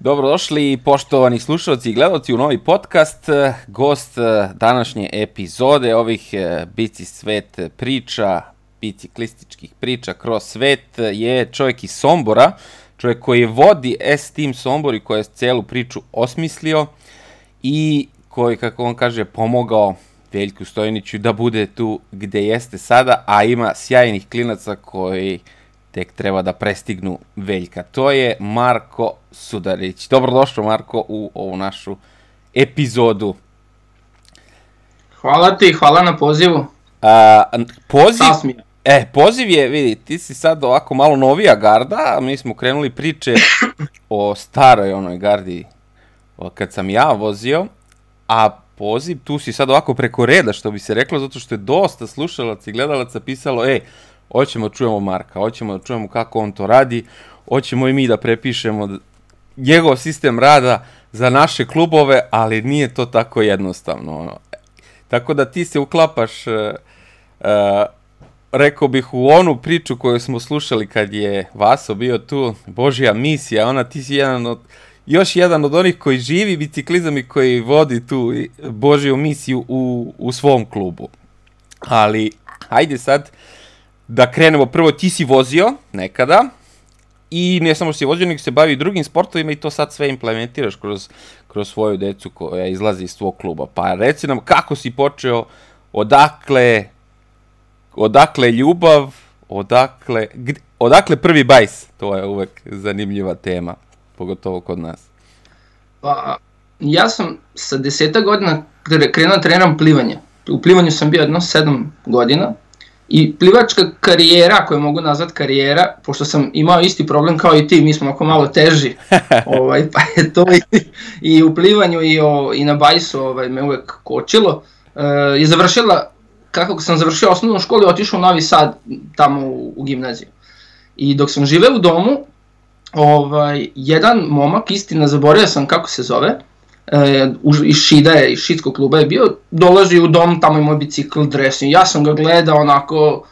Dobrodošli poštovani slušalci i gledalci u novi podcast. Gost eh, današnje epizode ovih eh, Bici svet priča, biciklističkih priča kroz svet je čovjek iz Sombora, čovjek koji vodi S-Team Sombor i koji je celu priču osmislio i koji, kako on kaže, pomogao Veljku Stojniću da bude tu gde jeste sada, a ima sjajnih klinaca koji tek treba da prestignu Veljka. To je Marko Sudarić. Dobrodošao Marko u ovu našu epizodu. Hvala ti, hvala na pozivu. A, poziv, Sasmija. e, poziv je, vidi, ti si sad ovako malo novija garda, a mi smo krenuli priče o staroj onoj gardi kad sam ja vozio, a poziv, tu si sad ovako preko reda, što bi se reklo, zato što je dosta slušalaca i gledalaca pisalo, ej, hoćemo da čujemo Marka, hoćemo da čujemo kako on to radi, hoćemo i mi da prepišemo njegov sistem rada za naše klubove, ali nije to tako jednostavno. Ono. Tako da ti se uklapaš, uh, rekao bih, u onu priču koju smo slušali kad je Vaso bio tu, Božja misija, ona ti si jedan od, još jedan od onih koji živi biciklizam i koji vodi tu Božju misiju u, u svom klubu. Ali, hajde sad, da krenemo, prvo ti si vozio nekada, i ne samo si vozio, nego se bavi drugim sportovima i to sad sve implementiraš kroz, kroz svoju decu koja izlazi iz tvog kluba. Pa reci nam kako si počeo, odakle, odakle ljubav, odakle, gde, odakle prvi bajs, to je uvek zanimljiva tema, pogotovo kod nas. Pa, ja sam sa deseta godina krenuo treniram plivanje. U plivanju sam bio jedno sedam godina, I plivačka karijera, koju mogu nazvat karijera, pošto sam imao isti problem kao i ti, mi smo oko malo teži, ovaj, pa je to i, i u plivanju i, o, i na bajsu ovaj, me uvek kočilo, e, je završila, kako sam završio osnovnu školu, otišao u Novi Sad, tamo u, u gimnaziju. I dok sam živeo u domu, ovaj, jedan momak, istina, zaboravio sam kako se zove, e, iz Šida je, iz Šidskog kluba je bio, dolazi u dom, tamo je moj bicikl dresni, ja sam ga gledao onako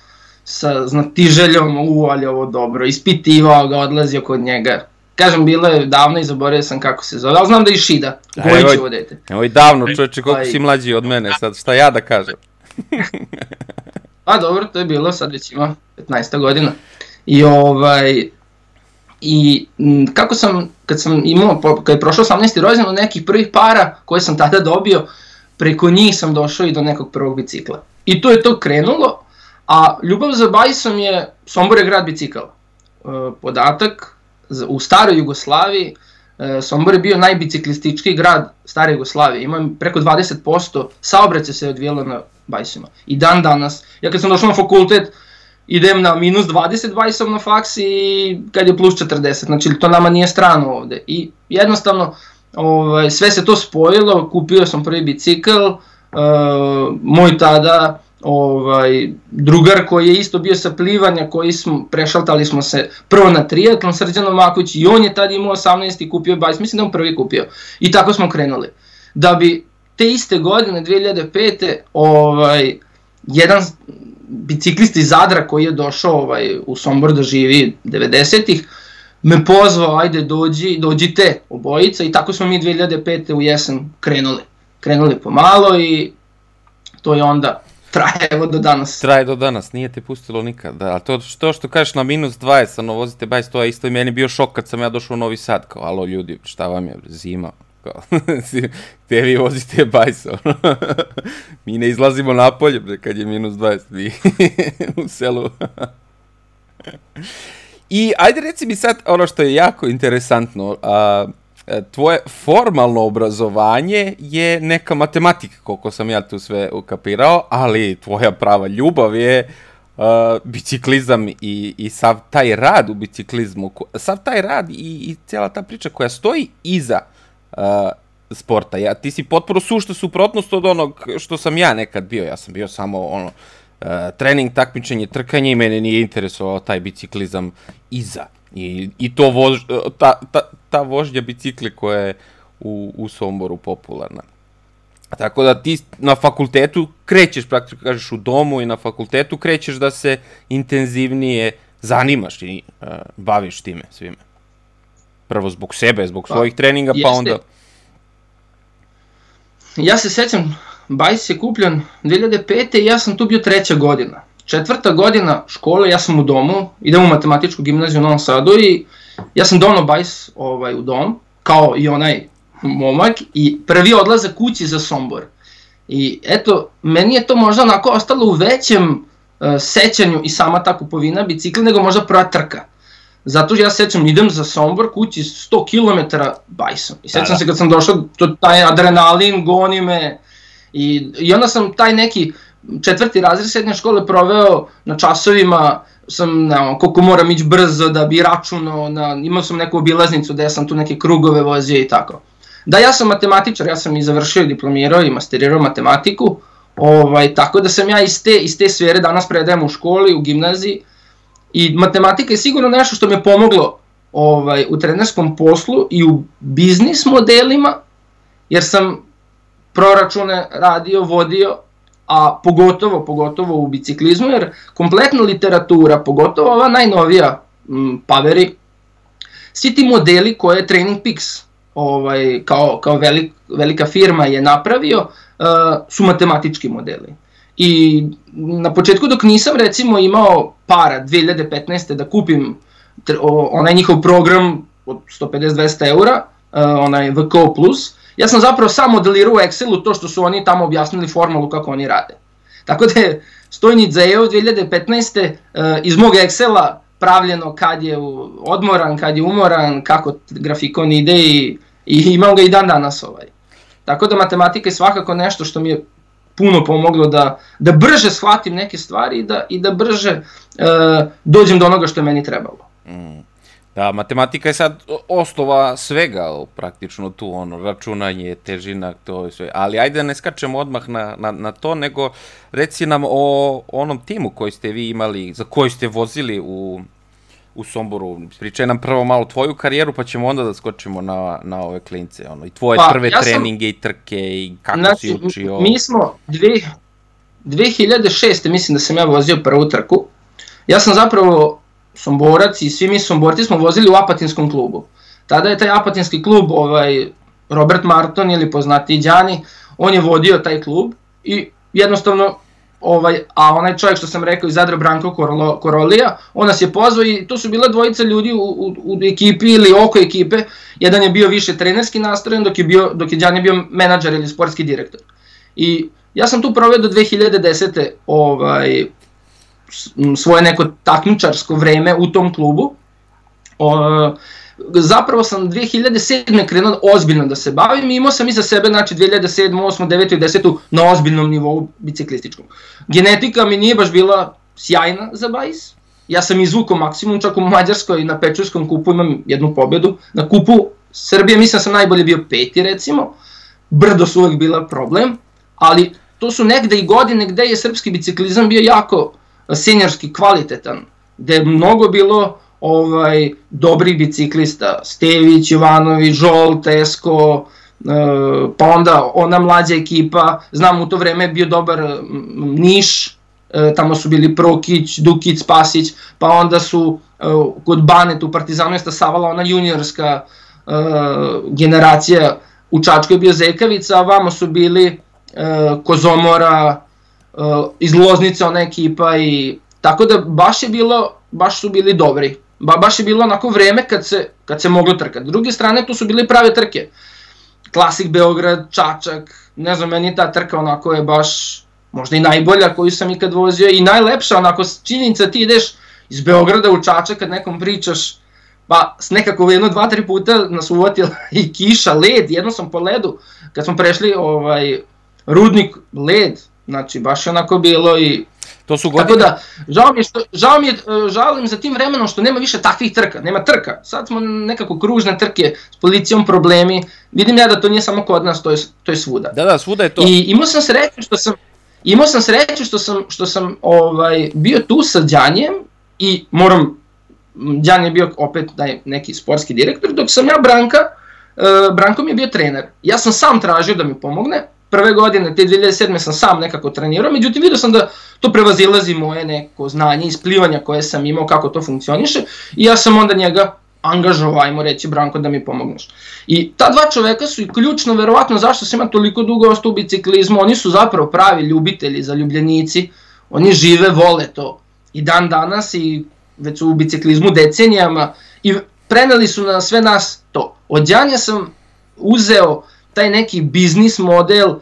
sa znatiželjom, u, ali ovo dobro, ispitivao ga, odlazio kod njega. Kažem, bilo je davno i zaboravio sam kako se zove, ali znam da je Šida, Gojić ovo dete. Evo i davno, čoveče, koliko si mlađi od mene, sad šta ja da kažem. pa dobro, to je bilo, sad već ima 15 godina. I ovaj, I m, kako sam, kad sam imao, kad je prošao 18. rođendan, od nekih prvih para koje sam tada dobio, preko njih sam došao i do nekog prvog bicikla. I to je to krenulo, a ljubav za bajsom je, Sombor je grad bicikala. E, podatak, u staroj Jugoslaviji, e, Sombor je bio najbiciklistički grad stare Jugoslavije. Ima preko 20% saobraća se odvijelo na bajsima. I dan danas, ja kad sam došao na fakultet, idem na minus 20 bajsom na faks i kad je plus 40, znači to nama nije strano ovde. I jednostavno, ovaj, sve se to spojilo, kupio sam prvi bicikl, uh, moj tada ovaj, drugar koji je isto bio sa plivanja, koji smo, prešaltali smo se prvo na triatlon, Srđano Maković, i on je tada imao 18 i kupio bajs, mislim da on prvi kupio. I tako smo krenuli. Da bi te iste godine, 2005. ovaj, jedan biciklista iz Zadra koji je došao ovaj, u Sombor da živi 90-ih, me pozvao, ajde dođi, dođite obojica i tako smo mi 2005. u jesen krenuli. Krenuli pomalo i to je onda traje evo do danas. Traje do danas, nije te pustilo nikad. Da, to, to što kažeš na minus 20, ono vozite bajs, to je isto i meni bio šok kad sam ja došao u Novi Sad, kao, alo ljudi, šta vam je, zima, kao, gde vi vozite bajs, ono. mi ne izlazimo napolje, bre, kad je minus 20, vi u selu. I ajde reci mi sad ono što je jako interesantno, a, tvoje formalno obrazovanje je neka matematika, koliko sam ja tu sve ukapirao, ali tvoja prava ljubav je uh, biciklizam i, i sav taj rad u biciklizmu, sav taj rad i, i cijela ta priča koja stoji iza uh, sporta. Ja, ti si potpuno sušta suprotnost od onog što sam ja nekad bio. Ja sam bio samo ono, uh, trening, takmičenje, trkanje i mene nije interesovao taj biciklizam iza. I, i to vož, ta, ta, ta vožnja bicikli koja je u, u Somboru popularna. Tako da ti na fakultetu krećeš, praktično kažeš u domu i na fakultetu krećeš da se intenzivnije zanimaš i uh, baviš time svime. Prvo zbog sebe, zbog pa, svojih treninga, pa jeste. onda... Ja se sećam, Bajs je kupljen 2005. i ja sam tu bio treća godina. Četvrta godina škole, ja sam u domu, idem u matematičku gimnaziju u Novom Sadu i ja sam donao Bajs ovaj, u dom, kao i onaj momak, i prvi odlazak kući za Sombor. I eto, meni je to možda onako ostalo u većem uh, sećanju i sama ta kupovina bicikla nego možda prva trka. Zato ja sećam, idem za Sombor kući 100 km bajsom. I sećam da, da. se kad sam došao, to, taj adrenalin goni me. I, I onda sam taj neki četvrti razred srednje škole proveo na časovima, sam, ne, koliko moram ići brzo da bi računao, na, imao sam neku obilaznicu gde sam tu neke krugove vozio i tako. Da, ja sam matematičar, ja sam i završio i diplomirao i masterirao matematiku, ovaj, tako da sam ja iz te, iz te sfere danas predajem u školi, u gimnaziji, i matematika je sigurno nešto što mi je pomoglo ovaj, u trenerskom poslu i u biznis modelima, jer sam proračune radio, vodio, a pogotovo, pogotovo u biciklizmu, jer kompletna literatura, pogotovo ova najnovija m, Paveri, svi ti modeli koje je Training Peaks ovaj, kao, kao velik, velika firma je napravio, uh, su matematički modeli. I na početku dok nisam recimo imao para 2015. da kupim onaj njihov program od 150-200 eura, uh, onaj VKO+, ja sam zapravo sam modelirao u Excelu to što su oni tamo objasnili formulu kako oni rade. Tako da je Stojnic za EU 2015. Uh, iz mog Excela pravljeno kad je odmoran, kad je umoran, kako grafikon ide i, i imam ga i dan danas ovaj. Tako da matematika je svakako nešto što mi je puno pomoglo da, da brže shvatim neke stvari i da, i da brže uh, dođem do onoga što je meni trebalo. Mm. Da, matematika je sad osnova svega, praktično tu, ono, računanje, težina, to je sve. Ali ajde da ne skačemo odmah na, na, na to, nego reci nam o onom timu koji ste vi imali, za koji ste vozili u, u Somboru. Pričaj nam prvo malo tvoju karijeru, pa ćemo onda da skočimo na, na ove klince. Ono, I tvoje pa, prve ja treninge sam, i trke i kako znači, si učio. Mi smo dve, 2006. mislim da sam ja vozio prvu trku. Ja sam zapravo Somborac i svi mi Somborci smo vozili u Apatinskom klubu. Tada je taj Apatinski klub, ovaj, Robert Marton ili poznati Đani, on je vodio taj klub i jednostavno ovaj, a onaj čovjek što sam rekao iz Zadra Branko Korolo, Korolija, on nas je pozvao i tu su bila dvojica ljudi u, u, u ekipi ili oko ekipe, jedan je bio više trenerski nastrojen dok je, bio, dok je Đan je bio menadžer ili sportski direktor. I ja sam tu proveo do 2010. Ovaj, svoje neko takmičarsko vreme u tom klubu. O, zapravo sam 2007. krenuo ozbiljno da se bavim i imao sam iza sebe, znači 2007, 8, 9 i 10 na ozbiljnom nivou biciklističkom. Genetika mi nije baš bila sjajna za bajs, ja sam izvukao maksimum, čak u Mađarskoj na Pečurskom kupu imam jednu pobedu, na kupu Srbije mislim da sam najbolje bio peti recimo, brdo su uvek bila problem, ali to su negde i godine gde je srpski biciklizam bio jako senjorski kvalitetan, gde je mnogo bilo ovaj dobri biciklista, Stević, Jovanović, Žol, Tesko, e, pa onda ona mlađa ekipa, znam u to vreme bio dobar Niš, e, tamo su bili Prokić, Dukić, Spasić, pa onda su e, kod Banet u Partizanu je stasavala ona juniorska generacija, u Čačku je bio Zekavica, a vamo su bili Kozomora, iz Loznice ona ekipa i tako da baš je bilo, baš su bili dobri ba, baš je bilo onako vreme kad se, kad se moglo trkati. S druge strane, tu su bile prave trke. Klasik Beograd, Čačak, ne znam, meni ta trka onako je baš možda i najbolja koju sam ikad vozio i najlepša, onako činjenica ti ideš iz Beograda u Čačak kad nekom pričaš, pa s nekako jedno, dva, tri puta nas uvatila i kiša, led, jedno sam po ledu, kad smo prešli ovaj, rudnik, led, znači baš je onako bilo i To su godine... Tako da, žao mi je, što, žao mi je, e, žalim za tim vremenom što nema više takvih trka, nema trka. Sad smo nekako kružne trke s policijom problemi. Vidim ja da to nije samo kod nas, to je, to je svuda. Da, da, svuda je to. I imao sam sreću što sam, imao sam sreću što sam, što sam ovaj, bio tu sa Đanjem i moram, Đan je bio opet daj, neki sportski direktor, dok sam ja Branka, uh, Branko mi je bio trener. Ja sam sam tražio da mi pomogne, prve godine, te 2007. sam sam nekako trenirao, međutim vidio sam da to prevazilazi moje neko znanje isplivanja koje sam imao, kako to funkcioniše i ja sam onda njega angažovao, ajmo reći, Branko, da mi pomogneš. I ta dva čoveka su i ključno, verovatno, zašto se ima toliko dugo ostao u biciklizmu, oni su zapravo pravi ljubitelji, zaljubljenici, oni žive, vole to. I dan danas i već su u biciklizmu decenijama i preneli su na sve nas to. Od Janja sam uzeo taj neki biznis model,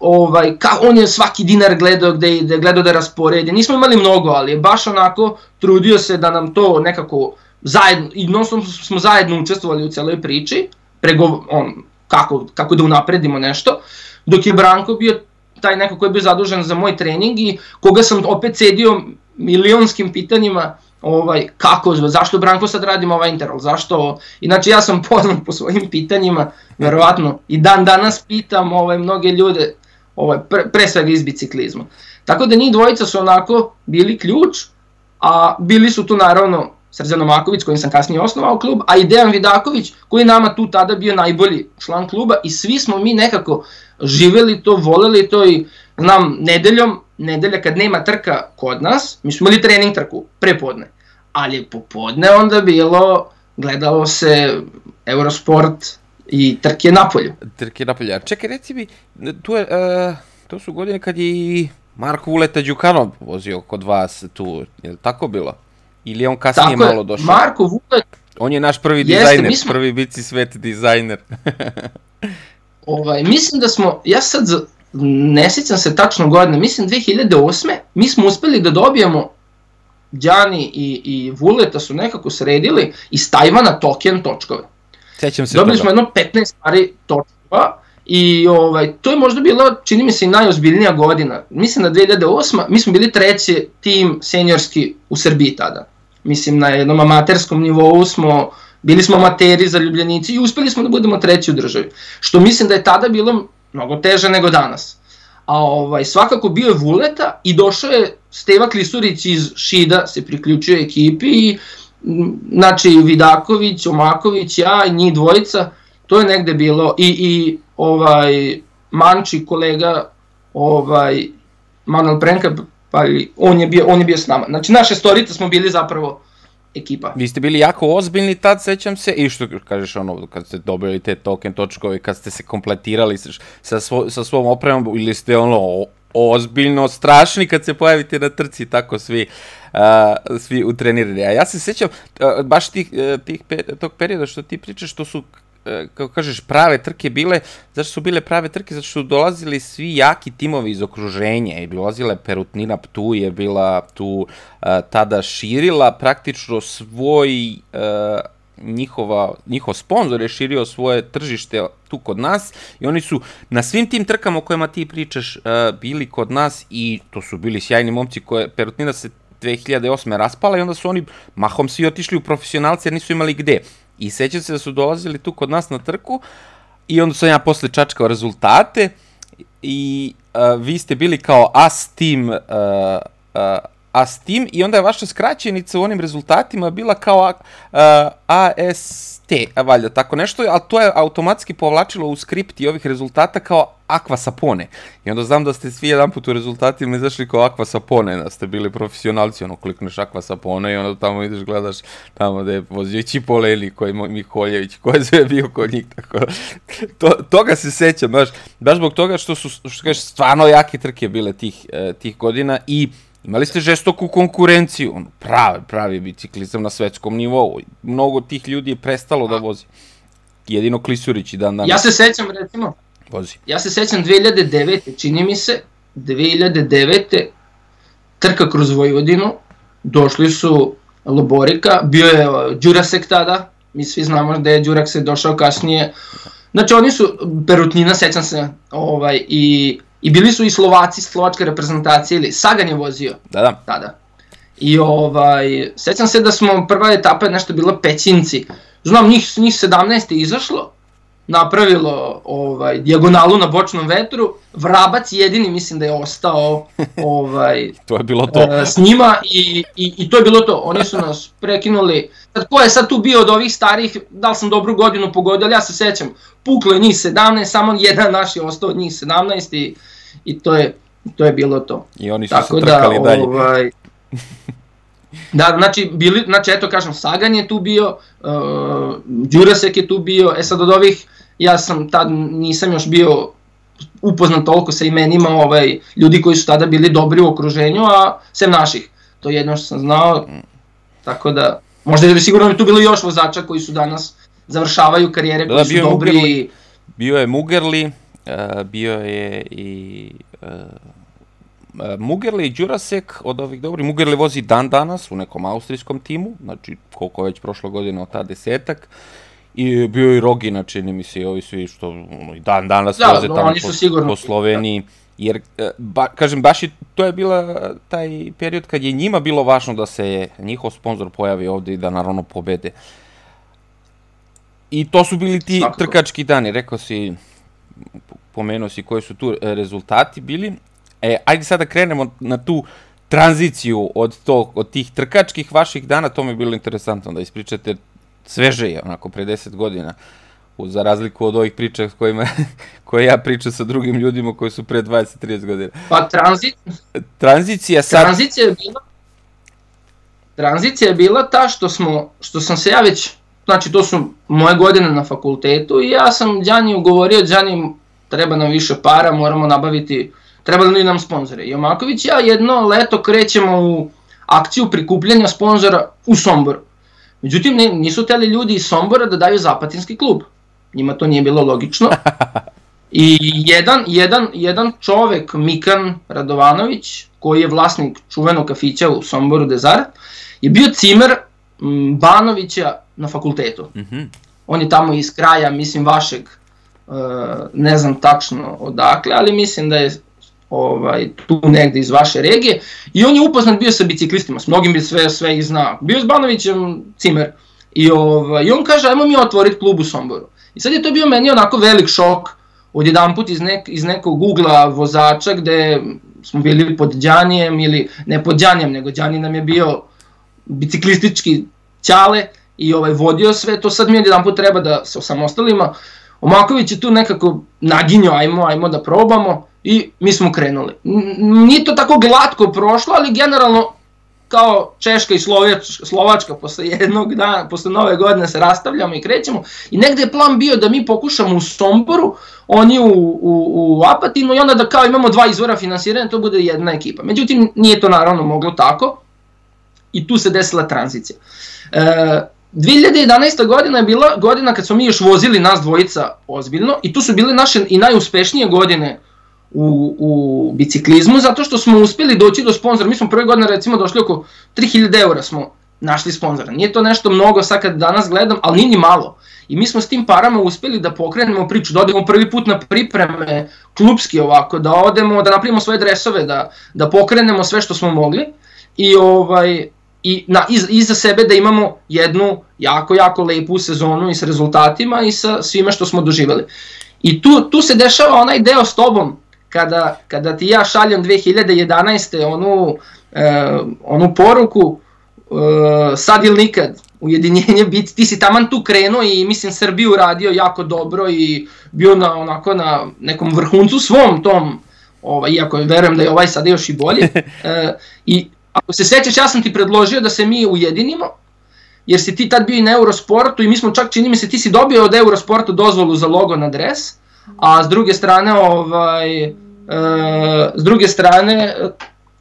ovaj, ka, on je svaki dinar gledao gde, gde gledao da rasporedi. Nismo imali mnogo, ali je baš onako trudio se da nam to nekako zajedno, i non smo zajedno učestvovali u celoj priči, prego, on, kako, kako da unapredimo nešto, dok je Branko bio taj neko koji je bio zadužen za moj trening i koga sam opet sedio milionskim pitanjima ovaj, kako, zašto Branko sad radimo ovaj interval, zašto, inače ja sam poznat po svojim pitanjima, verovatno, i dan danas pitam ovaj, mnoge ljude, ovaj, pre, pre svega iz biciklizma. Tako da njih dvojica su onako bili ključ, a bili su tu naravno Srđan Maković kojim sam kasnije osnovao klub, a i Dejan Vidaković koji nama tu tada bio najbolji član kluba i svi smo mi nekako živeli to, voleli to i znam, nedeljom, nedelja kad nema trka kod nas, mi smo imali trening trku, prepodne, ali popodne onda bilo, gledalo se Eurosport i trke napolju. Trke napolju, a čekaj reci mi, tu je, uh, to su godine kad je i Marko Vuleta Đukanov vozio kod vas tu, je li tako bilo? Ili je on kasnije tako malo došao? Marko Vulet... On je naš prvi Jeste, dizajner, smo... prvi bici svet dizajner. ovaj, mislim da smo, ja sad ne sjećam se tačno godine, mislim 2008. mi smo uspeli da dobijemo Đani i, i Vuleta su nekako sredili iz Tajvana token točkove. Sećam se Dobili toga. smo jedno 15 pari točkova i ovaj, to je možda bila, čini mi se, i najozbiljnija godina. Mislim da 2008. mi smo bili treći tim seniorski u Srbiji tada. Mislim, na jednom amaterskom nivou smo, bili smo amateri, zaljubljenici i uspeli smo da budemo treći u državi. Što mislim da je tada bilo mnogo teže nego danas. A ovaj, svakako bio je Vuleta i došao je Steva Klisurić iz Šida, se priključio ekipi i znači Vidaković, Omaković, ja i njih dvojica, to je negde bilo i, i ovaj Manči kolega ovaj Manuel Prenka pa on je bio on je bio s nama. Znači naše storice smo bili zapravo ekipa. Vi ste bili jako ozbiljni tad, sećam se, i što kažeš ono, kad ste dobili te token točkove, kad ste se kompletirali sa, sa, svo, sa svom opremom, ili ste ono ozbiljno strašni kad se pojavite na trci, tako svi, uh, svi utrenirani. A ja se sećam, uh, baš tih, uh, tih, tog perioda što ti pričaš, što su kako kažeš, prave trke bile, zašto su bile prave trke? Zato što su dolazili svi jaki timovi iz okruženja i dolazile Perutnina tu je bila tu uh, tada širila praktično svoj uh, njihova, njihov sponsor je širio svoje tržište tu kod nas i oni su na svim tim trkama o kojima ti pričaš uh, bili kod nas i to su bili sjajni momci koje Perutnina se 2008. raspala i onda su oni mahom svi otišli u profesionalce jer nisu imali gde. I sećam se da su dolazili tu kod nas na trku i onda sam ja posle čačkao rezultate i uh, vi ste bili kao AS team uh, uh, AS team i onda je vaša skraćenica u onim rezultatima bila kao uh, AS te, valjda, tako nešto, ali to je automatski povlačilo u skripti ovih rezultata kao Aqua Sapone. I onda znam da ste svi jedan put u rezultatima izašli kao Aqua Sapone, da ste bili profesionalci, ono, klikneš Aqua Sapone i onda tamo ideš, gledaš tamo da je vozio Čipole ili koji je Mikoljević, ko je sve bio kod njih, tako to, toga se sećam, baš, baš zbog toga što su, što kažeš, stvarno jake trke bile tih, eh, tih godina i Imali ste žestoku konkurenciju, ono, pravi, pravi biciklizam na svetskom nivou. Mnogo tih ljudi je prestalo da vozi. Jedino Klisurić i dan danas. Ja se sećam, recimo, vozi. Ja se sećam 2009. čini mi se, 2009. trka kroz Vojvodinu, došli su Loborika, bio je Đurasek tada, mi svi znamo da je Đurak se došao kasnije. Znači oni su, Perutnina, sećam se, ovaj, i I bili su i Slovaci, slovačka reprezentacija, ili Sagan je vozio. Da, da. Tada. I ovaj, sećam se da smo, prva etapa je nešto bila Pećinci. Znam, njih, njih 17 je izašlo, napravilo ovaj, dijagonalu na bočnom vetru, Vrabac jedini mislim da je ostao ovaj, to je bilo to. E, s njima i, i, i to je bilo to. Oni su nas prekinuli. Sad, ko je sad tu bio od ovih starih, da li sam dobru godinu pogodio, ali ja se sećam, puklo je njih 17, samo jedan naš je ostao od njih 17 i, i to, je, to je bilo to. I oni su Tako se trkali da, dalje. Ovaj, Da, znači, bili, znači eto kažem, Sagan je tu bio, uh, Đurasek je tu bio, e sad od ovih, ja sam tad nisam još bio upoznat toliko sa imenima ovaj, ljudi koji su tada bili dobri u okruženju, a sem naših. To je jedno što sam znao, tako da, možda je sigurno tu bilo još vozača koji su danas završavaju karijere, da, koji da, su dobri. Mugerli, bio je Mugerli, uh, bio je i uh, Mugerli i Đurasek od ovih dobrih, Mugerli vozi dan danas u nekom austrijskom timu, znači koliko već prošlo godine od ta desetak, i bio i Rogina, čini mi se, i ovi svi što ono, dan danas da, voze tamo po, sigurno. po Sloveniji, jer, e, ba, kažem, baš i to je bila taj period kad je njima bilo važno da se njihov sponsor pojavi ovde i da naravno pobede. I to su bili ti Svakako. trkački dani, rekao si, pomenuo si koji su tu rezultati bili, E, ajde sada da krenemo na tu tranziciju od, to, od tih trkačkih vaših dana, to mi je bilo interesantno da ispričate sveže je, onako, pre 10 godina, za razliku od ovih priča s kojima, koje ja pričam sa drugim ljudima koji su pre 20-30 godina. Pa tranzit... Tranzicija sad... Tranzicija je bila... Tranzicija je bila ta što smo, što sam se ja već, znači to su moje godine na fakultetu i ja sam Đani ugovorio, Đani treba nam više para, moramo nabaviti uh, trebali nam sponzore. I Omaković ja jedno leto krećemo u akciju prikupljanja sponzora u Somboru. Međutim, nisu teli ljudi iz Sombora da daju zapatinski klub. Njima to nije bilo logično. I jedan, jedan, jedan čovek, Mikan Radovanović, koji je vlasnik čuvenog kafića u Somboru Dezar, je bio cimer Banovića na fakultetu. Mm -hmm. On je tamo iz kraja, mislim, vašeg, uh, ne znam tačno odakle, ali mislim da je ovaj, tu negde iz vaše regije i on je upoznat bio sa biciklistima, s mnogim bi sve, sve ih znao. Bio je s Banovićem cimer i, ovaj, i on kaže ajmo mi otvoriti klub u Somboru. I sad je to bio meni onako velik šok od jedan put iz, nek, iz nekog ugla vozača gde smo bili pod Đanijem ili ne pod Đanijem nego Đani nam je bio biciklistički ćale i ovaj vodio sve to sad mi jedan put treba da se osamostalimo Omaković je tu nekako naginjao ajmo ajmo da probamo i mi smo krenuli. Nije to tako glatko prošlo, ali generalno kao Češka i Slovačka, Slovačka posle jednog dana, posle nove godine se rastavljamo i krećemo i negde je plan bio da mi pokušamo u Somboru, oni u, u, u Apatinu i onda da kao imamo dva izvora finansiranja, to bude jedna ekipa. Međutim, nije to naravno moglo tako i tu se desila tranzicija. E, 2011. godina je bila godina kad smo mi još vozili nas dvojica ozbiljno i tu su bile naše i najuspešnije godine u, u biciklizmu zato što smo uspeli doći do sponzora. Mi smo prve godine recimo došli oko 3000 eura smo našli sponzora. Nije to nešto mnogo sad kad danas gledam, ali nije ni malo. I mi smo s tim parama uspeli da pokrenemo priču, da odemo prvi put na pripreme klubski ovako, da odemo, da napravimo svoje dresove, da, da pokrenemo sve što smo mogli. I ovaj, i na, iz, iza sebe da imamo jednu jako, jako lepu sezonu i sa rezultatima i sa svime što smo doživali. I tu, tu se dešava onaj deo s tobom, kada, kada ti ja šaljem 2011. onu, e, onu poruku e, sad ili nikad, ujedinjenje biti, ti si taman tu krenuo i mislim Srbiju radio jako dobro i bio na, onako na nekom vrhuncu svom tom, ovaj, iako verujem da je ovaj sad još i bolji. E, I ako se sećaš, ja sam ti predložio da se mi ujedinimo, jer si ti tad bio i na Eurosportu i mi smo čak, čini mi se, ti si dobio od Eurosporta dozvolu za logo na dres, a s druge strane, ovaj, e, s druge strane,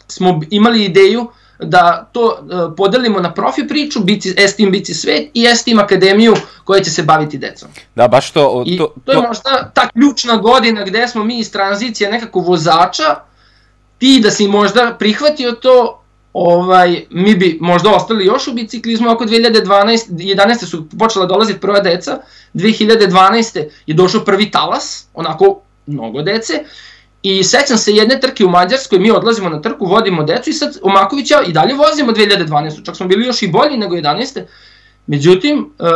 smo imali ideju da to e, podelimo na profi priču, bici, S-Team Bici Svet i S-Team Akademiju koja će se baviti decom. Da, baš to... to I to je možda ta ključna godina gde smo mi iz tranzicije nekako vozača, ti da si možda prihvatio to, ovaj, mi bi možda ostali još u biciklizmu oko 2012, 11. su počela dolaziti prva deca, 2012. je došao prvi talas, onako mnogo dece, i sećam se jedne trke u Mađarskoj, mi odlazimo na trku, vodimo decu i sad Omakovića i dalje vozimo 2012. Čak smo bili još i bolji nego 11. Međutim, uh,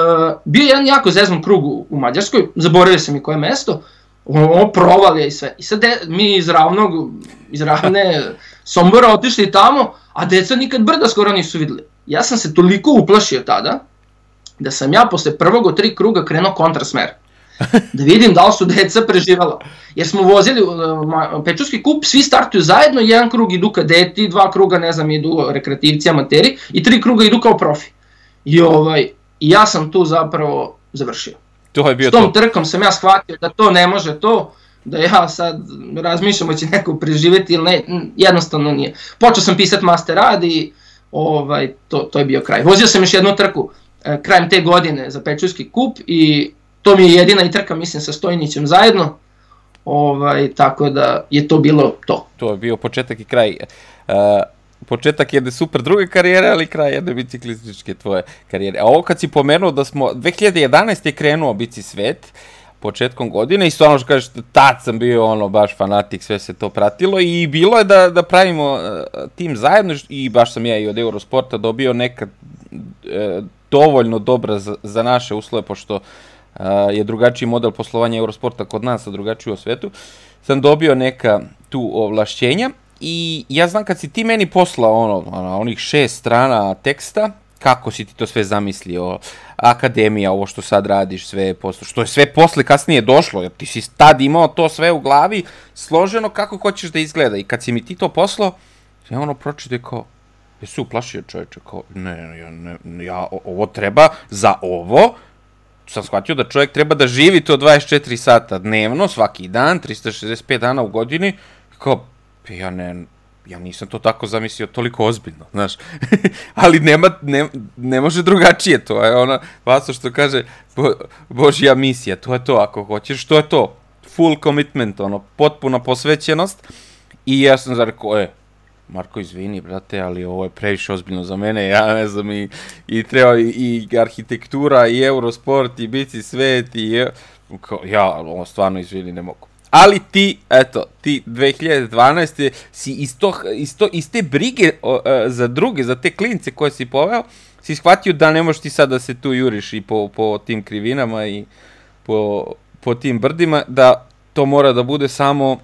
bio je jedan jako zezvan krug u, u Mađarskoj, zaboravio sam i koje mesto, ono provalija i sve. I sad de, mi iz ravnog, iz ravne Sombora otišli tamo, a deca nikad brda skoro nisu videli. Ja sam se toliko uplašio tada, da sam ja posle prvog od tri kruga krenuo kontrasmer. da vidim da li su deca preživala. Jer smo vozili uh, Pečurski kup, svi startuju zajedno, jedan krug idu kadeti, dva kruga, ne znam, idu rekreativci, amateri i tri kruga idu kao profi. I ovaj, ja sam tu zapravo završio. To je bio S tom to. trkom sam ja shvatio da to ne može to, da ja sad razmišljam će neko preživeti ili ne, jednostavno nije. Počeo sam pisati master rad i ovaj, to, to je bio kraj. Vozio sam još jednu trku e, krajem te godine za Pečurski kup i to mi je jedina i trka, mislim, sa Stojnićem zajedno. Ovaj, tako da je to bilo to. To je bio početak i kraj. Uh, početak jedne super druge karijere, ali kraj jedne biciklističke tvoje karijere. A ovo kad si pomenuo da smo, 2011. je krenuo Bici svet, početkom godine. I stvarno što kažeš, tad sam bio ono baš fanatik, sve se to pratilo i bilo je da, da pravimo uh, tim zajedno i baš sam ja i od Eurosporta dobio neka uh, dovoljno dobra za, za naše uslove, pošto uh, je drugačiji model poslovanja Eurosporta kod nas, a drugačiji u svetu, sam dobio neka tu ovlašćenja i ja znam kad si ti meni poslao ono, ono onih šest strana teksta, kako si ti to sve zamislio, akademija, ovo što sad radiš, sve posle, što je sve posle kasnije došlo, jer ti si tad imao to sve u glavi, složeno kako hoćeš da izgleda. I kad si mi ti to poslao, ja ono pročite kao, jesu uplašio čoveče, kao, ne, ja, ne, ja, ovo treba za ovo, sam shvatio da čovjek treba da živi to 24 sata dnevno, svaki dan, 365 dana u godini, kao, ja ne, ja nisam to tako zamislio toliko ozbiljno, znaš. Ali nema, ne, ne može drugačije, to je ona, Vaso što kaže, bo, božja misija, to je to, ako hoćeš, to je to. Full commitment, ono, potpuna posvećenost. I ja sam zarekao, e, Marko, izvini, brate, ali ovo je previše ozbiljno za mene, ja ne znam, i, i treba i, i arhitektura, i eurosport, i bici svet, i ja, ovo stvarno, izvini, ne mogu. Ali ti, eto, ti 2012. si iz, to, iz, to, iz te brige o, e, za druge, za te klince koje si poveo, si shvatio da ne možeš ti sad da se tu juriš i po, po tim krivinama i po, po tim brdima, da to mora da bude samo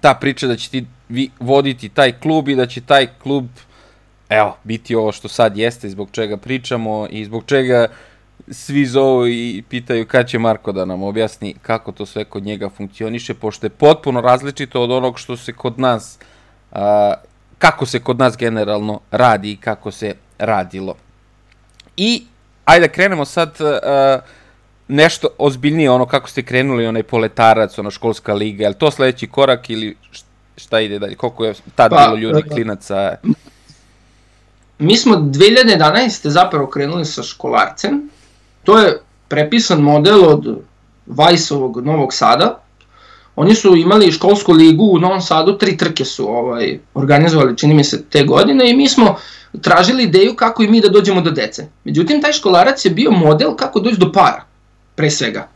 ta priča da će ti vi, voditi taj klub i da će taj klub evo, biti ovo što sad jeste, zbog čega pričamo i zbog čega svi zovu i pitaju kad će Marko da nam objasni kako to sve kod njega funkcioniše, pošto je potpuno različito od onog što se kod nas, a, kako se kod nas generalno radi i kako se radilo. I, ajde da krenemo sad a, nešto ozbiljnije, ono kako ste krenuli, onaj poletarac, ono školska liga, je li to sledeći korak ili šta ide dalje, koliko je tad pa, bilo ljudi, e, klinaca? Mi smo 2011. zapravo krenuli sa školarcem, to je prepisan model od Vajsovog Novog Sada. Oni su imali školsku ligu u Novom Sadu, tri trke su ovaj, organizovali, čini mi se, te godine i mi smo tražili ideju kako i mi da dođemo do dece. Međutim, taj školarac je bio model kako doći do para, pre svega.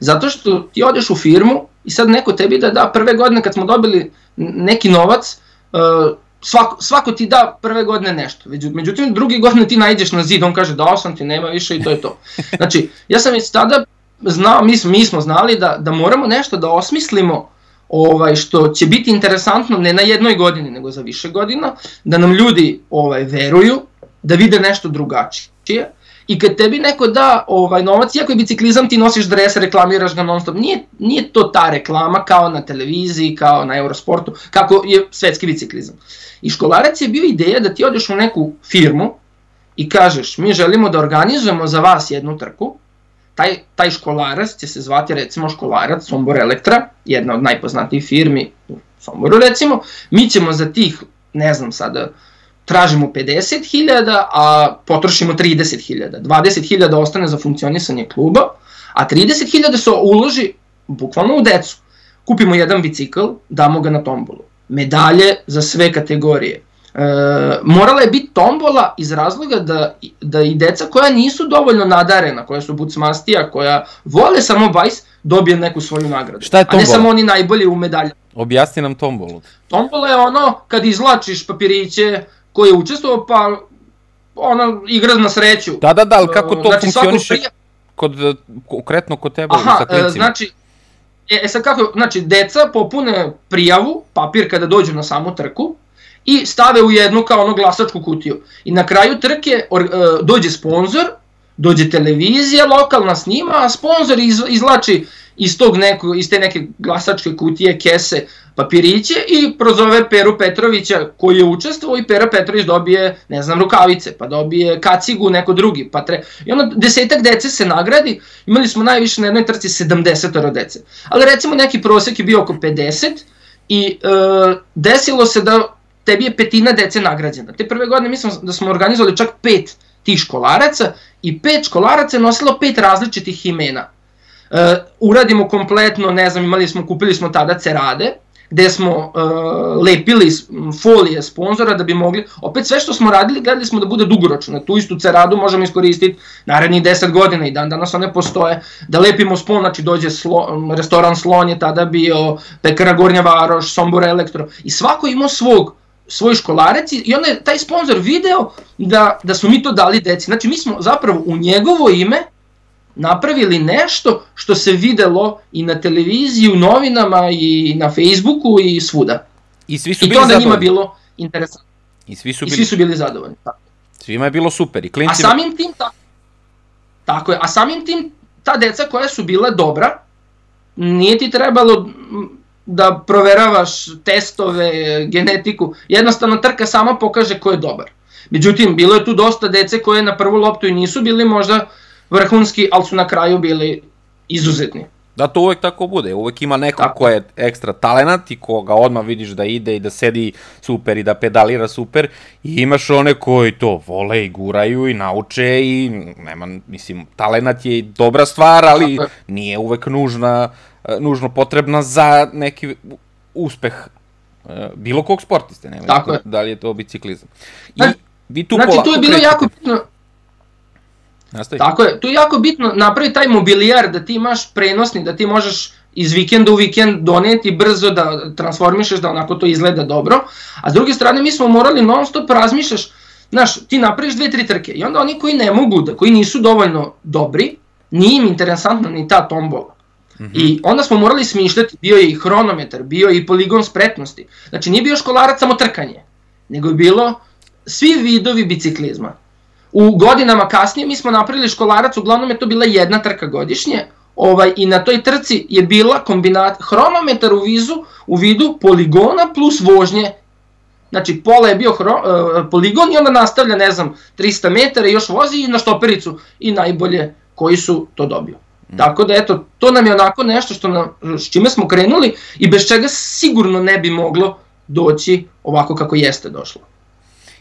Zato što ti odeš u firmu i sad neko tebi da da prve godine kad smo dobili neki novac, uh, svako, svako ti da prve godine nešto. Međutim, drugi godine ti najđeš na zid, on kaže dao sam ti, nema više i to je to. Znači, ja sam već tada znao, mi, mi smo znali da, da moramo nešto da osmislimo ovaj što će biti interesantno ne na jednoj godini nego za više godina, da nam ljudi ovaj veruju, da vide nešto drugačije I kad tebi neko da ovaj novac, iako je biciklizam, ti nosiš dres, reklamiraš ga non stop. Nije, nije to ta reklama kao na televiziji, kao na Eurosportu, kako je svetski biciklizam. I školarac je bio ideja da ti odeš u neku firmu i kažeš, mi želimo da organizujemo za vas jednu trku, taj, taj školarac će se zvati recimo školarac Sombor Elektra, jedna od najpoznatijih firmi u Somboru recimo, mi ćemo za tih, ne znam sada, tražimo 50.000, a potrošimo 30.000. 20.000 ostane za funkcionisanje kluba, a 30.000 se uloži bukvalno u decu. Kupimo jedan bicikl, damo ga na tombolu. Medalje za sve kategorije. E, morala je biti tombola iz razloga da, da i deca koja nisu dovoljno nadarena, koja su bucmastija, koja vole samo bajs, dobije neku svoju nagradu. Šta je tombola? A ne samo oni najbolji u medalju. Objasni nam tombolu. Tombola je ono kad izlačiš papiriće, koji je učestvovao, pa ona igra na sreću. Da, da, da, ali kako to znači, funkcioniše prija... kod, konkretno kod tebe Aha, sa klincima? znači, e, e sad kako, znači, deca popune prijavu, papir kada dođu na samu trku, i stave u jednu kao ono glasačku kutiju. I na kraju trke or, uh, dođe sponsor, Dođe televizija, lokalna snima, a sponsor iz, izlači iz, tog neko, iz te neke glasačke kutije, kese, papiriće i prozove Peru Petrovića koji je učestvovao i Pera Petrović dobije, ne znam, rukavice, pa dobije kacigu neko drugi, pa tre... I onda desetak dece se nagradi, imali smo najviše na jednoj trci 70 dece. Ali recimo neki prosek je bio oko 50 i e, desilo se da tebi je petina dece nagrađena. Te prve godine mislim da smo organizovali čak pet tih školaraca i pet školaraca je nosilo pet različitih imena. E, uradimo kompletno, ne znam, imali smo, kupili smo tada cerade, gde smo uh, lepili folije sponzora da bi mogli, opet sve što smo radili gledali smo da bude dugoročno, tu istu ceradu možemo iskoristiti narednih 10 godina i dan danas one postoje, da lepimo spon, znači dođe slo, restoran Slon je tada bio, pekara Gornja Varoš, Sombor Elektro i svako imao svog svoj školarec i onda je taj sponsor video da, da smo mi to dali deci. Znači mi smo zapravo u njegovo ime napravili nešto što se videlo i na televiziji, u novinama i na Facebooku i svuda. I svi su I bili zadovoljni. I to onda njima bilo interesantno. I svi su bili, I svi su bili zadovoljni. Tako. Svima je bilo super. I klinci... A samim tim, ta, tako je, a samim tim ta deca koja su bila dobra, nije ti trebalo da proveravaš testove, genetiku, jednostavno trka sama pokaže ko je dobar. Međutim, bilo je tu dosta dece koje na prvu loptu i nisu bili možda vrhunski, ali su na kraju bili izuzetni. Da, to uvek tako bude. Uvek ima neko tako. ko je ekstra talenat i koga odmah vidiš da ide i da sedi super i da pedalira super. I imaš one koji to vole i guraju i nauče i nema, mislim, talenat je dobra stvar, ali nije uvek nužna, nužno potrebna za neki uspeh e, bilo kog sportiste, nema tako da, da li je to biciklizam. I znači, vi tu znači, tu je bilo jako bitno, Nastavi. Tako je, tu je jako bitno napraviti taj mobilijar da ti imaš prenosni, da ti možeš iz vikenda u vikend doneti brzo da transformišeš da onako to izgleda dobro, a s druge strane mi smo morali non stop razmišljaš, znaš, ti napraviš dve, tri trke i onda oni koji ne mogu, da, koji nisu dovoljno dobri, nije im interesantna ni ta tombola. Mm -hmm. I onda smo morali smišljati, bio je i hronometar, bio je i poligon spretnosti. Znači nije bio školarac samo trkanje, nego je bilo svi vidovi biciklizma. U godinama kasnije mi smo napravili školarac, uglavnom je to bila jedna trka godišnje, ovaj, i na toj trci je bila kombinat, hronometar u, vizu, u vidu poligona plus vožnje Znači, pola je bio hro, uh, poligon i onda nastavlja, ne znam, 300 metara i još vozi i na štopericu i najbolje koji su to dobio. Mm. Tako da, eto, to nam je onako nešto što nam, s čime smo krenuli i bez čega sigurno ne bi moglo doći ovako kako jeste došlo.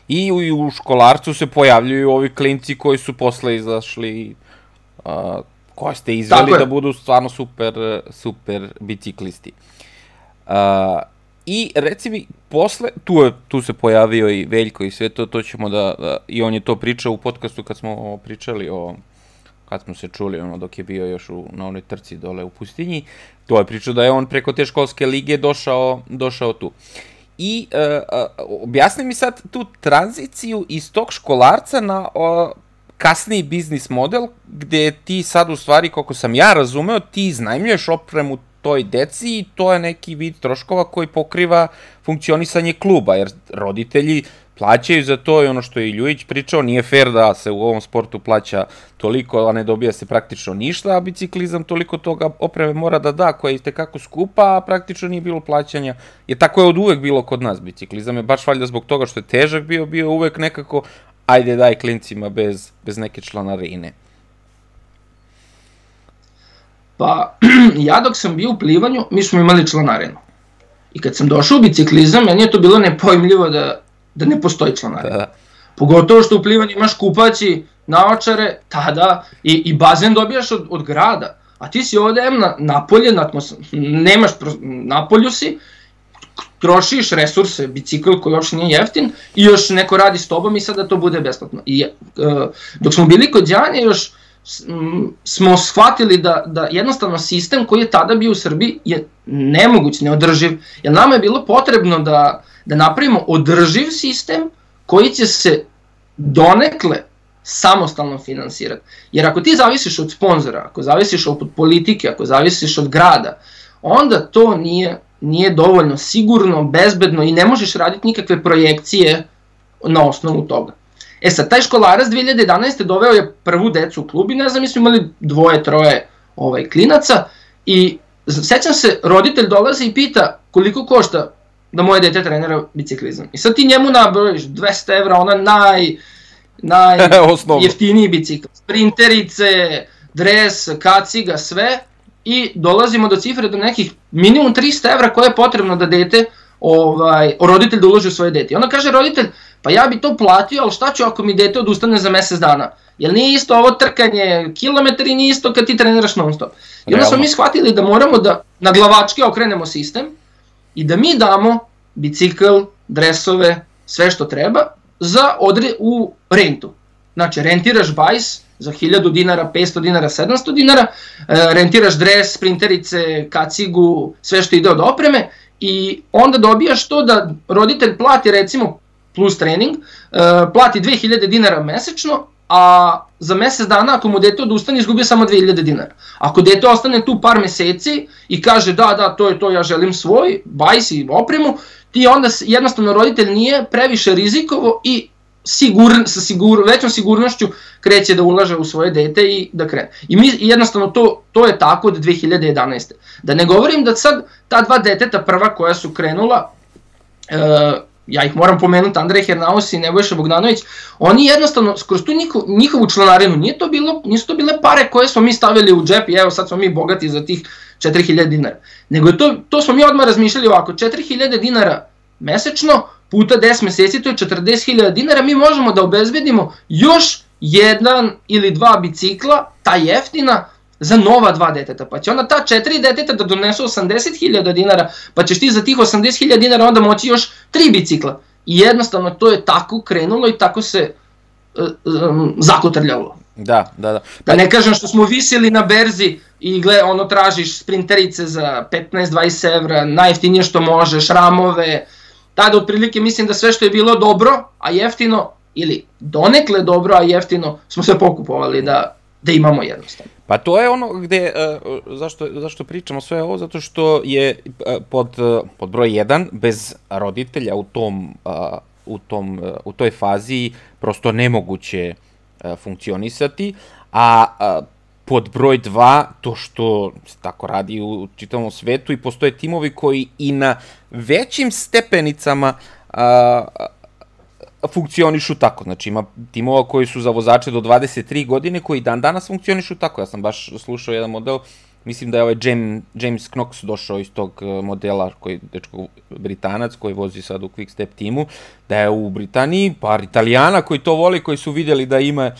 I u, u školarcu se pojavljuju ovi klinci koji su posle izašli, uh, koje ste izveli da budu stvarno super, super biciklisti. Uh, I reci mi, posle, tu, je, tu se pojavio i Veljko i sve to, to ćemo da, da, i on je to pričao u podcastu kad smo pričali o, kad smo se čuli, ono, dok je bio još u, na onoj trci dole u pustinji, to je pričao da je on preko te školske lige došao, došao tu. Uh, I uh, uh, objasni mi sad tu tranziciju iz tog školarca na uh, kasniji biznis model, gde ti sad u stvari, koliko sam ja razumeo, ti iznajmljuješ opremu toj deci i to je neki vid troškova koji pokriva funkcionisanje kluba, jer roditelji plaćaju za to i ono što je i Ljujić pričao, nije fair da se u ovom sportu plaća toliko, a ne dobija se praktično ništa, a biciklizam toliko toga opreme mora da da, koja je tekako skupa, a praktično nije bilo plaćanja. Je tako je od uvek bilo kod nas biciklizam, je baš valjda zbog toga što je težak bio, bio uvek nekako, ajde daj klincima bez, bez neke članarine. Pa, ja dok sam bio u plivanju, mi smo imali članarinu. I kad sam došao u biciklizam, meni je to bilo nepojmljivo da, da ne postoji članarina. Da. Pogotovo što u plivanju imaš kupaći, naočare, tada, i, i bazen dobijaš od, od grada. A ti si ovde em na, napolje, na atmos, nemaš, napolju si, trošiš resurse, bicikl koji uopšte nije jeftin i još neko radi s tobom i sada to bude besplatno. I uh, dok smo bili kod Đanje još smo shvatili da, da jednostavno sistem koji je tada bio u Srbiji je nemoguć, neodrživ. Jer nama je bilo potrebno da, da napravimo održiv sistem koji će se donekle samostalno finansirati. Jer ako ti zavisiš od sponzora, ako zavisiš od politike, ako zavisiš od grada, onda to nije, nije dovoljno sigurno, bezbedno i ne možeš raditi nikakve projekcije na osnovu toga. E sad, taj školarac 2011. doveo je prvu decu u klub i ne znam, mi smo imali dvoje, troje ovaj, klinaca i sećam se, roditelj dolazi i pita koliko košta da moje dete trenira biciklizam. I sad ti njemu nabrojiš 200 evra, ona naj, naj jeftiniji bicikl. Sprinterice, dres, kaciga, sve. I dolazimo do cifre do nekih minimum 300 evra koje je potrebno da dete, ovaj, roditelj da uloži u svoje dete. I onda kaže roditelj, pa ja bi to platio, ali šta ću ako mi dete odustane za mesec dana? Jel nije isto ovo trkanje kilometri, nije isto kad ti treniraš non stop. I onda smo mi shvatili da moramo da na glavačke okrenemo sistem i da mi damo bicikl, dresove, sve što treba za odre u rentu. Znači, rentiraš bajs za 1000 dinara, 500 dinara, 700 dinara, e, rentiraš dres, printerice, kacigu, sve što ide od opreme i onda dobijaš to da roditelj plati recimo plus trening, e, plati 2000 dinara mesečno, a za mesec dana ako mu dete odustane izgubio samo 2000 dinara. Ako dete ostane tu par meseci i kaže da, da, to je to, ja želim svoj, bajs i opremu, ti onda jednostavno roditelj nije previše rizikovo i sigur, sa sigur, većom sigurnošću kreće da ulaže u svoje dete i da krene. I mi jednostavno to, to je tako od 2011. Da ne govorim da sad ta dva deteta prva koja su krenula, e, ja ih moram pomenuti, Andrej Hernaus i Nebojša Bogdanović, oni jednostavno, skroz tu njihovu, njihovu članarinu, nije to bilo, nisu to bile pare koje smo mi stavili u džep i evo sad smo mi bogati za tih 4000 dinara. Nego to, to smo mi odmah razmišljali ovako, 4000 dinara mesečno puta 10 meseci, to je 40.000 dinara, mi možemo da obezbedimo još jedan ili dva bicikla, ta jeftina, za nova dva deteta, pa će onda ta četiri deteta da donesu 80.000 dinara, pa ćeš ti za tih 80.000 dinara onda moći još tri bicikla. I jednostavno to je tako krenulo i tako se um, zakotrljalo. Da, da, da. Da ne kažem što smo visili na berzi i gle, ono tražiš sprinterice za 15-20 evra, najjeftinije što možeš, ramove, tada otprilike mislim da sve što je bilo dobro, a jeftino, ili donekle dobro, a jeftino, smo sve pokupovali da, da imamo jednostavno. Pa to je ono gde, uh, zašto, zašto pričamo sve ovo, zato što je uh, pod, uh, pod broj 1, bez roditelja u tom, uh, u, tom, uh, u toj fazi prosto nemoguće uh, funkcionisati, a uh, pod broj 2, to što se tako radi u čitavom svetu i postoje timovi koji i na većim stepenicama a, funkcionišu tako. Znači ima timova koji su za vozače do 23 godine koji dan danas funkcionišu tako. Ja sam baš slušao jedan model, mislim da je ovaj James, James Knox došao iz tog e, modela, koji dečko Britanac, koji vozi sad u Quick Step timu, da je u Britaniji par Italijana koji to voli, koji su videli da ima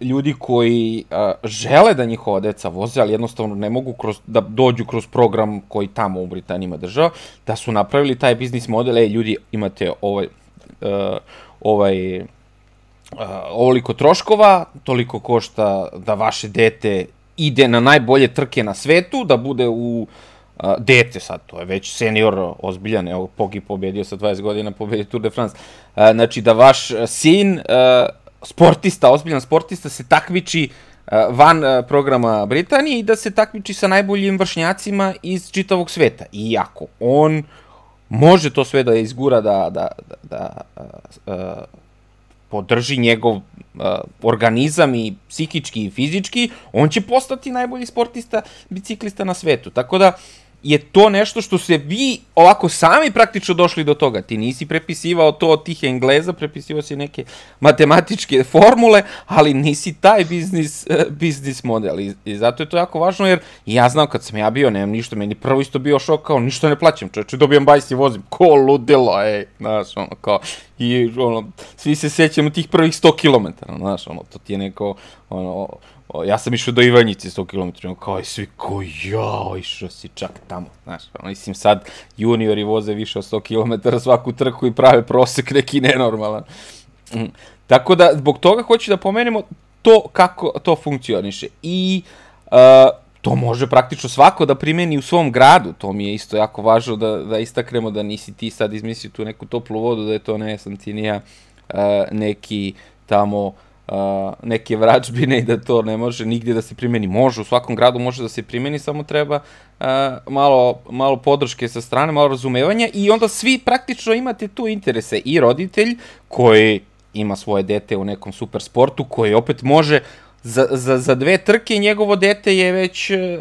ljudi koji uh, žele da njihova deca voze, ali jednostavno ne mogu kroz, da dođu kroz program koji tamo u Britaniji ima država, da su napravili taj biznis model, ej ljudi imate ovaj, uh, ovaj uh, ovoliko troškova, toliko košta da vaše dete ide na najbolje trke na svetu, da bude u uh, dete sad, to je već senior ozbiljan, evo Pogi pobedio sa 20 godina, pobedio Tour de France. Uh, znači da vaš sin uh, sportista, ozbiljan sportista se takmiči uh, van uh, programa Britanije i da se takmiči sa najboljim vršnjacima iz čitavog sveta. Iako on može to sve da izgura da, da, da, da uh, podrži njegov uh, organizam i psihički i fizički, on će postati najbolji sportista, biciklista na svetu. Tako da, uh, je to nešto što se vi ovako sami praktično došli do toga. Ti nisi prepisivao to od tih Engleza, prepisivao si neke matematičke formule, ali nisi taj biznis, eh, biznis model. I, I zato je to jako važno, jer ja znam kad sam ja bio, nemam ništa, meni prvo isto bio šok, kao ništa ne plaćam, čovječe, dobijam bajs i vozim, ko ludilo, ej, znaš, ono, kao, i ono, svi se sećamo tih prvih 100 km, znaš, ono, to ti je neko, ono, ja sam išao do Ivanjice 100 km, kao i svi, ko ja, išao si čak tamo, znaš, ono, mislim sad juniori voze više od 100 km svaku trku i prave prosek neki nenormalan. Mm. Tako da, zbog toga hoću da pomenemo to kako to funkcioniše. I uh, to može praktično svako da primeni u svom gradu, to mi je isto jako važno da, da istaknemo da nisi ti sad izmislio tu neku toplu vodu, da je to ne sam ti nija uh, neki tamo uh, neke vračbine i da to ne može nigdje da se primeni. Može, u svakom gradu može da se primeni, samo treba uh, malo, malo podrške sa strane, malo razumevanja i onda svi praktično imate tu interese i roditelj koji ima svoje dete u nekom super sportu koji opet može za, za, za dve trke njegovo dete je već e,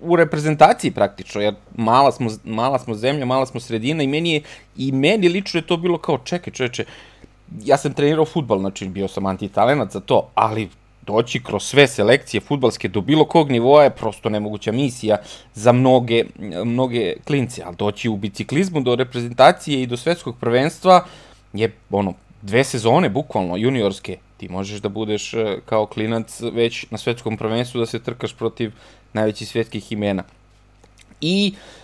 u reprezentaciji praktično, jer mala smo, mala smo zemlja, mala smo sredina i meni je, i meni lično je to bilo kao, čekaj čoveče, ja sam trenirao futbal, znači bio sam antitalenat za to, ali doći kroz sve selekcije futbalske do bilo kog nivoa je prosto nemoguća misija za mnoge, mnoge klince, ali doći u biciklizmu do reprezentacije i do svetskog prvenstva je ono, dve sezone bukvalno juniorske, ti možeš da budeš e, kao klinac već na svetskom prvenstvu da se trkaš protiv najvećih svetskih imena. I Uh,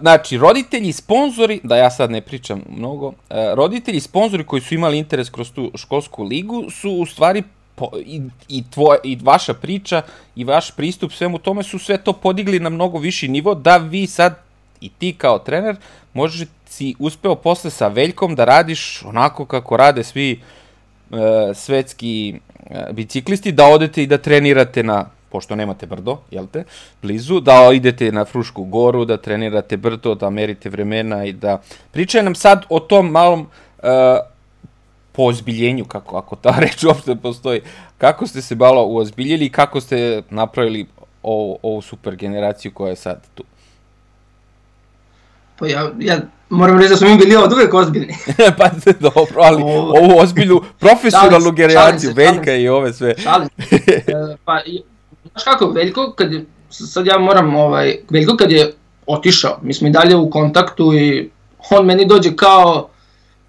znači, roditelji, sponzori, da ja sad ne pričam mnogo, uh, roditelji, sponzori koji su imali interes kroz tu školsku ligu su u stvari po, i, i, tvoj, i vaša priča i vaš pristup svemu tome su sve to podigli na mnogo viši nivo da vi sad i ti kao trener možeš si uspeo posle sa Veljkom da radiš onako kako rade svi uh, svetski uh, biciklisti, da odete i da trenirate na pošto nemate brdo, jel te, blizu, da idete na Frušku goru, da trenirate brdo, da merite vremena i da... Pričaj nam sad o tom malom uh, poozbiljenju, kako, ako ta reč uopšte postoji, kako ste se malo uozbiljili i kako ste napravili ovu, ovu super generaciju koja je sad tu. Pa ja, ja moram reći da smo mi bili od uvek ozbiljni. pa dobro, ali ovu ozbiljnu profesionalnu generaciju, Veljka i ove sve. Šalim se. E, pa znaš kako, Veljko, kad je, sad ja moram, ovaj, Veljko kad je otišao, mi smo i dalje u kontaktu i on meni dođe kao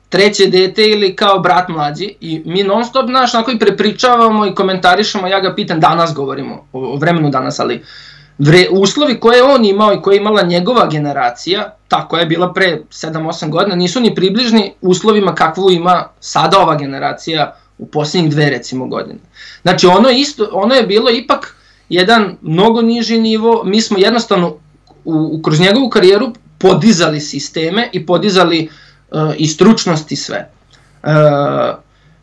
treće dete ili kao brat mlađi i mi non stop, znaš, onako i prepričavamo i komentarišemo, ja ga pitam, danas govorimo, o, o vremenu danas, ali vre, uslovi koje on imao i koje je imala njegova generacija, ta koja je bila pre 7-8 godina, nisu ni približni uslovima kakvu ima sada ova generacija u posljednjih dve recimo godine. Znači ono, isto, ono je bilo ipak jedan mnogo niži nivo, mi smo jednostavno u, kroz njegovu karijeru podizali sisteme i podizali uh, i stručnost i sve. Uh,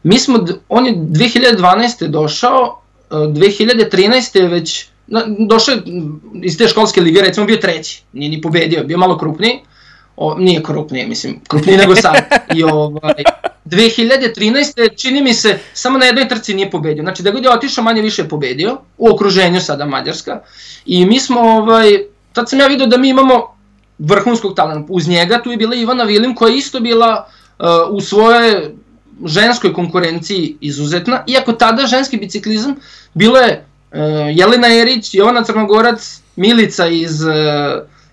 mi smo, on je 2012. došao, uh, 2013. je već na, došao iz te školske lige, recimo bio treći, nije ni pobedio, bio malo krupniji, o, nije krupniji, mislim, krupniji nego sad. I ovaj, 2013. čini mi se, samo na jednoj trci nije pobedio. Znači da god je otišao manje više je pobedio, u okruženju sada Mađarska. I mi smo, ovaj, tad sam ja vidio da mi imamo vrhunskog talenta. Uz njega tu je bila Ivana Vilim koja je isto bila uh, u svojoj ženskoj konkurenciji izuzetna, iako tada ženski biciklizam bilo je uh, Jelena Erić, Jovana Crnogorac, Milica iz, uh,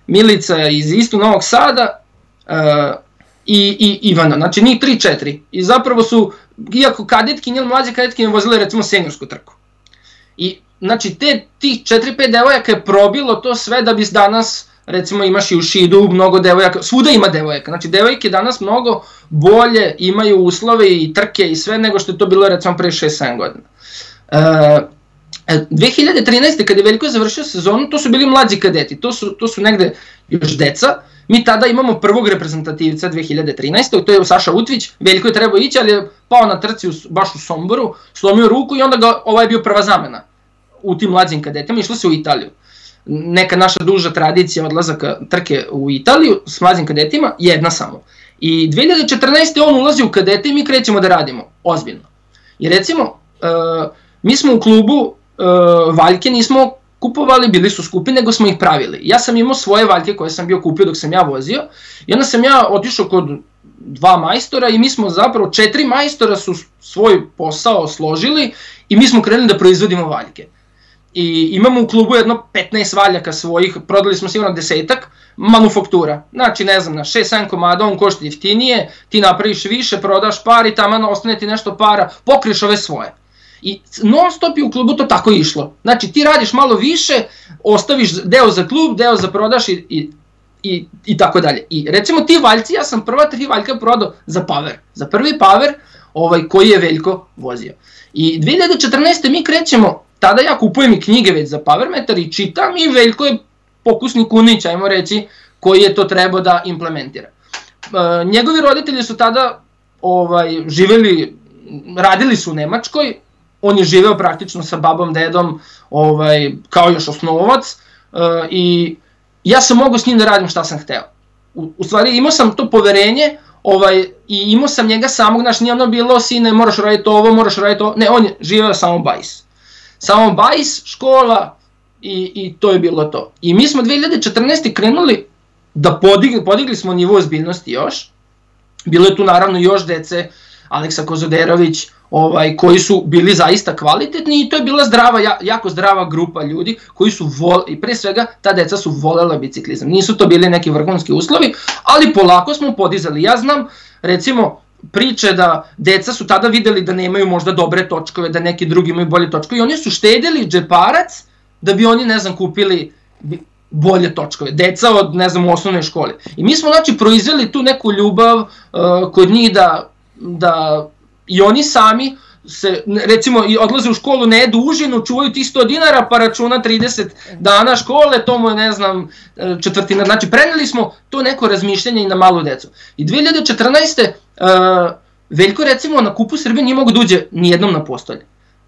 Milica iz istu Novog Sada, uh, i, i Ivana, znači njih 3-4. I zapravo su, iako kadetkinje mlađe kadetkinje vozile recimo seniorsku trku. I znači te tih 4-5 devojaka je probilo to sve da bi danas recimo imaš i u Šidu mnogo devojaka, svuda ima devojaka, znači devojke danas mnogo bolje imaju uslove i trke i sve nego što je to bilo recimo pre 6-7 godina. E, 2013. kada je Veljko završio sezonu, to su bili mlađi kadeti, to su, to su negde još deca, Mi tada imamo prvog reprezentativca 2013. To je Saša Utvić, Veljko je trebao ići, ali je pao na trci u, baš u Somboru, slomio ruku i onda ga, ovaj je bio prva zamena u tim mlađim kadetima, išlo se u Italiju. Neka naša duža tradicija odlazaka trke u Italiju s mlađim kadetima, jedna samo. I 2014. on ulazi u kadete i mi krećemo da radimo, ozbiljno. I recimo, uh, mi smo u klubu uh, Valjke nismo kupovali, bili su skupi, nego smo ih pravili. Ja sam imao svoje valjke koje sam bio kupio dok sam ja vozio i onda sam ja otišao kod dva majstora i mi smo zapravo, četiri majstora su svoj posao složili i mi smo krenuli da proizvodimo valjke. I imamo u klubu jedno 15 valjaka svojih, prodali smo sigurno desetak, manufaktura. Znači, ne znam, na 6-7 komada on košta jeftinije, ti napraviš više, prodaš par i tamo ostane ti nešto para, pokriješ ove svoje. I non stop je u klubu to tako išlo. Znači ti radiš malo više, ostaviš deo za klub, deo za prodaš i, i, i, i tako dalje. I recimo ti valjci, ja sam prva tri valjka prodao za Power. Za prvi Power ovaj, koji je Veljko vozio. I 2014. mi krećemo, tada ja kupujem i knjige već za Powermeter i čitam i Veljko je pokusni kunić, ajmo reći, koji je to trebao da implementira. E, njegovi roditelji su tada ovaj, živeli, radili su u Nemačkoj, on je živeo praktično sa babom, dedom, ovaj, kao još osnovac uh, i ja sam mogao s njim da radim šta sam hteo. U, u stvari imao sam to poverenje ovaj, i imao sam njega samog, znaš, nije ono bilo, sine, moraš raditi ovo, moraš raditi ovo, ne, on je živeo samo bajs. Samo bajs, škola i, i to je bilo to. I mi smo 2014. krenuli da podigli, podigli smo nivo ozbiljnosti još, bilo je tu naravno još dece, Aleksa Kozoderović, ovaj, koji su bili zaista kvalitetni i to je bila zdrava, jako zdrava grupa ljudi koji su vol, i pre svega ta deca su volela biciklizam. Nisu to bili neki vrhunski uslovi, ali polako smo podizali. Ja znam, recimo, priče da deca su tada videli da nemaju možda dobre točkove, da neki drugi imaju bolje točkove i oni su štedili džeparac da bi oni, ne znam, kupili bolje točkove, deca od, ne znam, u osnovnoj školi. I mi smo, znači, proizveli tu neku ljubav uh, kod njih da, da i oni sami se, recimo, i odlaze u školu, ne jedu užinu, čuvaju ti 100 dinara, pa računa 30 dana škole, to mu je, ne znam, četvrtina. Znači, preneli smo to neko razmišljanje i na malu decu. I 2014. Uh, Veljko, recimo, na kupu Srbije nije mogo da uđe nijednom na postolje,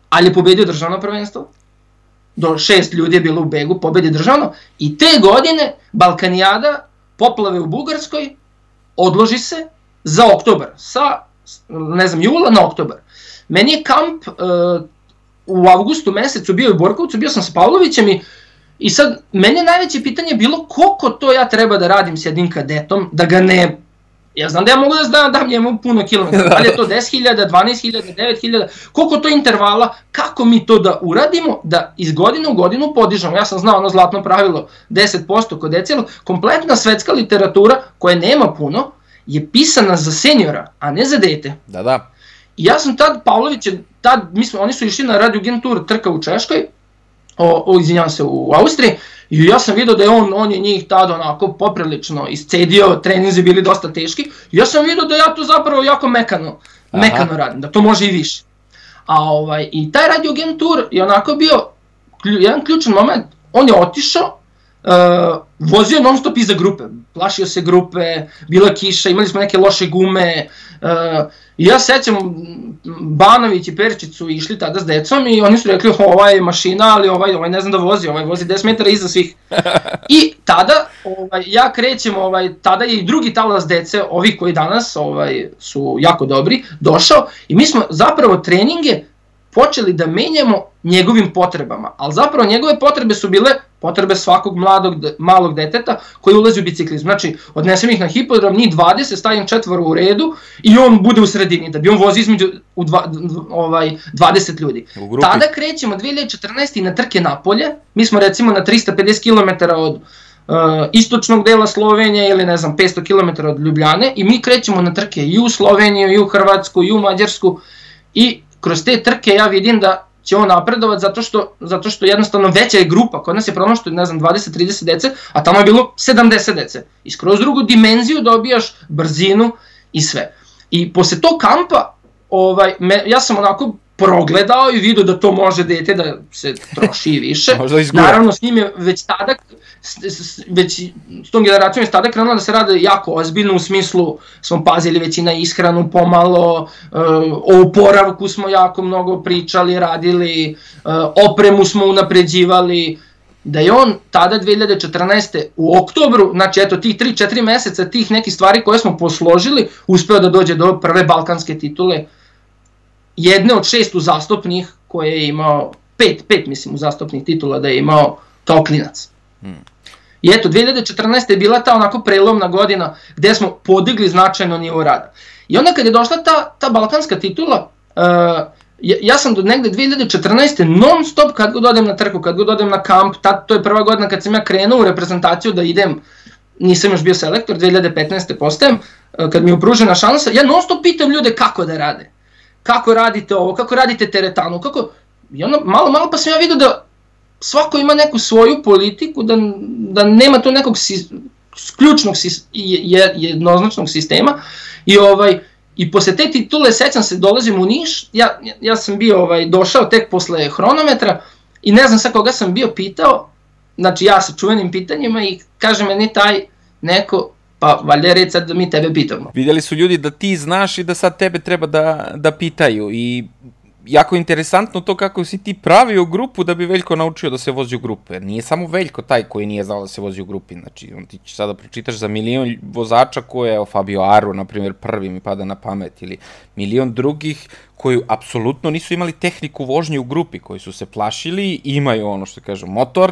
ali je pobedio državno prvenstvo, do šest ljudi je bilo u begu, pobedi državno, i te godine Balkanijada, poplave u Bugarskoj, odloži se za oktobar, sa, ne znam, jula na oktobar. Meni je kamp uh, u avgustu mesecu bio u Borkovcu, bio sam sa Pavlovićem i I sad, mene najveće pitanje je bilo koliko to ja treba da radim s jednim kadetom, da ga ne Ja znam da ja mogu da znam, dam njemu puno kilometara, da li je to 10.000, 12.000, 9.000, koliko to intervala, kako mi to da uradimo, da iz godine u godinu podižemo. Ja sam znao ono zlatno pravilo 10% kod decila, kompletna svetska literatura koja nema puno, je pisana za seniora, a ne za dete. Da, da. I ja sam tad, Pavlović je, tad, mi smo, oni su išli na Radio Gen Tour trka u Češkoj, o, o izvinjavam se, u Austriji, I ja sam vidio da je on, on je njih tada onako poprilično iscedio, treninzi bili dosta teški. I ja sam vidio da ja to zapravo jako mekano, Aha. mekano radim, da to može i više. A ovaj, i taj Radio Game Tour je onako bio jedan ključan moment. On je otišao, uh, vozio non stop iza grupe, plašio se grupe, bila kiša, imali smo neke loše gume, uh, ja sećam, Banović i Peričić su išli tada s decom i oni su rekli, ovaj je mašina, ali ovaj, ovaj ne znam da vozi, ovaj vozi 10 metara iza svih. I tada, ovaj, ja krećem, ovaj, tada je i drugi talas dece, ovi koji danas ovaj, su jako dobri, došao i mi smo zapravo treninge počeli da menjamo njegovim potrebama, ali zapravo njegove potrebe su bile potrebe svakog mladog, malog deteta koji ulazi u biciklizam. Znači, odnesem ih na hipodrom, njih 20, stavim četvoro u redu i on bude u sredini, da bi on vozi između u dva, ovaj, 20 ljudi. Tada krećemo 2014. na trke napolje, mi smo recimo na 350 km od uh, istočnog dela Slovenije ili ne znam 500 km od Ljubljane i mi krećemo na trke i u Sloveniju, i u Hrvatsku, i u Mađarsku i kroz te trke ja vidim da će on napredovat zato što, zato što jednostavno veća je grupa, kod nas je pronašto, ne znam, 20-30 dece, a tamo je bilo 70 dece. I skroz drugu dimenziju dobijaš brzinu i sve. I posle tog kampa, ovaj, me, ja sam onako progledao i vidio da to može dete da se troši više. Naravno, s njim je već tada, već s tom generacijom je tada krenula da se rade jako ozbiljno, u smislu smo pazili već i na ishranu pomalo, eh, o oporavku smo jako mnogo pričali, radili, eh, opremu smo unapređivali, da je on tada 2014. u oktobru, znači eto tih 3-4 meseca tih nekih stvari koje smo posložili, uspeo da dođe do prve balkanske titule, jedne od šest uzastopnih koje je imao, pet, pet mislim uzastopnih titula da je imao kao klinac. Hmm. I eto, 2014. je bila ta onako prelomna godina gde smo podigli značajno nivo rada. I onda kad je došla ta, ta balkanska titula, uh, ja, ja sam do negde 2014. non stop kad god odem na trku, kad god odem na kamp, tad, to je prva godina kad sam ja krenuo u reprezentaciju da idem, nisam još bio selektor, 2015. postajem, uh, kad mi je upružena šansa, ja non stop pitam ljude kako da rade. Kako radite ovo, kako radite teretanu, kako... I onda malo, malo pa sam ja vidio da svako ima neku svoju politiku, da, da nema to nekog si, ključnog jednoznačnog sistema. I ovaj i posle te titule sećam se dolazim u Niš, ja, ja sam bio ovaj došao tek posle hronometra i ne znam sa koga sam bio pitao, znači ja sa čuvenim pitanjima i kaže meni taj neko pa valjda je sad da mi tebe pitamo. Vidjeli su ljudi da ti znaš i da sad tebe treba da, da pitaju i jako interesantno to kako si ti pravio grupu da bi Veljko naučio da se vozi u grupe. Nije samo Veljko taj koji nije znao da se vozi u grupi. Znači, on ti će sada pročitaš za milion vozača koje, evo, Fabio Aru, na primjer, prvi mi pada na pamet, ili milion drugih koji apsolutno nisu imali tehniku vožnje u grupi, koji su se plašili, imaju ono što kažu motor,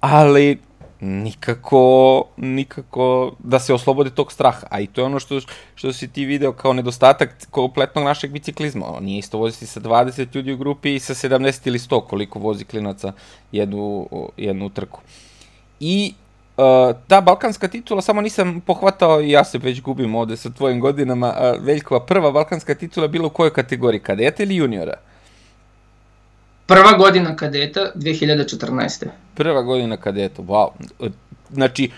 ali nikako, nikako da se oslobode tog straha. A i to je ono što, što si ti video kao nedostatak kompletnog našeg biciklizma. Nije isto voziti sa 20 ljudi u grupi i sa 70 ili 100 koliko vozi klinaca jednu, jednu trku. I uh, ta balkanska titula, samo nisam pohvatao i ja se već gubim ovde sa tvojim godinama, uh, Veljkova prva balkanska titula bila u kojoj kategoriji, kadeta ili juniora? Prva godina kadeta 2014. Prva godina kadeta, wow. Znači,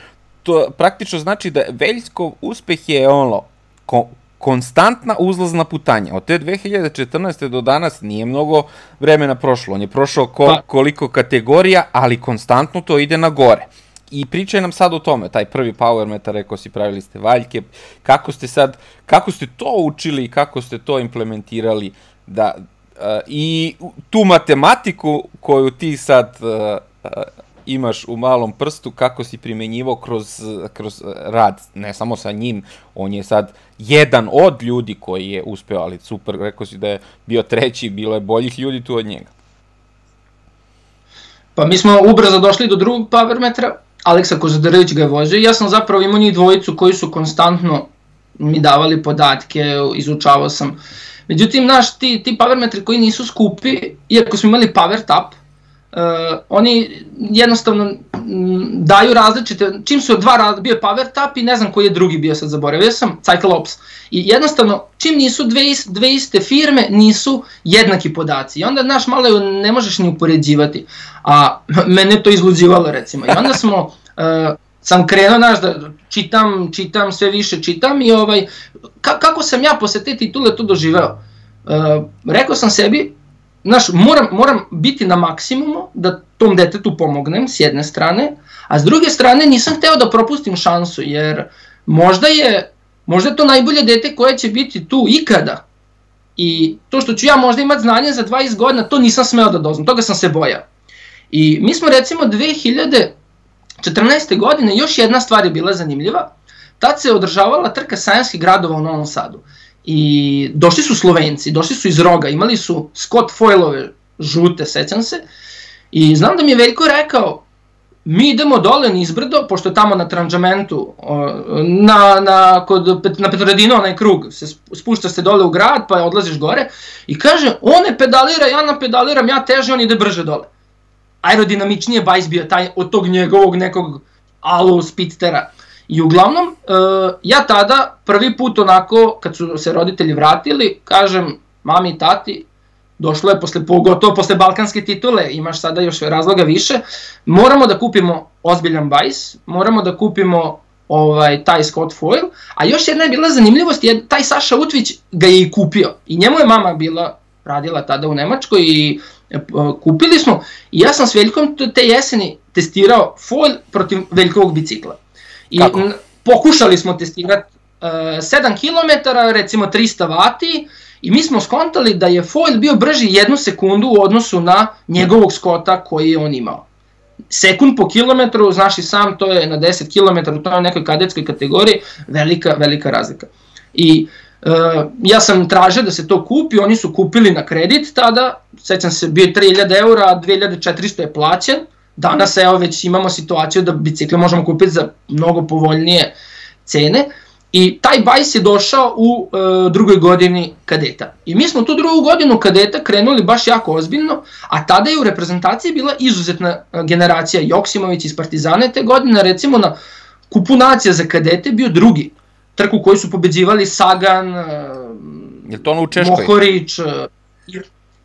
to praktično znači da Veljskov uspeh je ono, ko, konstantna uzlazna putanja. Od te 2014. do danas nije mnogo vremena prošlo. On je prošao ko, pa. koliko kategorija, ali konstantno to ide na gore. I pričaj nam sad o tome, taj prvi power meter, rekao si, pravili ste valjke, kako ste sad, kako ste to učili i kako ste to implementirali da, I tu matematiku koju ti sad imaš u malom prstu, kako si primenjivao kroz, kroz rad, ne samo sa njim, on je sad jedan od ljudi koji je uspeo, ali super, rekao si da je bio treći, bilo je boljih ljudi tu od njega. Pa mi smo ubrzo došli do drugog power metra, Aleksa Kozadarić ga je vozio ja sam zapravo imao njih dvojicu koji su konstantno mi davali podatke, izučavao sam uh, Međutim, naš, ti, ti power metri koji nisu skupi, iako smo imali power tap, uh, oni jednostavno m, daju različite, čim su dva raz, bio je power tap i ne znam koji je drugi bio, sad zaboravio sam, Cyclops. I jednostavno, čim nisu dve, dve iste firme, nisu jednaki podaci. I onda, naš, malo ne možeš ni upoređivati. A mene to izluđivalo, recimo. I onda smo, uh, sam krenuo, znaš, da čitam, čitam, sve više čitam i ovaj, ka, kako sam ja posle te titule to doživeo? Uh, rekao sam sebi, znaš, moram, moram biti na maksimumu da tom detetu pomognem s jedne strane, a s druge strane nisam hteo da propustim šansu, jer možda je, možda je to najbolje dete koje će biti tu ikada. I to što ću ja možda imati znanje za 20 godina, to nisam smeo da doznam, toga sam se bojao. I mi smo recimo 2000, 14. godine još jedna stvar je bila zanimljiva. Tad se održavala trka sajanskih gradova u Novom Sadu. I došli su Slovenci, došli su iz Roga, imali su Scott Foilove žute, sećam se. I znam da mi je Veljko rekao, mi idemo dole nizbrdo, pošto je tamo na tranđamentu, na, na, kod, na Petrodino, onaj krug, se spušta se dole u grad, pa odlaziš gore, i kaže, on ne pedalira, ja napedaliram, ja teže, on ide brže dole aerodinamičnije bajs bio taj od tog njegovog nekog alu spitstera. I uglavnom, uh, ja tada prvi put onako, kad su se roditelji vratili, kažem, mami i tati, došlo je posle, pogotovo posle balkanske titule, imaš sada još razloga više, moramo da kupimo ozbiljan bajs, moramo da kupimo ovaj, taj Scott Foil, a još jedna je bila zanimljivost, je taj Saša Utvić ga je i kupio i njemu je mama bila radila tada u Nemačkoj i E, kupili smo i ja sam s Veljkom te jeseni testirao foil protiv Veljkovog bicikla. I Kako? pokušali smo testirati uh, 7 km, recimo 300 vati, i mi smo skontali da je foil bio brži jednu sekundu u odnosu na njegovog skota koji je on imao. Sekund po kilometru, znaš i sam, to je na 10 km u toj nekoj kadetskoj kategoriji, velika, velika razlika. I Uh, ja sam tražio da se to kupi, oni su kupili na kredit tada, sećam se, bio je 3000 eura, a 2400 je plaćen, danas evo već imamo situaciju da bicikle možemo kupiti za mnogo povoljnije cene, i taj bajs je došao u uh, drugoj godini kadeta. I mi smo tu drugu godinu kadeta krenuli baš jako ozbiljno, a tada je u reprezentaciji bila izuzetna generacija Joksimović iz Partizane. Te godine, recimo na kupu nacija za kadete bio drugi trku koju su pobeđivali Sagan, je to ono u Češkoj? Mohorić,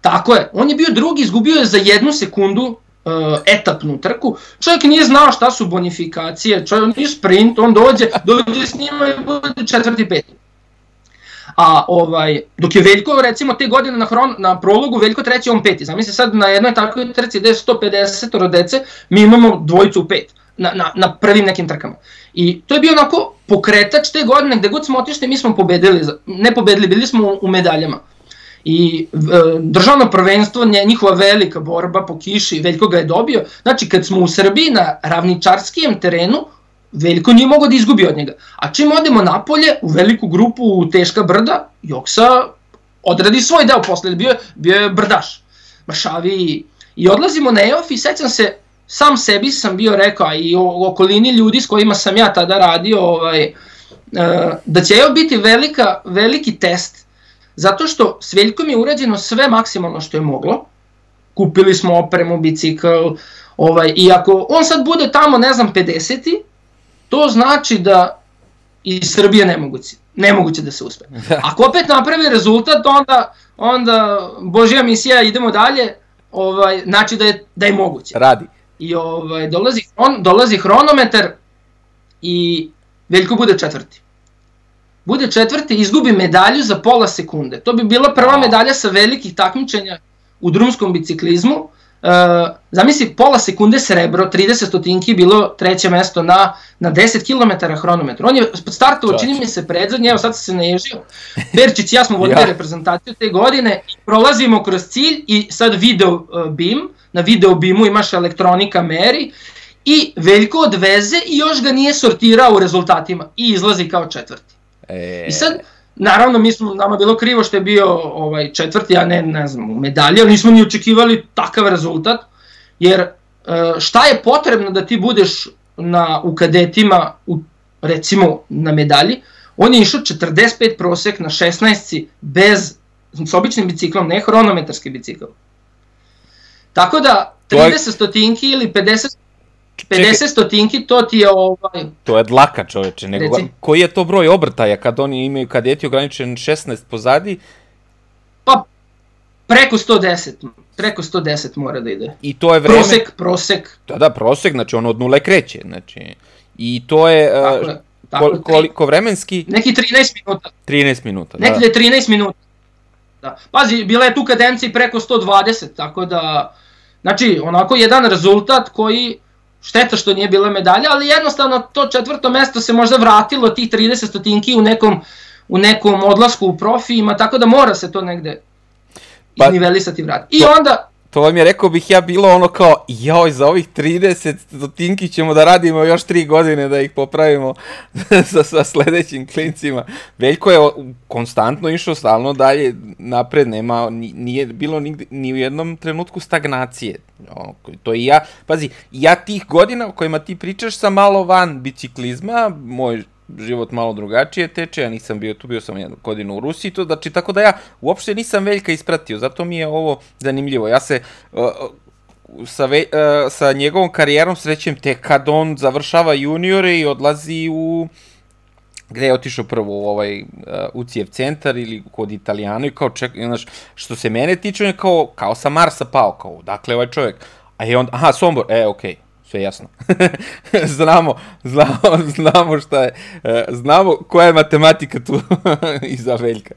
tako je. On je bio drugi, izgubio je za jednu sekundu uh, etapnu trku. Čovjek nije znao šta su bonifikacije, čovjek nije sprint, on dođe, dođe s njima i bude četvrti, peti. A ovaj, dok je Veljko recimo te godine na, hron, na prologu Veljko treći, on peti. Zamisli sad na jednoj takvoj trci gde je 150 dece, mi imamo dvojicu u pet na, na, na prvim nekim trkama. I to je bio onako pokretač te godine, gde god smo otišli, mi smo pobedili, ne pobedili, bili smo u, medaljama. i e, državno prvenstvo, njihova velika borba po kiši, Veljko ga je dobio. Znači, kad smo u Srbiji na ravničarskijem terenu, Veljko nije mogao da izgubi od njega. A čim odemo napolje, u veliku grupu, u teška brda, Joksa odradi svoj deo posle, bio, bio je brdaš, mršavi. I odlazimo na EOF i sećam se, sam sebi sam bio rekao, i o okolini ljudi s kojima sam ja tada radio, ovaj, e, da će EOF biti velika, veliki test Zato što s Veljkom je urađeno sve maksimalno što je moglo. Kupili smo opremu, bicikl, ovaj, i ako on sad bude tamo, ne znam, 50 to znači da iz Srbije nemoguće, nemoguće da se uspe. Ako opet napravi rezultat, onda, onda Božja misija, idemo dalje, ovaj, znači da je, da je moguće. Radi. I ovaj, dolazi, on, dolazi hronometar i Veljko bude četvrti bude četvrti izgubi medalju za pola sekunde. To bi bila prva medalja sa velikih takmičenja u drumskom biciklizmu. Uh, zamisli, pola sekunde srebro, 30 stotinki, bilo treće mesto na, na 10 km hronometru. On je startovo, čini mi se predzadnje, evo sad se naježio. Perčić i ja smo vodili ja. reprezentaciju te godine, prolazimo kroz cilj i sad video uh, BIM, na video BIMu imaš elektronika meri i Veljko odveze i još ga nije sortirao u rezultatima i izlazi kao četvrti. E... I sad, naravno, mi smo, nama bilo krivo što je bio ovaj, četvrti, a ne, ne znam, medalja, ali nismo ni očekivali takav rezultat, jer e, šta je potrebno da ti budeš na, u kadetima, u, recimo na medalji, on je išao 45 prosek na 16 bez, s običnim biciklom, ne hronometarski bicikl. Tako da, 30 stotinki ili 50 50 stotinki, to ti je ovaj... To je dlaka čoveče, nego Reci. koji je to broj obrtaja kad oni imaju kadeti ograničen 16 pozadi? Pa preko 110, preko 110 mora da ide. I to je vreme... Prosek, prosek. Da, da, prosek, znači on od nule kreće, znači... I to je... Tako, uh, tako, kol, koliko vremenski? Neki 13 minuta. 13 minuta, da. Neki 13 minuta. Da. Pazi, bila je tu kadencija preko 120, tako da... Znači, onako jedan rezultat koji šteta što nije bila medalja, ali jednostavno to četvrto mesto se možda vratilo tih 30 stotinki u nekom, u nekom odlasku u profijima, tako da mora se to negde pa, iznivelisati vrat. I to, onda... To vam je rekao bih ja bilo ono kao, joj, za ovih 30 stotinki ćemo da radimo još 3 godine da ih popravimo sa, sa sledećim klincima. Veljko je konstantno išao stalno dalje napred, nema, nije bilo nigde, ni u jednom trenutku stagnacije. To i ja, pazi, ja tih godina o kojima ti pričaš sam malo van biciklizma, moj život malo drugačije teče, ja nisam bio tu, bio sam jednu godinu u Rusiji, to znači tako da ja uopšte nisam Veljka ispratio, zato mi je ovo zanimljivo. Ja se uh, sa, ve, uh, sa njegovom karijerom srećem tek kad on završava juniore i odlazi u gde je otišao prvo u ovaj uh, UCF centar ili kod Italijana i kao ček, znaš, što se mene tiče, on je kao, kao sa Marsa pao, kao, dakle ovaj čovjek, a je on, aha, Sombor, e, okej, okay sve jasno. znamo, znamo, znamo šta je, e, znamo koja je matematika tu iza Veljka.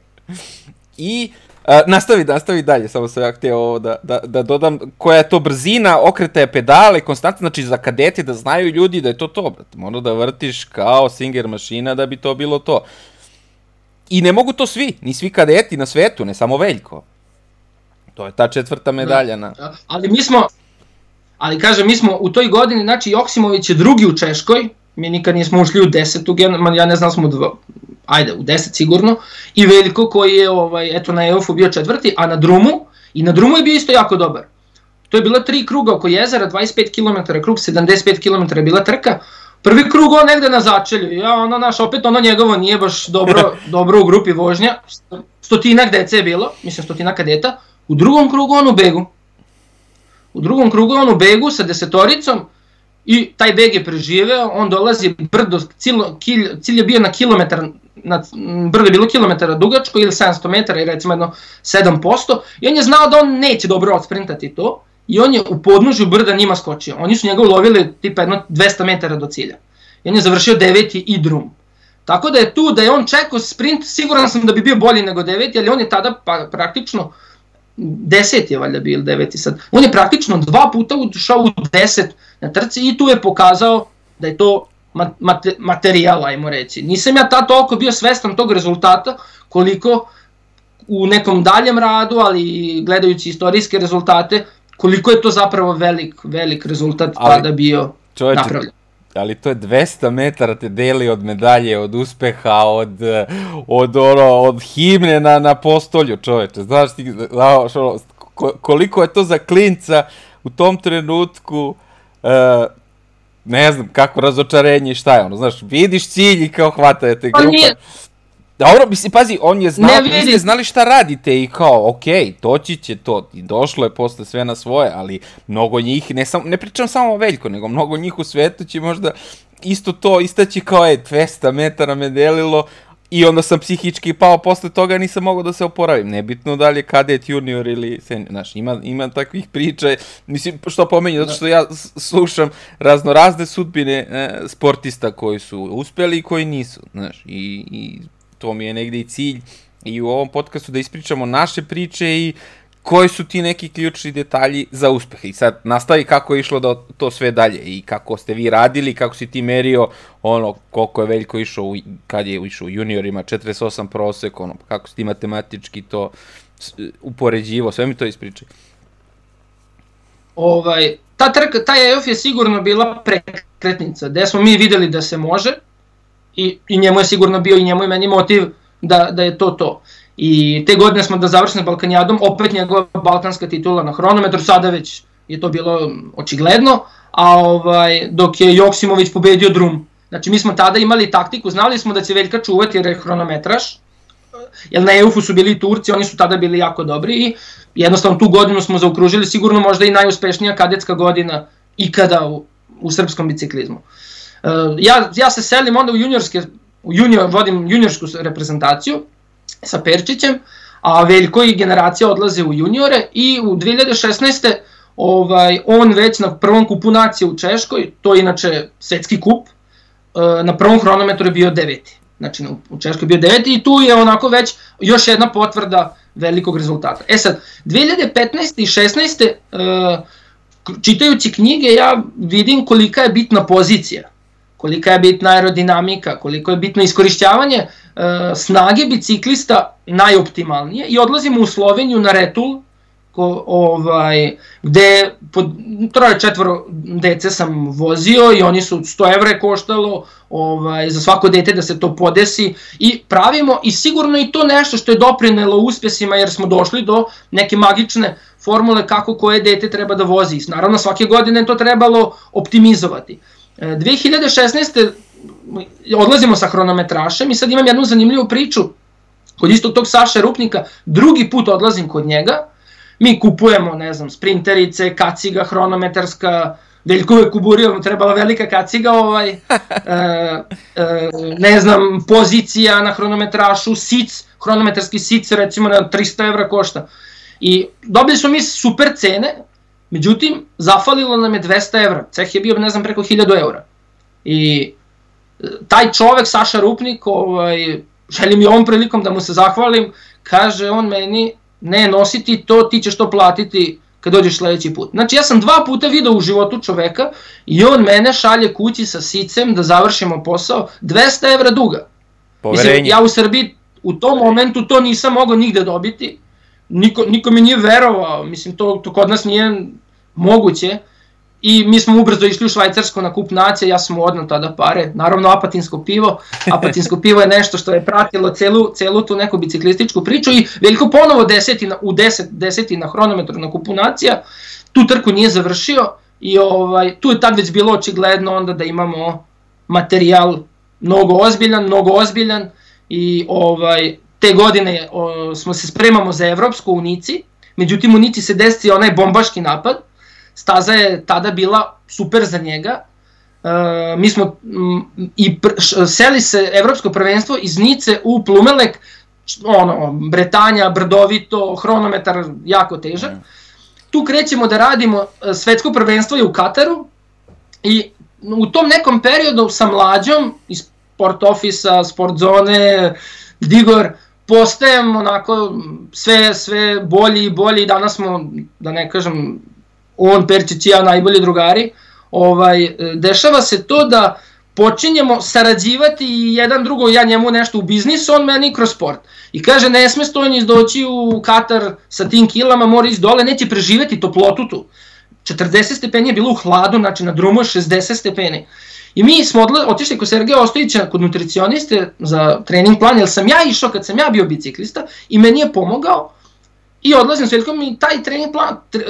I Uh, nastavi, nastavi dalje, samo sam ja htio ovo da, da, da dodam koja je to brzina, okretaje pedale, konstantno, znači za kadete da znaju ljudi da je to to, brate. Mora da vrtiš kao Singer mašina da bi to bilo to. I ne mogu to svi, ni svi kadeti na svetu, ne samo Veljko. To je ta četvrta medalja na... Ali mi smo, ali kažem, mi smo u toj godini, znači Joksimović je drugi u Češkoj, mi nikad nismo ušli u desetu, ja ne znam smo dva, ajde, u deset sigurno, i Veljko koji je, ovaj, eto, na EOF-u bio četvrti, a na drumu, i na drumu je bio isto jako dobar. To je bila tri kruga oko jezera, 25 km krug, 75 km je bila trka, Prvi krug on negde na začelju, ja ono naš, opet ono njegovo nije baš dobro, dobro u grupi vožnja, stotinak dece je bilo, mislim stotinak kadeta, u drugom krugu on u begu, U drugom krugu on u begu sa desetoricom i taj beg je preživeo, on dolazi brdo, cilj, kilj, cilj je bio na kilometar, na, brdo je bilo kilometara dugačko ili 700 metara i recimo jedno 7%, i on je znao da on neće dobro odsprintati to, i on je u podnožju brda njima skočio. Oni su njega ulovili tipa jedno 200 metara do cilja. I on je završio deveti i drum. Tako da je tu, da je on čekao sprint, siguran sam da bi bio bolji nego deveti, ali on je tada pa, praktično deset je valjda bil, deveti sad. On je praktično dva puta ušao u deset na trci i tu je pokazao da je to mate, materijal, ajmo reći. Nisam ja tad toliko bio svestan tog rezultata koliko u nekom daljem radu, ali gledajući istorijske rezultate, koliko je to zapravo velik, velik rezultat ali, tada bio čovječe, napravljen. Ali to je 200 metara te deli od medalje, od uspeha, od, od, ono, od himne na, na postolju, čoveče. Znaš ti, znaš, ono, koliko je to za klinca u tom trenutku, uh, ne znam, kako razočarenje i šta je ono, znaš, vidiš cilj i kao hvatate te pa grupa. Nije, Dobro, mislim, pazi, on je znao, vi znali šta radite i kao, okej, okay, doći će to, i došlo je posle sve na svoje, ali mnogo njih, ne, sam, ne pričam samo o Veljko, nego mnogo njih u svetu će možda isto to istaći kao, je, 200 metara me delilo, I onda sam psihički pao, posle toga nisam mogao da se oporavim. Nebitno da li je kadet, junior ili senior. Znaš, ima, ima takvih priča, mislim, što pomenju, zato što ja slušam raznorazne sudbine e, sportista koji su uspeli i koji nisu. Znaš, i, i to mi je negde i cilj i u ovom podcastu da ispričamo naše priče i koji su ti neki ključni detalji za uspeh. I sad nastavi kako je išlo da to sve dalje i kako ste vi radili, kako si ti merio ono koliko je Veljko išao u, kad je išao u juniorima 48 prosek, ono kako si ti matematički to upoređivo, sve mi to ispričaj. Ovaj, ta trka, ta EOF je sigurno bila prekretnica, gde smo mi videli da se može, i, i njemu je sigurno bio i njemu i meni motiv da, da je to to. I te godine smo da završili Balkanjadom, opet njegova balkanska titula na hronometru, sada već je to bilo očigledno, a ovaj, dok je Joksimović pobedio drum. Znači mi smo tada imali taktiku, znali smo da će Veljka čuvati jer je hronometraš, jer na EUF-u su bili Turci, oni su tada bili jako dobri i jednostavno tu godinu smo zaokružili sigurno možda i najuspešnija kadetska godina ikada u, u srpskom biciklizmu. Uh, ja, ja se selim onda u juniorske, u junior, vodim juniorsku reprezentaciju sa Perčićem, a Veljko i generacija odlaze u juniore i u 2016. Ovaj, on već na prvom kupu nacije u Češkoj, to je inače svetski kup, na prvom hronometru je bio deveti. Znači u Češkoj je bio deveti i tu je onako već još jedna potvrda velikog rezultata. E sad, 2015. i 16. Eh, čitajući knjige ja vidim kolika je bitna pozicija kolika je bitna aerodinamika, koliko je bitno iskorišćavanje e, snage biciklista najoptimalnije i odlazimo u Sloveniju na Retul, ko, ovaj, gde pod troje četvoro dece sam vozio i oni su 100 evra koštalo ovaj, za svako dete da se to podesi i pravimo i sigurno i to nešto što je doprinelo uspesima jer smo došli do neke magične formule kako koje dete treba da vozi. Naravno svake godine to trebalo optimizovati. 2016. odlazimo sa hronometrašem i sad imam jednu zanimljivu priču kod istog tog Saša Rupnika, drugi put odlazim kod njega, mi kupujemo, ne znam, sprinterice, kaciga, hronometarska, Veljko je kuburio, trebala velika kaciga, ovaj, e, e, ne znam, pozicija na hronometrašu, sic, hronometarski sic recimo na 300 evra košta. I dobili smo mi super cene, Međutim, zafalilo nam je 200 evra, ceh je bio, ne znam, preko 1000 evra. I e, taj čovek, Saša Rupnik, ovaj, želim i ovom prilikom da mu se zahvalim, kaže on meni, ne nositi to, ti ćeš to platiti kad dođeš sledeći put. Znači ja sam dva puta video u životu čoveka i on mene šalje kući sa sicem da završimo posao, 200 evra duga. Poverenje. Mislim, ja u Srbiji u tom momentu to nisam mogao nigde dobiti, niko, niko mi nije verovao, mislim to, to kod nas nije moguće. I mi smo ubrzo išli u Švajcarsko na kup nacije, ja sam odno tada pare, naravno apatinsko pivo, apatinsko pivo je nešto što je pratilo celu, celu tu neku biciklističku priču i veliko ponovo deseti na, u deset, deseti na hronometru na kupu nacija, tu trku nije završio i ovaj, tu je tad već bilo očigledno onda da imamo materijal mnogo ozbiljan, mnogo ozbiljan i ovaj, te godine o, smo se spremamo za Evropsku u Nici, međutim u Nici se desi onaj bombaški napad, staza je tada bila super za njega, e, mi smo m, i pr, š, seli se Evropsko prvenstvo iz Nice u Plumelek, ono, Bretanja, brdovito, hronometar jako težak. Tu krećemo da radimo, e, svetsko prvenstvo je u Kataru i u tom nekom periodu sa mlađom iz sport ofisa, sport zone, Digor, postajem onako sve, sve bolji i bolji, danas smo, da ne kažem, on, Perčić i ja najbolji drugari, ovaj, dešava se to da počinjemo sarađivati i jedan drugo, ja njemu nešto u biznisu, on meni kroz sport. I kaže, ne sme Stojnić doći u Katar sa tim kilama, mora iz dole, neće preživeti toplotu tu. 40 stepeni je bilo u hladu, znači na drumu je 60 stepeni. I mi smo odla, otišli kod Sergeja Ostojića kod nutricioniste za trening plan, jer sam ja išao kad sam ja bio biciklista i meni je pomogao i odlazim s Veljkom i taj trening plan, tre,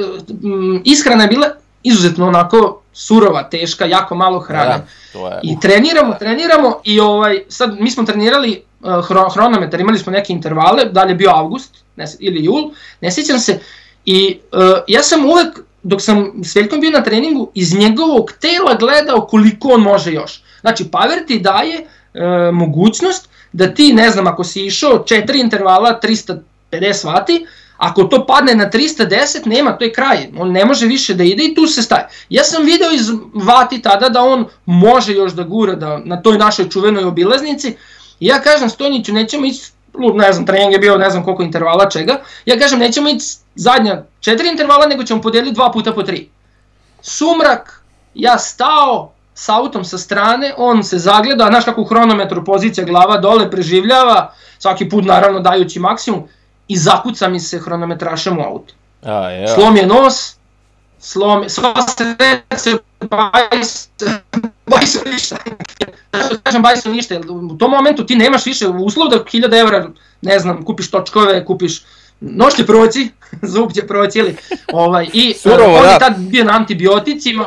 ishrana je bila izuzetno onako surova, teška, jako malo hrane. Da, to je. I treniramo, treniramo i ovaj, sad mi smo trenirali uh, hronometar, imali smo neke intervale, dalje bio avgust ne, ili jul, ne sjećam se, i uh, ja sam uvek dok sam s Veljkom bio na treningu, iz njegovog tela gledao koliko on može još. Znači, Power ti daje e, mogućnost da ti, ne znam, ako si išao četiri intervala 350 vati, ako to padne na 310, nema, to je kraj. On ne može više da ide i tu se staje. Ja sam video iz vati tada da on može još da gura da, na toj našoj čuvenoj obilaznici. I ja kažem Stojniću, nećemo ići ne znam, trening je bio ne znam koliko intervala čega, ja kažem nećemo ići zadnja četiri intervala, nego ćemo podeliti dva puta po tri. Sumrak, ja stao s autom sa strane, on se zagleda, znaš kako u hronometru pozicija glava dole preživljava, svaki put naravno dajući maksimum, i zakuca mi se hronometrašem u auto. A, ja. Slom je nos, slom, sva se bajs ništa. Zašto kažem bajs ništa, u tom momentu ti nemaš više uslov da 1000 evra, ne znam, kupiš točkove, kupiš nož će proći, zub će proći, ili, ovaj, i Surovo, on je da. tad bio na antibioticima,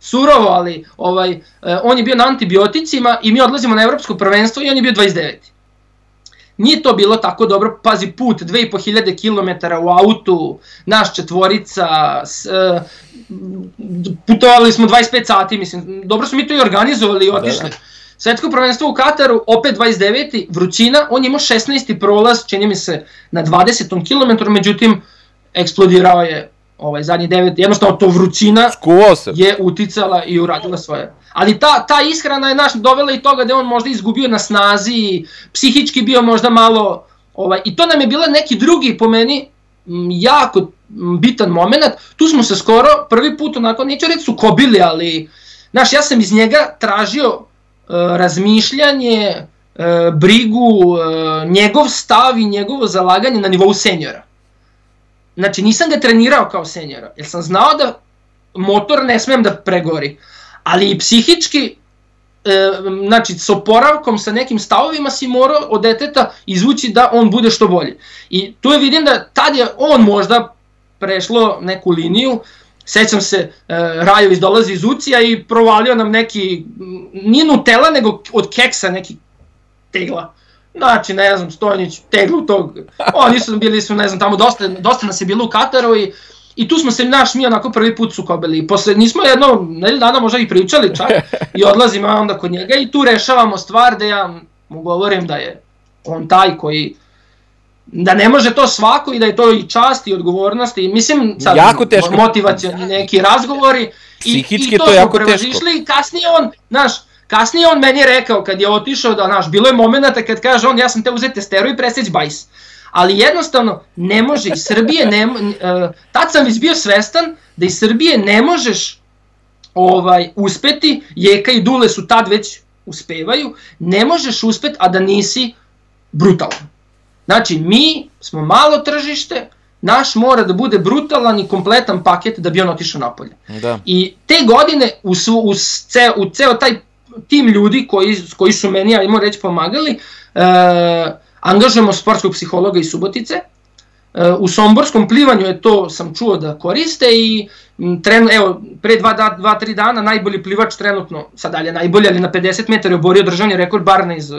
surovo, ali ovaj, uh, on je bio na antibioticima i mi odlazimo na evropsko prvenstvo i on je bio 29. Nije to bilo tako dobro, pazi put, 2500 km u autu, naš četvorica, s, uh, putovali smo 25 sati, mislim, dobro smo mi to i organizovali i otišli. Da, da. Svetsko prvenstvo u Kataru, opet 29. vrućina, on je imao 16. prolaz, čini mi se, na 20. km, međutim, eksplodirao je ovaj zadnji 9, jednostavno to vrućina se. je uticala i uradila svoje. Ali ta, ta ishrana je naš dovela i toga da on možda izgubio na snazi, psihički bio možda malo, ovaj, i to nam je bila neki drugi po meni jako bitan moment. Tu smo se skoro prvi put onako, neću reći sukobili, ali znaš, ja sam iz njega tražio E, razmišljanje, e, brigu, e, njegov stav i njegovo zalaganje na nivou senjora. Znači nisam ga trenirao kao senjora, jer sam znao da motor ne smem da pregori, ali i psihički znači s oporavkom, sa nekim stavovima si morao od deteta izvući da on bude što bolje. I tu je vidim da tad je on možda prešlo neku liniju, Sećam se, uh, Rajović dolazi iz Ucija i provalio nam neki, nije Nutella, nego od keksa neki tegla. Znači, ne znam, Stojnić, teglu tog, oni su bili su, ne znam, tamo dosta, dosta nas je bilo u Kataru i, i tu smo se naš mi onako prvi put sukobili. Posle, nismo jedno, nedelju dana možda i pričali čak i odlazimo onda kod njega i tu rešavamo stvar da ja mu govorim da je on taj koji da ne može to svako i da je to i čast i odgovornost i mislim sad jako teško. motivacioni neki razgovori i, i to, to jako prevazišli i kasnije on, znaš, kasnije on meni je rekao kad je otišao da, znaš, bilo je momenata kad kaže on ja sam te uzeti testeru i preseć bajs. Ali jednostavno ne može iz Srbije, ne, uh, tad sam već bio svestan da iz Srbije ne možeš ovaj uspeti, Jeka i Dule su tad već uspevaju, ne možeš uspeti a da nisi brutalan. Znači, mi smo malo tržište, naš mora da bude brutalan i kompletan paket da bi on otišao napolje. Da. I te godine u, u, ceo, u ceo taj tim ljudi koji, koji su meni, ja imao reći, pomagali, e, angažujemo sportskog psihologa iz Subotice, e, u somborskom plivanju je to sam čuo da koriste i tren, evo, pre 2-3 dana najbolji plivač trenutno, sad dalje najbolji, ali na 50 metara je oborio državni rekord Barna iz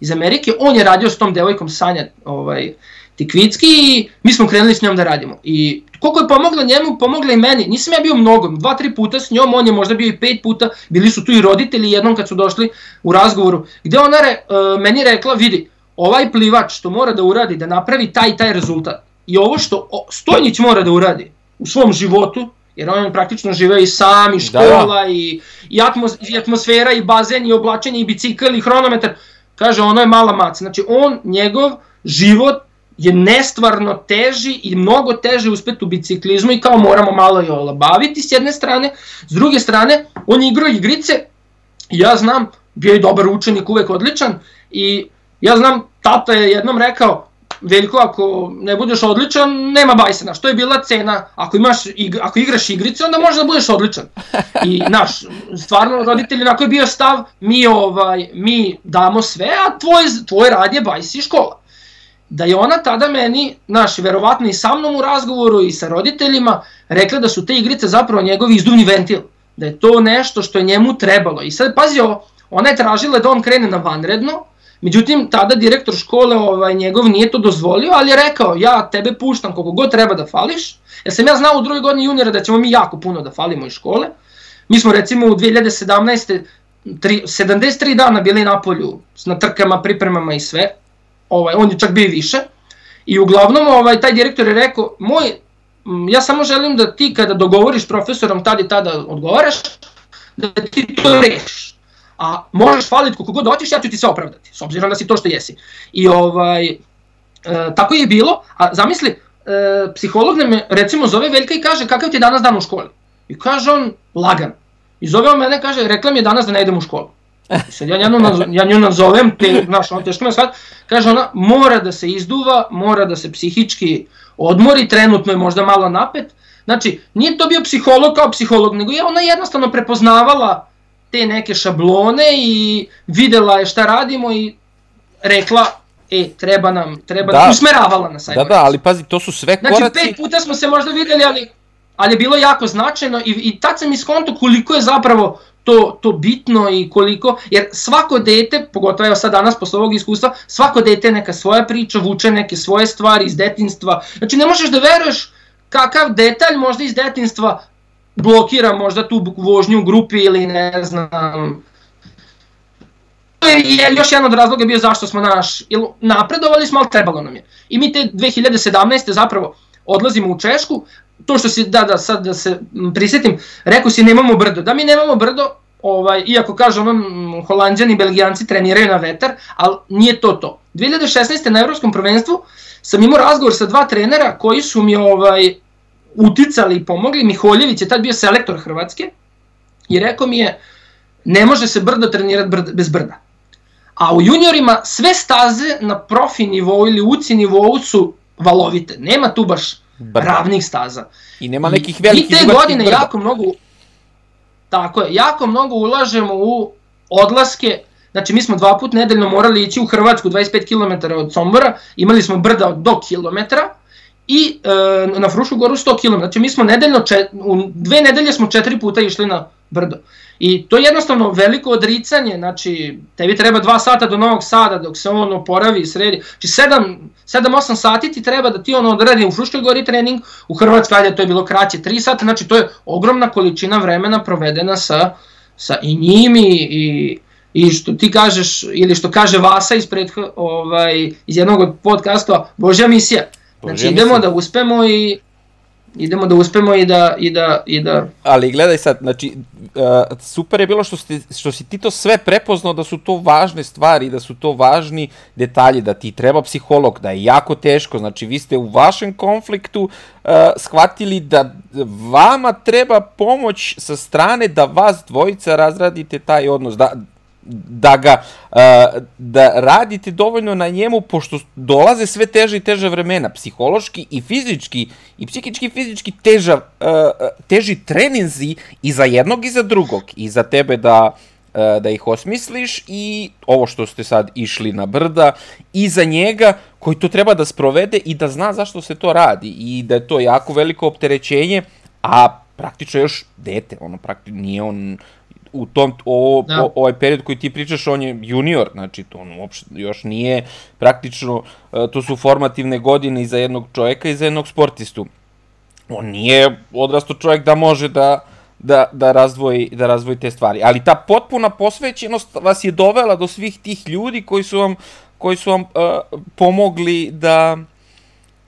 iz Amerike, on je radio s tom devojkom Sanja ovaj, Tikvicki i mi smo krenuli s njom da radimo. I koliko je pomogla njemu, pomogla i meni. Nisam ja bio mnogo, dva, tri puta s njom, on je možda bio i pet puta, bili su tu i roditelji jednom kad su došli u razgovoru, gde ona re, uh, meni rekla, vidi, ovaj plivač što mora da uradi, da napravi taj taj rezultat, i ovo što Stojnić mora da uradi u svom životu, jer on praktično žive i sam, i škola, da, da. I, i, atmos, i atmosfera, i bazen, i oblačenje, i bicikl, i hronometar, Kaže, ono je mala maca. Znači, on, njegov život je nestvarno teži i mnogo teže uspeti u biciklizmu i kao moramo malo i olabaviti s jedne strane. S druge strane, on igrao igrice, ja znam, bio je dobar učenik, uvek odličan i ja znam, tata je jednom rekao, Veljko, ako ne budeš odličan, nema bajsena. Što je bila cena? Ako, imaš, ako igraš igrice, onda možeš da budeš odličan. I, naš, stvarno, roditelji, onako je bio stav, mi, ovaj, mi damo sve, a tvoj, tvoj rad je bajs i škola. Da je ona tada meni, naš, verovatno i sa mnom u razgovoru i sa roditeljima, rekla da su te igrice zapravo njegovi izduvni ventil. Da je to nešto što je njemu trebalo. I sad, pazi ovo, ona je tražila da on krene na vanredno, Međutim, tada direktor škole ovaj, njegov nije to dozvolio, ali je rekao, ja tebe puštam koliko god treba da fališ, jer sam ja znao u drugoj godini juniora da ćemo mi jako puno da falimo iz škole. Mi smo recimo u 2017. Tri, 73 dana bili na polju, na trkama, pripremama i sve. Ovaj, on je čak bio više. I uglavnom ovaj, taj direktor je rekao, moj, ja samo želim da ti kada dogovoriš profesorom tada i tada odgovaraš, da ti to rešiš a možeš faliti koliko god hoćeš, ja ću ti sve opravdati, s obzirom da si to što jesi. I ovaj, e, tako je bilo, a zamisli, e, psiholog nam recimo zove Veljka i kaže kakav ti je danas dan u školi. I kaže on, lagan. I zove on mene, kaže, rekla mi je danas da ne idem u školu. I sad ja nju, ja nju nazovem, te, znaš, on teško me shvat, kaže ona, mora da se izduva, mora da se psihički odmori, trenutno je možda malo napet. Znači, nije to bio psiholog kao psiholog, nego je ona jednostavno prepoznavala te neke šablone i videla je šta radimo i rekla e, treba nam, treba da, usmeravala nas. Da, da, ali pazi, to su sve znači, koraci. Znači, pet puta smo se možda videli, ali, ali je bilo jako značajno i, i tad sam iskonto koliko je zapravo to, to bitno i koliko, jer svako dete, pogotovo evo sad danas posle ovog iskustva, svako dete neka svoja priča, vuče neke svoje stvari iz detinstva. Znači ne možeš da veruješ kakav detalj možda iz detinstva blokira možda tu vožnju u grupi ili ne znam. To je još jedan od razloga bio zašto smo naš, napredovali smo, ali trebalo nam je. I mi te 2017. zapravo odlazimo u Češku, to što si, da, da, sad da se prisetim, rekao si nemamo brdo. Da mi nemamo brdo, ovaj, iako kažu ono, holandjani i belgijanci treniraju na vetar, ali nije to to. 2016. na Evropskom prvenstvu sam imao razgovor sa dva trenera koji su mi ovaj, uticali i pomogli. Miholjević je tad bio selektor Hrvatske i rekao mi je ne može se brdo trenirati brd, bez brda. A u juniorima sve staze na profi nivou ili uci nivou su valovite. Nema tu baš brda. ravnih staza. I nema nekih velikih I te godine brda. jako mnogo tako je, jako mnogo ulažemo u odlaske Znači mi smo dva put nedeljno morali ići u Hrvatsku 25 km od Sombora, imali smo brda do kilometra i e, na Frušu goru 100 km. Znači mi smo nedeljno, čet, u dve nedelje smo četiri puta išli na brdo. I to je jednostavno veliko odricanje, znači tebi treba dva sata do Novog Sada dok se on oporavi i sredi. Znači 7-8 sati ti treba da ti ono odradi u Fruškoj gori trening, u Hrvatskoj ajde to je bilo kraće 3 sata, znači to je ogromna količina vremena provedena sa, sa i njim i, i što ti kažeš, ili što kaže Vasa ispred, ovaj, iz jednog od podcastova, Božja misija. Znači idemo da uspemo i idemo da uspemo i da i da i da Ali gledaj sad, znači uh, super je bilo što si što si ti to sve prepoznao da su to važne stvari, da su to važni detalji, da ti treba psiholog, da je jako teško, znači vi ste u vašem konfliktu uh, shvatili da vama treba pomoć sa strane da vas dvojica razradite taj odnos, da da ga da radite dovoljno na njemu pošto dolaze sve teže i teže vremena psihološki i fizički i psihički i fizički teža teži treninzi i za jednog i za drugog. I za tebe da da ih osmisliš i ovo što ste sad išli na brda i za njega koji to treba da sprovede i da zna zašto se to radi i da je to jako veliko opterećenje a praktično još dete ono praktično nije on u tom, o, da. o, ovaj period koji ti pričaš, on je junior, znači to on uopšte još nije praktično, e, to su formativne godine i za jednog čoveka i za jednog sportistu. On nije odrasto čovjek da može da, da, da, razvoji, da razvoji te stvari. Ali ta potpuna posvećenost vas je dovela do svih tih ljudi koji su vam, koji su vam uh, pomogli da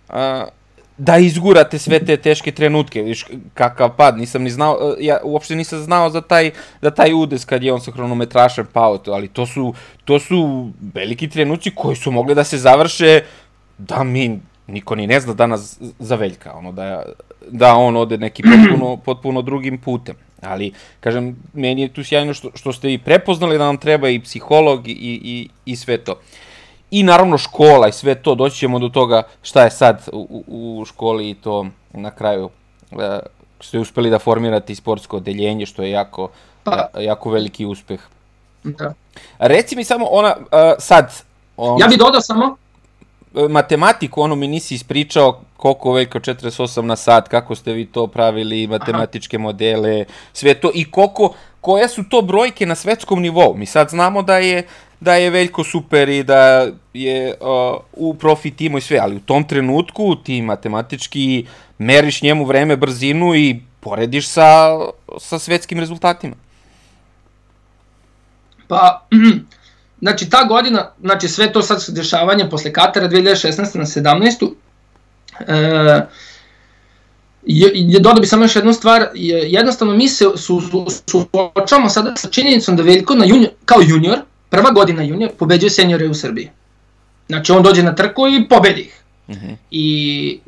uh, da izgurate sve te teške trenutke, viš kakav pad, nisam ni znao, e, ja uopšte nisam znao za taj, za taj udes kad je on sa hronometrašem pao, to, ali to su, to su veliki trenuci koji su mogli da se završe da mi niko ni ne zna danas za Veljka, ono da, da on ode neki potpuno, potpuno drugim putem. Ali, kažem, meni je tu sjajno što, što ste i prepoznali da nam treba i psiholog i, i, i sve to. I naravno škola i sve to, doći ćemo do toga šta je sad u, u školi i to na kraju e, ste uspeli da formirate sportsko odeljenje, što je jako, pa. jako veliki uspeh. Da. Reci mi samo, ona, uh, sad... On, ja bih dodao samo... Matematiku, ono mi nisi ispričao koliko veliko 48 na sat, kako ste vi to pravili, matematičke Aha. modele, sve to, i koliko, koja su to brojke na svetskom nivou. Mi sad znamo da je da je Veljko super i da je uh, u profi timu i sve, ali u tom trenutku ti matematički meriš njemu vreme, brzinu i porediš sa, sa svetskim rezultatima. Pa, znači ta godina, znači sve to sad dešavanje posle Katara 2016. na 17. E, je, dodao bi samo još jednu stvar, jednostavno mi se su, su, sada sa činjenicom da Veljko na junior, kao junior, prva godina junior, pobeđuje seniore u Srbiji. Znači on dođe na trku i pobedi ih. Uh mhm. -huh. I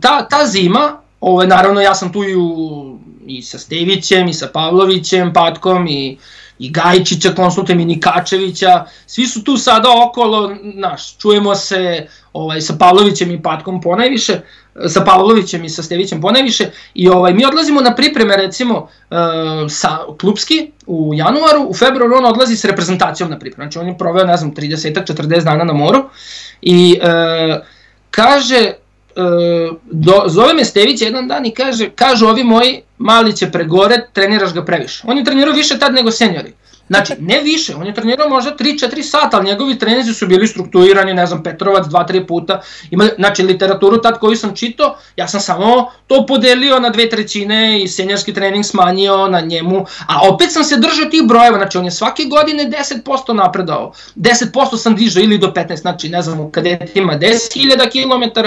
ta, ta zima, ovaj, naravno ja sam tu i, u, i sa Stevićem, i sa Pavlovićem, Patkom, i i Gajčića konsultujem i Nikačevića, svi su tu sada okolo, naš, čujemo se ovaj, sa Pavlovićem i Patkom ponajviše, sa Pavlovićem i sa Stevićem ponajviše. I ovaj, mi odlazimo na pripreme recimo uh, sa klubski u januaru, u februaru on odlazi s reprezentacijom na pripreme, znači on je proveo ne znam 30-40 dana na moru. I uh, kaže do, zove me Stević jedan dan i kaže, kažu ovi moji mali će pregore, treniraš ga previše. On je trenirao više tad nego seniori. Znači, ne više, on je trenirao možda 3-4 sata, ali njegovi trenizi su bili strukturirani, ne znam, Petrovac 2-3 puta. Ima, znači, literaturu tad koju sam čitao, ja sam samo to podelio na dve trećine i senjarski trening smanjio na njemu, a opet sam se držao tih brojeva, znači on je svake godine 10% napredao. 10% sam dižao ili do 15, znači ne znam, u kadetima 10.000 km,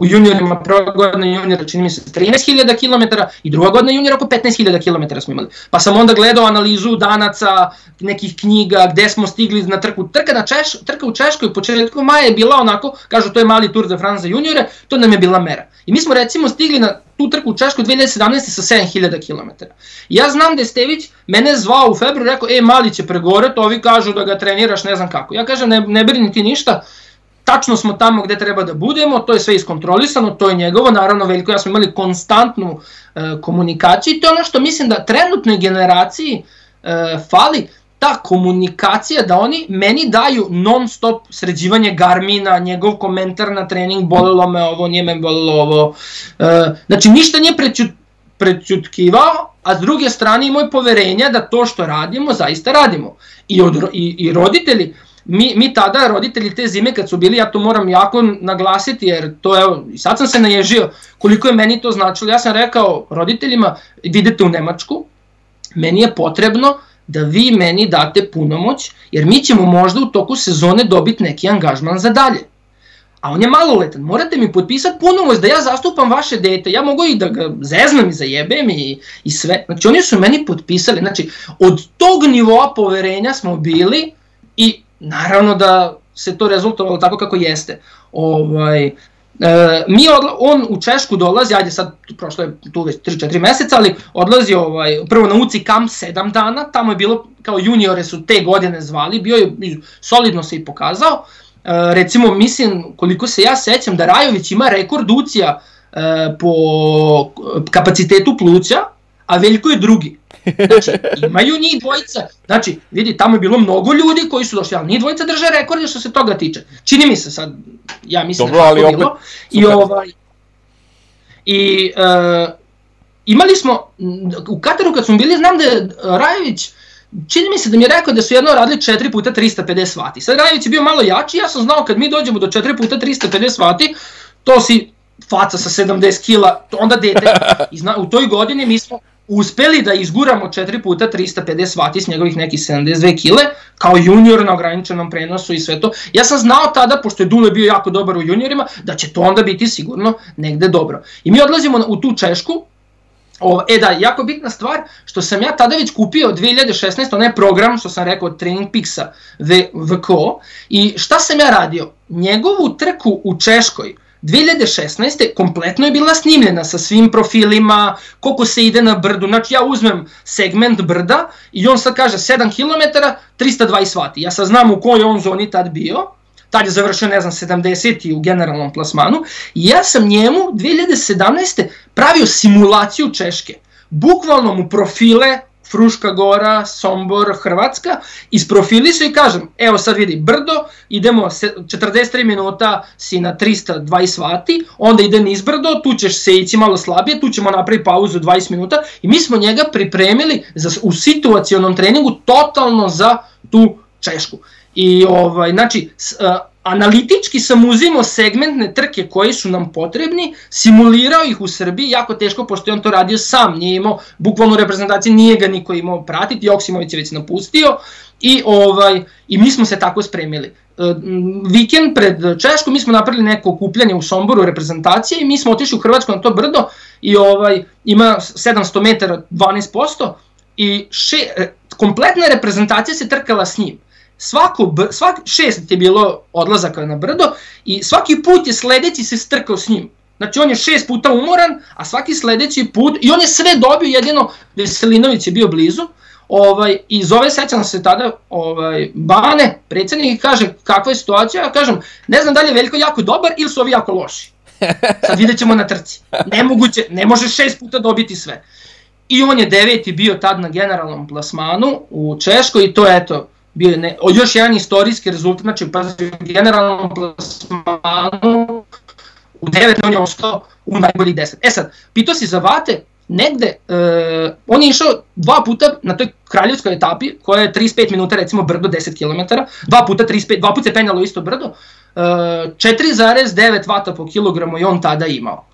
u juniorima prva godina juniora čini mi se 13.000 km i druga godina juniora oko 15.000 km smo imali. Pa sam onda gledao analizu danaca, nekih knjiga, gde smo stigli na trku. Trka, na Češ, trka u Češkoj u početku maja je bila onako, kažu to je mali France za juniore, to nam je bila mera. I mi smo recimo stigli na tu trku u Češkoj 2017. sa 7000 km. Ja znam da je Stević mene zvao u februaru, rekao, e, mali će pregoret, ovi kažu da ga treniraš, ne znam kako. Ja kažem, ne, ne brini ti ništa, tačno smo tamo gde treba da budemo, to je sve iskontrolisano, to je njegovo, naravno Veljko ja smo imali konstantnu e, komunikaciju i to je ono što mislim da trenutnoj generaciji e, fali, ta komunikacija da oni meni daju non stop sređivanje Garmina, njegov komentar na trening, bolelo me ovo, nije me bolelo ovo. E, znači ništa nije prećut, prećutkivao, a s druge strane imao poverenja da to što radimo zaista radimo. I, od, i, i roditelji, mi, mi tada, roditelji te zime kad su bili, ja to moram jako naglasiti jer to i sad sam se naježio koliko je meni to značilo. Ja sam rekao roditeljima, idete u Nemačku, meni je potrebno da vi meni date punomoć, jer mi ćemo možda u toku sezone dobiti neki angažman za dalje. A on je maloletan, morate mi potpisati punomoć da ja zastupam vaše dete, ja mogu i da ga zeznam i zajebem i, i sve. Znači oni su meni potpisali, znači od tog nivoa poverenja smo bili i naravno da se to rezultovalo tako kako jeste. Ovaj, e, mi odla, on u Češku dolazi, ajde sad prošlo je tu već 3-4 meseca, ali odlazi ovaj, prvo na UCI kamp 7 dana, tamo je bilo kao juniore su te godine zvali, bio je solidno se i pokazao. E, recimo mislim koliko se ja sećam da Rajović ima rekord UCI-a e, po kapacitetu pluća, a Veljko je drugi. Znači, imaju njih dvojica. Znači, vidi, tamo je bilo mnogo ljudi koji su došli, ali njih dvojica drže rekorde što se toga tiče. Čini mi se sad, ja mislim Dobro, da je tako bilo. I, ovaj, i uh, imali smo, u Kataru kad smo bili, znam da je Rajević, čini mi se da mi je rekao da su jedno radili 4 puta 350 vati. Sad Rajević je bio malo jači, ja sam znao kad mi dođemo do 4 puta 350 vati, to si faca sa 70 kila, onda dete. I zna, u toj godini mi smo uspeli da izguramo 4 puta 350 vati s njegovih nekih 72 kile, kao junior na ograničenom prenosu i sve to. Ja sam znao tada, pošto je Dule bio jako dobar u juniorima, da će to onda biti sigurno negde dobro. I mi odlazimo u tu Češku, O, e da, jako bitna stvar, što sam ja tada već kupio 2016, onaj program, što sam rekao, Training Pixa VKO, i šta sam ja radio? Njegovu trku u Češkoj, 2016. kompletno je bila snimljena sa svim profilima, koliko se ide na brdu. Znači ja uzmem segment brda i on sad kaže 7 km, 320 W. Ja sad znam u kojoj on zoni tad bio, tad je završio, ne znam, 70. u generalnom plasmanu, i ja sam njemu 2017. pravio simulaciju Češke. Bukvalno mu profile Fruška Gora, Sombor, Hrvatska, isprofili su i kažem, evo sad vidi, brdo, idemo 43 minuta si na 320 vati, onda ide niz brdo, tu ćeš se ići malo slabije, tu ćemo napraviti pauzu 20 minuta i mi smo njega pripremili za, u situacionom treningu totalno za tu Češku. I ovaj, znači, analitički sam uzimao segmentne trke koji su nam potrebni, simulirao ih u Srbiji, jako teško pošto je on to radio sam, nije imao, bukvalno reprezentacije nije ga niko imao pratiti, Joksimović je već napustio i, ovaj, i mi smo se tako spremili. E, vikend pred Češku mi smo napravili neko okupljanje u Somboru reprezentacije i mi smo otišli u Hrvatsku na to brdo i ovaj, ima 700 metara 12% i še, kompletna reprezentacija se trkala s njim svako, svak, šest je bilo odlazaka na brdo i svaki put je sledeći se strkao s njim. Znači on je šest puta umoran, a svaki sledeći put, i on je sve dobio, jedino Veselinović je bio blizu, ovaj, i zove, sećam se tada, ovaj, Bane, predsednik, i kaže kakva je situacija, ja kažem, ne znam da li je Veljko jako dobar ili su ovi jako loši. Sad vidjet ćemo na trci. Nemoguće, ne može šest puta dobiti sve. I on je deveti bio tad na generalnom plasmanu u Češkoj i to je eto, bio ne, o, još jedan istorijski rezultat, znači pa generalnom plasmanu u 9 on je ostao u najboljih 10. E sad, pitao si za Vate, negde, uh, on je išao dva puta na toj kraljevskoj etapi, koja je 35 minuta, recimo brdo 10 km, dva puta 35, dva puta se penjalo isto brdo, e, 4,9 vata po kilogramu je on tada imao.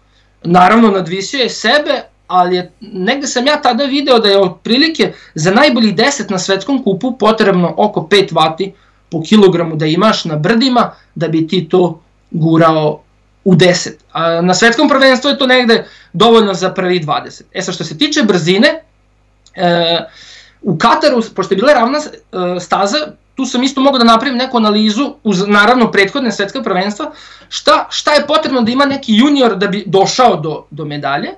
Naravno, nadvisio je sebe, ali je, negde sam ja tada video da je otprilike za najboljih 10 na svetskom kupu potrebno oko 5 vati po kilogramu da imaš na brdima da bi ti to gurao u 10. A na svetskom prvenstvu je to negde dovoljno za prvi 20. E sad što se tiče brzine, e, u Kataru, pošto je bila ravna e, staza, tu sam isto mogao da napravim neku analizu uz naravno prethodne svetske prvenstva, šta, šta je potrebno da ima neki junior da bi došao do, do medalje,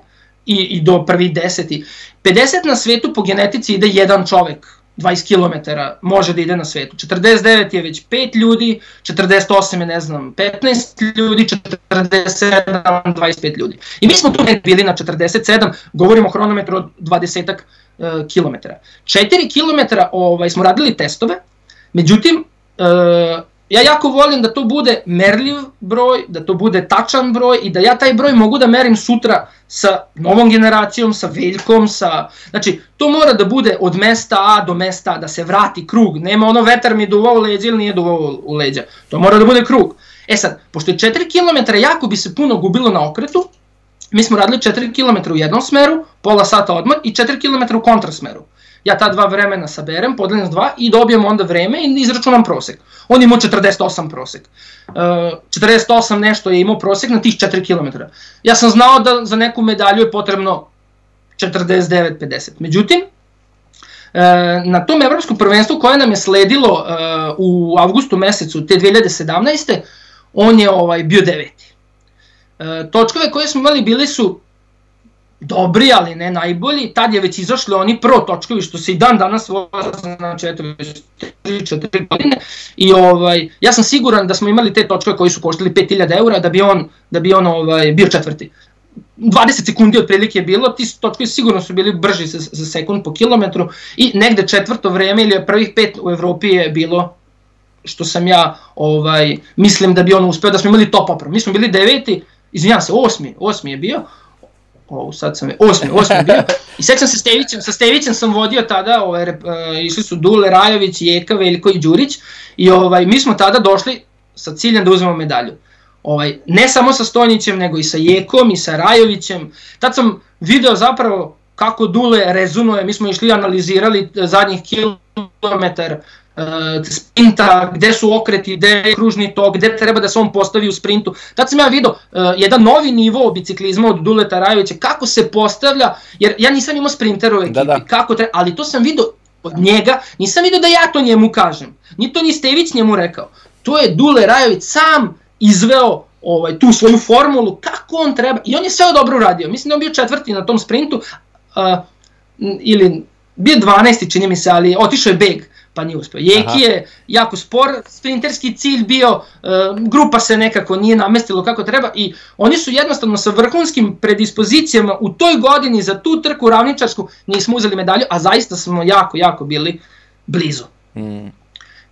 i, i do prvi deseti. 50 na svetu po genetici ide jedan čovek, 20 km može da ide na svetu. 49 je već 5 ljudi, 48 je ne znam 15 ljudi, 47 25 ljudi. I mi smo tu bili na 47, govorimo o hronometru od 20 uh, km. 4 km ovaj, smo radili testove, međutim uh, ja jako volim da to bude merljiv broj, da to bude tačan broj i da ja taj broj mogu da merim sutra sa novom generacijom, sa veljkom, sa... Znači, to mora da bude od mesta A do mesta A, da se vrati krug. Nema ono vetar mi duvao u leđa ili nije duvao u leđa. To mora da bude krug. E sad, pošto je 4 km jako bi se puno gubilo na okretu, mi smo radili 4 km u jednom smeru, pola sata odmah i 4 km u kontrasmeru ja ta dva vremena saberem, podelim s dva i dobijem onda vreme i izračunam prosek. On imao 48 prosek. Uh, 48 nešto je imao prosek na tih 4 km. Ja sam znao da za neku medalju je potrebno 49-50. Međutim, uh, na tom evropskom prvenstvu koje nam je sledilo uh, u avgustu mesecu te 2017. on je ovaj bio deveti. Točkove koje smo imali bili su dobri, ali ne najbolji, tad je već izašli oni pro točkovi, što se i dan danas voze, znači eto već 3-4 godine, i ovaj, ja sam siguran da smo imali te točkove koji su koštali 5000 eura da bi on, da bi on ovaj, bio četvrti. 20 sekundi otprilike je bilo, ti točkovi sigurno su bili brži za, za sekund po kilometru i negde četvrto vreme ili prvih pet u Evropi je bilo što sam ja ovaj mislim da bi on uspeo da smo imali top opro. Mi smo bili deveti, izvinjavam se, osmi, osmi je bio, ovo sad sam, osmi, osmi bio, i sećam se Stevićem, sa Stevićem sam vodio tada, ovaj, uh, išli su Dule, Rajović, Jeka, Veljko i Đurić, i ovaj, mi smo tada došli sa ciljem da uzmemo medalju. Ovaj, ne samo sa Stonjićem, nego i sa Jekom i sa Rajovićem. Tad sam video zapravo kako Dule rezonuje, mi smo išli analizirali zadnjih kilometar sprinta, gde su okreti, gde je kružni tok, gde treba da se on postavi u sprintu. Tad sam ja vidio uh, jedan novi nivo biciklizma od Duleta Rajovića, kako se postavlja, jer ja nisam imao sprinter u ekipi, da, da. kako treba, ali to sam vidio od njega, nisam vidio da ja to njemu kažem, ni to ni Stević njemu rekao. To je Dule Rajović sam izveo ovaj, tu svoju formulu, kako on treba, i on je sve dobro uradio, mislim da on bio četvrti na tom sprintu, uh, ili bio 12. čini mi se, ali otišao je beg, pa nije uspeo. Jeki Aha. je jako spor, sprinterski cilj bio, uh, grupa se nekako nije namestilo kako treba i oni su jednostavno sa vrhunskim predispozicijama u toj godini za tu trku ravničarsku nismo uzeli medalju, a zaista smo jako, jako bili blizu. Mm.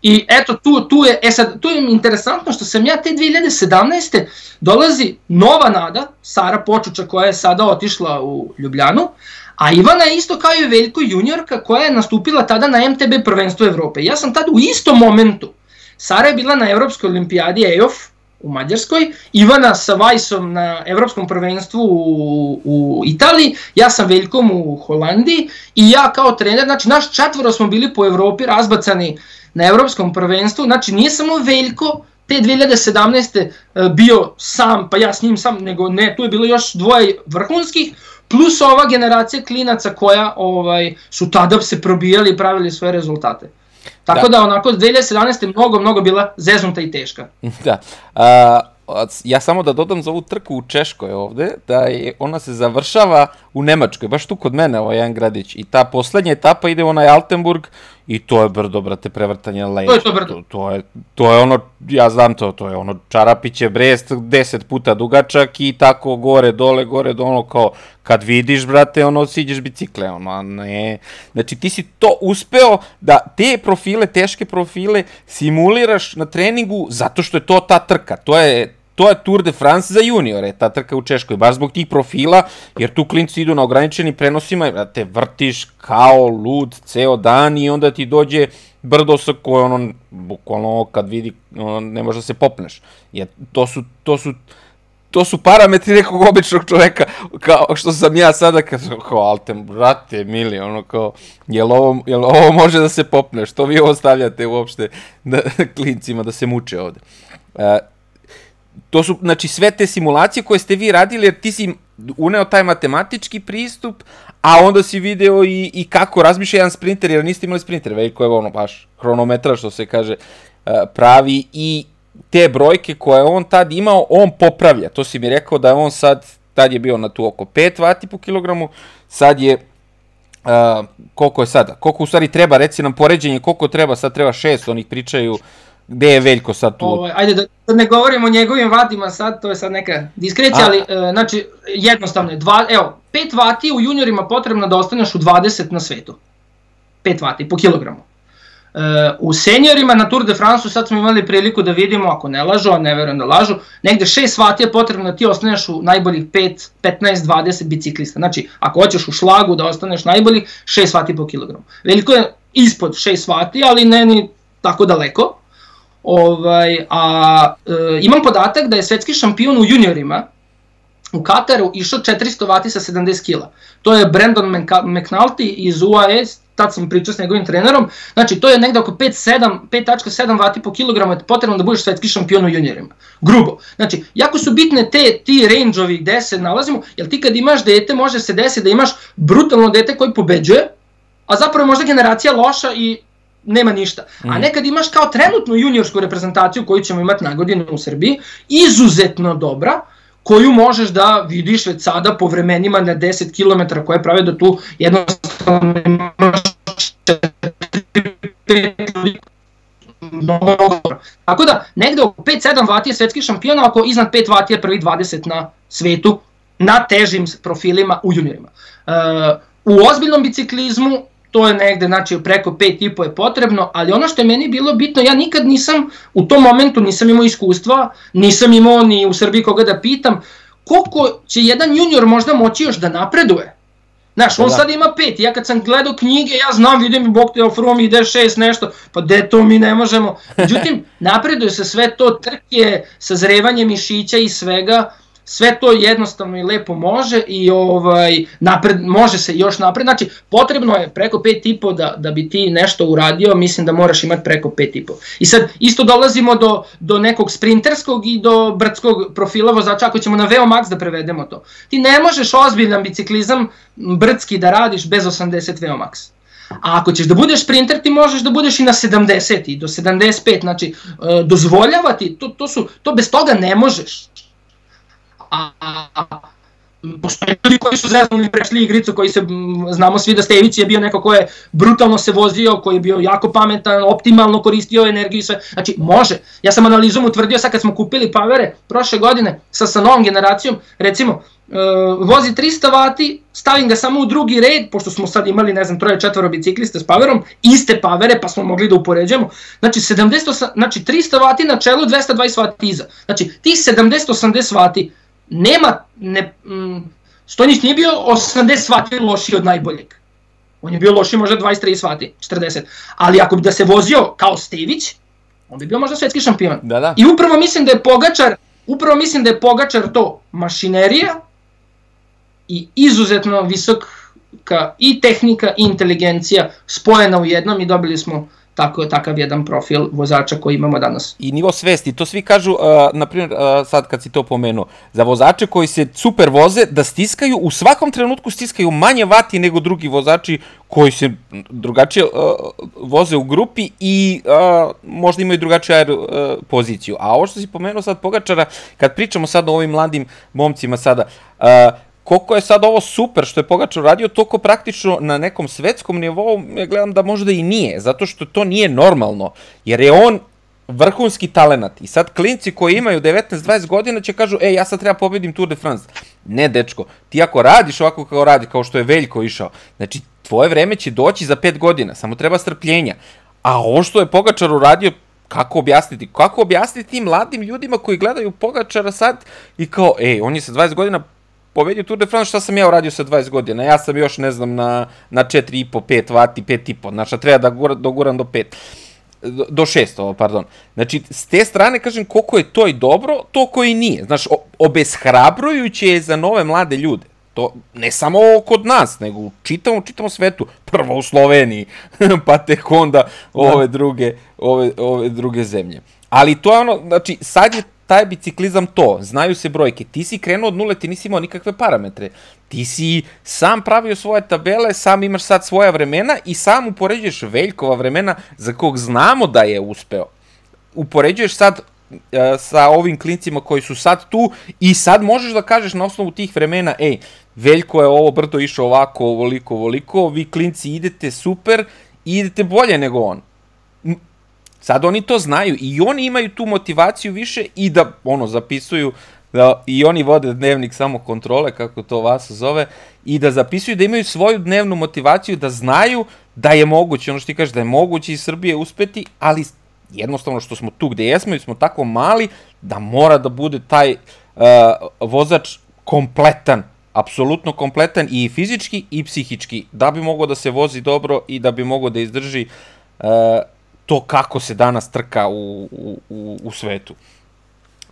I eto, tu, tu je, e sad, tu je interesantno što sam ja te 2017. dolazi nova nada, Sara Počuča koja je sada otišla u Ljubljanu, A Ivana je isto kao i Veljko juniorka koja je nastupila tada na MTB prvenstvu Evrope. Ja sam tada u istom momentu, Sara je bila na Evropskoj olimpijadi EOF u Mađarskoj, Ivana sa Vajsom na Evropskom prvenstvu u, u Italiji, ja sam Veljkom u Holandiji i ja kao trener, znači naš četvoro smo bili po Evropi razbacani na Evropskom prvenstvu, znači nije samo Veljko te 2017. E, bio sam, pa ja s njim sam, nego ne, tu je bilo još dvoje vrhunskih, plus ova generacija klinaca koja ovaj su tada se probijali i pravili svoje rezultate. Tako da, da onako 2017. mnogo, mnogo bila zeznuta i teška. Da. A, ja samo da dodam za ovu trku u Češkoj ovde, da je, ona se završava u Nemačkoj, baš tu kod mene, ovaj jedan gradić. I ta poslednja etapa ide u onaj Altenburg i to je brdo, brate, prevrtanje leđa. To je to brdo. To, to, je, to je ono, ja znam to, to je ono Čarapiće Brest, 10 puta dugačak i tako gore, dole, gore, dole, ono kao, kad vidiš, brate, ono, siđeš bicikle, ono, ne. Znači, ti si to uspeo da te profile, teške profile, simuliraš na treningu zato što je to ta trka. To je, to je Tour de France za juniore, ta trka u Češkoj, baš zbog tih profila, jer tu klinci idu na ograničenim prenosima, da te vrtiš kao lud ceo dan i onda ti dođe brdo sa koje ono, bukvalno kad vidi, ono, ne može da se popneš. Jer to su, to su, to su parametri nekog običnog čoveka, kao što sam ja sada, kad, kao, altem, brate, mili, ono, kao, jel ovo, jel ovo može da se popne, što vi ovo stavljate uopšte da, klincima da se muče ovde. Uh, to su, znači, sve te simulacije koje ste vi radili, jer ti si uneo taj matematički pristup, a onda si video i, i kako razmišlja jedan sprinter, jer niste imali sprinter, veliko je ono baš hronometra, što se kaže, pravi i te brojke koje on tad imao, on popravlja. To si mi rekao da je on sad, tad je bio na tu oko 5 vati po kilogramu, sad je Uh, koliko je sada? Koliko u stvari treba, reci nam poređenje, koliko treba, sad treba 6, onih pričaju gde je Veljko sad tu? Ovaj, ajde da, da ne govorimo o njegovim vatima sad, to je sad neka diskrecija, ali uh, znači jednostavno je, dva, evo, 5 vati u juniorima potrebno da ostaneš u 20 na svetu. 5 vati po kilogramu. Uh, u seniorima na Tour de France sad smo imali priliku da vidimo, ako ne lažu, a ne verujem da lažu, negde 6 vati je potrebno da ti ostaneš u najboljih 5, 15, 20 biciklista. Znači, ako hoćeš u šlagu da ostaneš najboljih, 6 vati po kilogramu. Veliko je ispod 6 vati, ali ne ni tako daleko. Ovaj, a e, imam podatak da je svetski šampion u juniorima u Kataru išao 400 vati sa 70 kila. To je Brandon McNulty iz UAE, tad sam pričao s njegovim trenerom, znači to je negde oko 5,7 vati po kilogramu je potrebno da budeš svetski šampion u juniorima. Grubo. Znači, jako su bitne te, ti range-ovi gde se nalazimo, jer ti kad imaš dete može se desiti da imaš brutalno dete koji pobeđuje, a zapravo je možda generacija loša i nema ništa. Mm. A mhm. nekad imaš kao trenutnu juniorsku reprezentaciju koju ćemo imati na godinu u Srbiji, izuzetno dobra, koju možeš da vidiš već sada po vremenima na 10 km koje prave da tu jednostavno imaš Tako da, negde oko 5-7 vati je svetski šampion, ako iznad 5 vati je prvi 20 na svetu, na težim profilima u juniorima. Uh, u ozbiljnom biciklizmu to je negde, znači preko 5,5 je potrebno, ali ono što je meni bilo bitno, ja nikad nisam, u tom momentu nisam imao iskustva, nisam imao ni u Srbiji koga da pitam, koliko će jedan junior možda moći još da napreduje. Znaš, on da. sad ima pet, ja kad sam gledao knjige, ja znam, vidim i bok te ofrom ide šest nešto, pa de to mi ne možemo. Međutim, napreduje se sve to trke, sazrevanje mišića i svega, sve to jednostavno i lepo može i ovaj napred može se još napred. Znači potrebno je preko 5,5 da da bi ti nešto uradio, mislim da moraš imati preko 5,5. I sad isto dolazimo do do nekog sprinterskog i do brdskog profila vozača ako ćemo na VO Max da prevedemo to. Ti ne možeš ozbiljan biciklizam brdski da radiš bez 80 VO Max. A ako ćeš da budeš sprinter, ti možeš da budeš i na 70 i do 75, znači e, dozvoljavati, to, to, su, to bez toga ne možeš. A, a, postoje ljudi koji su zeznuli prešli igricu, koji se, znamo svi da Stević je bio neko ko je brutalno se vozio, koji je bio jako pametan, optimalno koristio energiju i sve, znači može. Ja sam analizom utvrdio sad kad smo kupili pavere prošle godine sa, sa novom generacijom, recimo, uh, vozi 300 vati, stavim ga samo u drugi red, pošto smo sad imali, ne znam, troje četvoro bicikliste s paverom, iste pavere, pa smo mogli da upoređujemo, znači, 70, znači 300 vati na čelu, 220 vati iza. Znači, ti 70-80 vati nema, ne, mm, Stojnić nije bio 80 vati loši od najboljeg. On je bio loši možda 20-30 vati, 40. Ali ako bi da se vozio kao Stević, on bi bio možda svetski šampion. Da, da. I upravo mislim da je Pogačar, upravo mislim da je Pogačar to mašinerija i izuzetno visoka i tehnika i inteligencija spojena u jednom i dobili smo tako, takav jedan profil vozača koji imamo danas. I nivo svesti, to svi kažu, uh, na primjer, uh, sad kad si to pomenuo, za vozače koji se super voze, da stiskaju, u svakom trenutku stiskaju manje vati nego drugi vozači koji se drugačije uh, voze u grupi i uh, možda imaju drugačiju aer, uh, poziciju. A ovo što si pomenuo sad Pogačara, kad pričamo sad o ovim mladim momcima sada, uh, koliko je sad ovo super što je Pogačar radio, toliko praktično na nekom svetskom nivou, ja gledam da možda i nije, zato što to nije normalno, jer je on vrhunski talenat. I sad klinci koji imaju 19-20 godina će kažu, ej, ja sad treba pobedim Tour de France. Ne, dečko, ti ako radiš ovako kao radi, kao što je Veljko išao, znači, tvoje vreme će doći za 5 godina, samo treba strpljenja. A ovo što je Pogačar uradio, kako objasniti? Kako objasniti tim mladim ljudima koji gledaju Pogačara sad i kao, ej, on je sa 20 godina pobedio Tour de France, šta sam ja uradio sa 20 godina? Ja sam još, ne znam, na, na 4,5, 5 vati, 5,5, znači treba da gura, doguram do 5 do 6, ovo, pardon. Znači, s te strane, kažem, koliko je to i dobro, to koji nije. Znaš, obeshrabrujuće je za nove mlade ljude. To ne samo kod nas, nego u čitavom, čitavom svetu. Prvo u Sloveniji, pa tek onda ove druge, ove, ove druge zemlje. Ali to je ono, znači, sad je taj biciklizam to, znaju se brojke. Ti si krenuo od nule, ti nisi imao nikakve parametre. Ti si sam pravio svoje tabele, sam imaš sad svoja vremena i sam upoređuješ Veljkova vremena za kog znamo da je uspeo. Upoređuješ sad uh, sa ovim klincima koji su sad tu i sad možeš da kažeš na osnovu tih vremena, ej, Veljko je ovo brdo išao ovako, ovoliko, ovoliko, vi klinci idete super i idete bolje nego on. Sad oni to znaju i oni imaju tu motivaciju više i da ono zapisuju da i oni vode dnevnik samo kontrole kako to vas zove i da zapisuju da imaju svoju dnevnu motivaciju da znaju da je moguće ono što ti kažeš da je moguće iz Srbije uspeti ali jednostavno što smo tu gde jesmo i smo tako mali da mora da bude taj uh, vozač kompletan apsolutno kompletan i fizički i psihički da bi mogao da se vozi dobro i da bi mogao da izdrži uh, to kako se danas trka u, u, u, u svetu.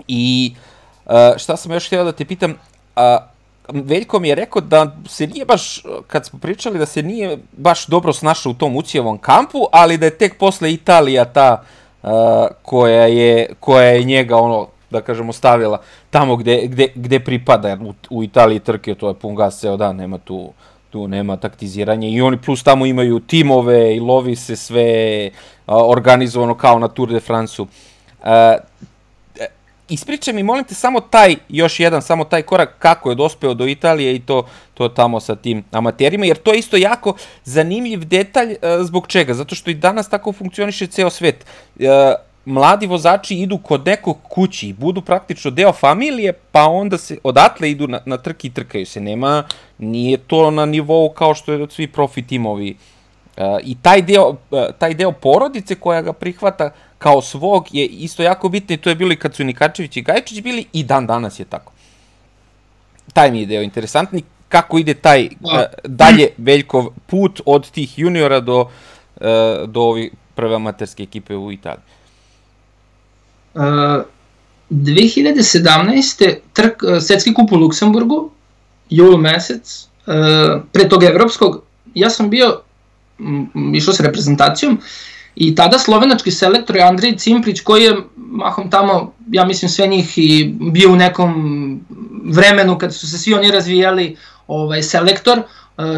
I uh, šta sam još htio da te pitam, uh, Veljko mi je rekao da se nije baš, kad smo pričali, da se nije baš dobro snašao u tom ucijevom kampu, ali da je tek posle Italija ta uh, koja, je, koja je njega, ono, da kažemo, stavila tamo gde, gde, gde pripada, u, u Italiji trke to je pun gas ceo dan, nema tu, tu nema taktiziranja i oni plus tamo imaju timove i lovi se sve organizovano kao na Tour de France-u. E, ispričaj mi, molim te, samo taj, još jedan, samo taj korak kako je dospeo do Italije i to, to tamo sa tim amaterima, jer to je isto jako zanimljiv detalj, e, zbog čega? Zato što i danas tako funkcioniše ceo svet. Mladi vozači idu kod nekog kući budu praktično deo familije, pa onda se odatle idu na, na trke i trkaju se. Nema, nije to na nivou kao što je svi profi timovi uh, I taj deo, e, taj deo porodice koja ga prihvata kao svog je isto jako bitno i to je bilo i kad su Nikačević i Gajčić bili i dan danas je tako. Taj mi je deo interesantni, kako ide taj uh, dalje Veljkov put od tih juniora do, uh, do ovih prve amaterske ekipe u Italiji. Uh, 2017. Trk, svetski kup u Luksemburgu, jul mesec, uh, pre tog evropskog, ja sam bio išao sa reprezentacijom. I tada slovenački selektor je Andrej Cimprić koji je mahom tamo, ja mislim sve njih i bio u nekom vremenu kad su se svi oni razvijali ovaj selektor,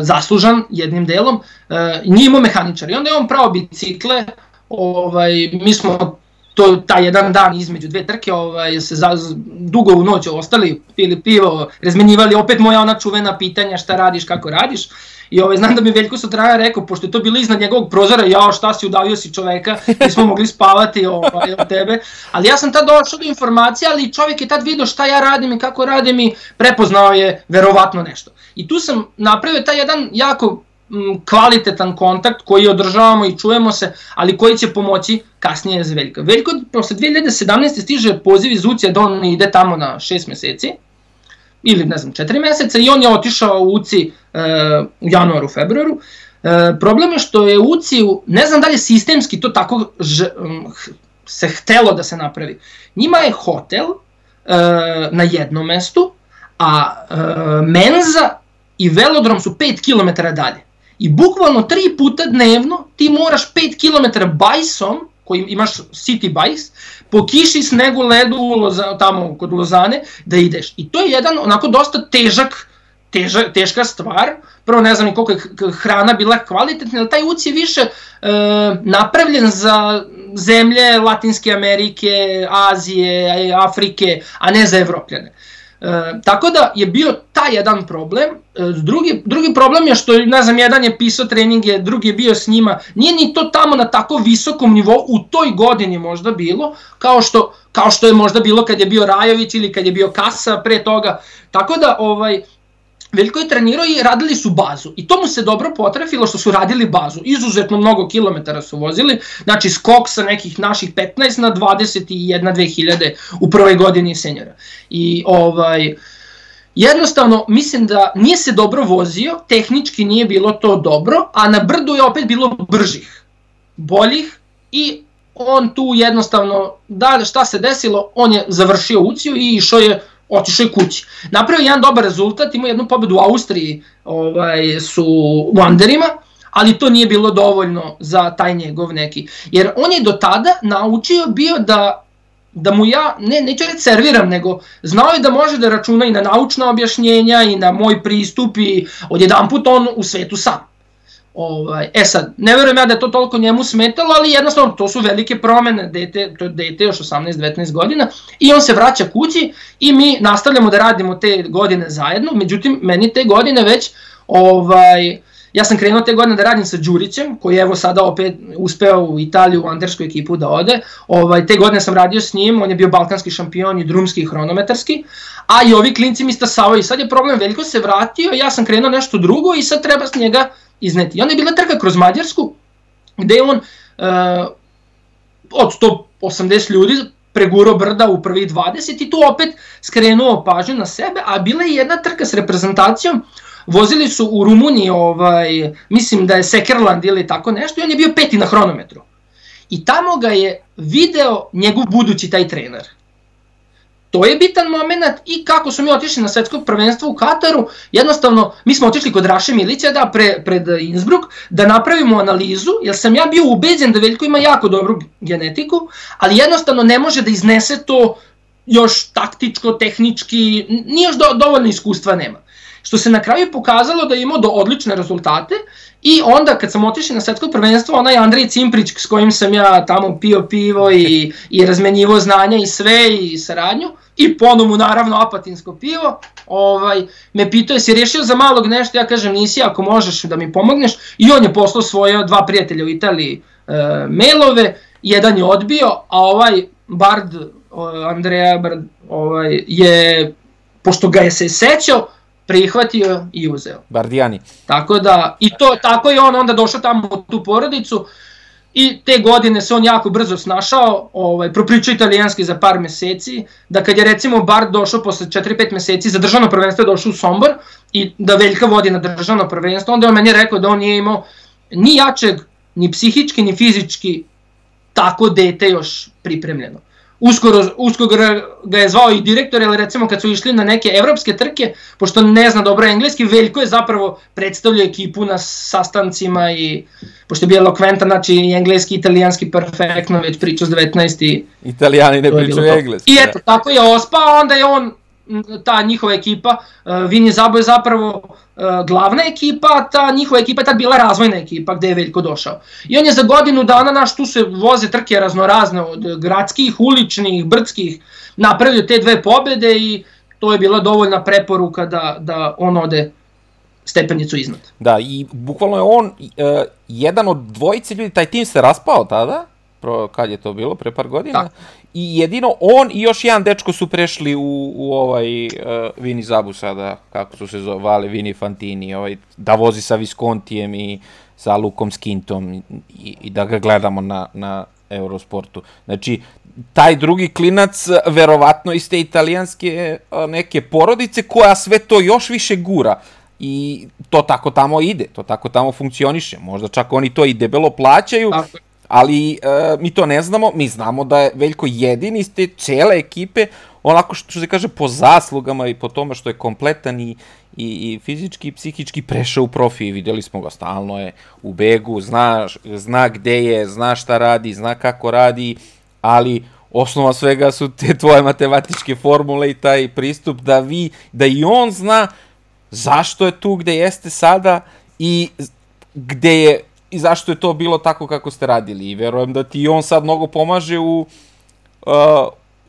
zaslužan jednim delom, uh, nije imao mehaničar i onda je on pravo bicikle, ovaj, mi smo to taj jedan dan između dve trke ovaj, se za, dugo u noć ostali, pili pivo, razmenjivali opet moja ona čuvena pitanja šta radiš, kako radiš. I ovaj, znam da mi Veljko Sutraja rekao, pošto je to bilo iznad njegovog prozora, jao šta si udavio si čoveka, nismo mogli spavati ovaj, od tebe. Ali ja sam tad došao do informacije, ali čovjek je tad vidio šta ja radim i kako radim i prepoznao je verovatno nešto. I tu sam napravio taj jedan jako kvalitetan kontakt koji održavamo i čujemo se, ali koji će pomoći kasnije za Veljka. Veljko posle 2017. stiže poziv iz UCI da on ide tamo na 6 meseci, ili ne znam, 4 meseca i on je otišao u UCI e, u januaru, februaru. E, problem je što je UCI, ne znam da li sistemski to tako ž, se htelo da se napravi. Njima je hotel e, na jednom mestu, a e, menza i velodrom su 5 km dalje. I bukvalno tri puta dnevno ti moraš 5 km bajsom, koji imaš city bajs, po kiši, snegu, ledu, loza, tamo kod Lozane, da ideš. I to je jedan onako dosta težak, teža, teška stvar. Prvo ne znam koliko je hrana bila kvalitetna, ali taj uc je više e, napravljen za zemlje Latinske Amerike, Azije, Afrike, a ne za Evropljane. E, tako da je bio taj jedan problem. E, drugi, drugi problem je što, ne znam, jedan je pisao treninge, drugi je bio s njima. Nije ni to tamo na tako visokom nivou u toj godini možda bilo, kao što, kao što je možda bilo kad je bio Rajović ili kad je bio Kasa pre toga. Tako da, ovaj, Veljko je trenirao i radili su bazu. I to mu se dobro potrefilo što su radili bazu. Izuzetno mnogo kilometara su vozili. Znači skok sa nekih naših 15 na 21-2000 u prvoj godini senjora. I ovaj, jednostavno mislim da nije se dobro vozio, tehnički nije bilo to dobro, a na brdu je opet bilo bržih, boljih i on tu jednostavno, da šta se desilo, on je završio uciju i išao je otišao je kući. Napravio jedan dobar rezultat, imao jednu pobedu u Austriji ovaj, su u Anderima, ali to nije bilo dovoljno za taj njegov neki. Jer on je do tada naučio bio da da mu ja, ne, neću reći serviram, nego znao je da može da računa i na naučna objašnjenja i na moj pristup i odjedan put on u svetu sam. Ovaj, e sad, ne verujem ja da je to toliko njemu smetalo, ali jednostavno to su velike promene, dete, to je dete još 18-19 godina i on se vraća kući i mi nastavljamo da radimo te godine zajedno, međutim meni te godine već ovaj, ja sam krenuo te godine da radim sa Đurićem, koji je evo sada opet uspeo u Italiju u Andersku ekipu da ode. Ovaj, te godine sam radio s njim, on je bio balkanski šampion i drumski i hronometarski, a i ovi klinci mi stasavaju. Sad je problem, veliko se vratio, ja sam krenuo nešto drugo i sad treba s njega izneti. I onda je bila trka kroz Mađarsku, gde je on uh, od 180 ljudi preguro brda u prvi 20 i tu opet skrenuo pažnju na sebe, a bila je jedna trka s reprezentacijom, vozili su u Rumuniji, ovaj, mislim da je Sekerland ili tako nešto, i on je bio peti na hronometru. I tamo ga je video njegov budući taj trener. To je bitan moment i kako su mi otišli na svetsko prvenstvo u Kataru, jednostavno mi smo otišli kod Raše Milića da pre, pred Innsbruck da napravimo analizu, jer sam ja bio ubeđen da Veljko ima jako dobru genetiku, ali jednostavno ne može da iznese to još taktičko, tehnički, nije još do, dovoljno iskustva nema. Što se na kraju pokazalo da je imao do odlične rezultate i onda kad sam otišao na svetsko prvenstvo, onaj Andrej Cimprić s kojim sam ja tamo pio pivo i, i razmenjivo znanja i sve i saradnju, i ponovo naravno apatinsko pivo, ovaj, me pitao jesi rešio za malog nešto, ja kažem nisi, ako možeš da mi pomogneš, i on je poslao svoje dva prijatelja u Italiji e, mailove, jedan je odbio, a ovaj Bard, Andreja Bard, ovaj, je, pošto ga je se sećao, prihvatio i uzeo. Bardijani. Tako da, i to, tako je on onda došao tamo u tu porodicu i te godine se on jako brzo snašao, ovaj, propričao italijanski za par meseci, da kad je recimo Bard došao posle 4-5 meseci za državno prvenstvo je došao u Sombor i da Veljka vodi na državno prvenstvo, onda on meni rekao da on nije imao ni jačeg, ni psihički, ni fizički tako dete još pripremljeno uskoro, uskoro ga je zvao i direktor, ali recimo kad su išli na neke evropske trke, pošto ne zna dobro engleski, Veljko je zapravo predstavljao ekipu na sastancima i pošto je bio elokventan, znači i engleski i italijanski perfektno, već pričao s 19 i... Italijani ne pričaju engleski. I eto, da. tako je ospao, onda je on ta njihova ekipa, Vini Zabo je zapravo glavna ekipa, a ta njihova ekipa je tad bila razvojna ekipa gde je Veljko došao. I on je za godinu dana, naš, tu se voze trke raznorazne, od gradskih, uličnih, brdskih, napravio te dve pobede i to je bila dovoljna preporuka da, da on ode stepenicu iznad. Da, i bukvalno je on uh, jedan od dvojice ljudi, taj tim se raspao tada, pro, kad je to bilo, pre par godina, da. I jedino on i još jedan dečko su prešli u, u ovaj uh, Vini Zabu sada, kako su se zovali, Vini Fantini, ovaj, da vozi sa Viscontijem i sa Lukom Skintom i, i da ga gledamo na, na Eurosportu. Znači, taj drugi klinac, verovatno iz te italijanske neke porodice, koja sve to još više gura i to tako tamo ide, to tako tamo funkcioniše. Možda čak oni to i debelo plaćaju, tako. Ali e, mi to ne znamo, mi znamo da je Veljko jedini iz te cele ekipe, onako što, što se kaže po zaslugama i po tome što je kompletan i, i, i fizički i psihički prešao u profi i videli smo ga, stalno je u begu, zna, zna gde je, zna šta radi, zna kako radi, ali osnova svega su te tvoje matematičke formule i taj pristup da vi, da i on zna zašto je tu gde jeste sada i gde je i zašto je to bilo tako kako ste radili i verujem da ti on sad mnogo pomaže u uh,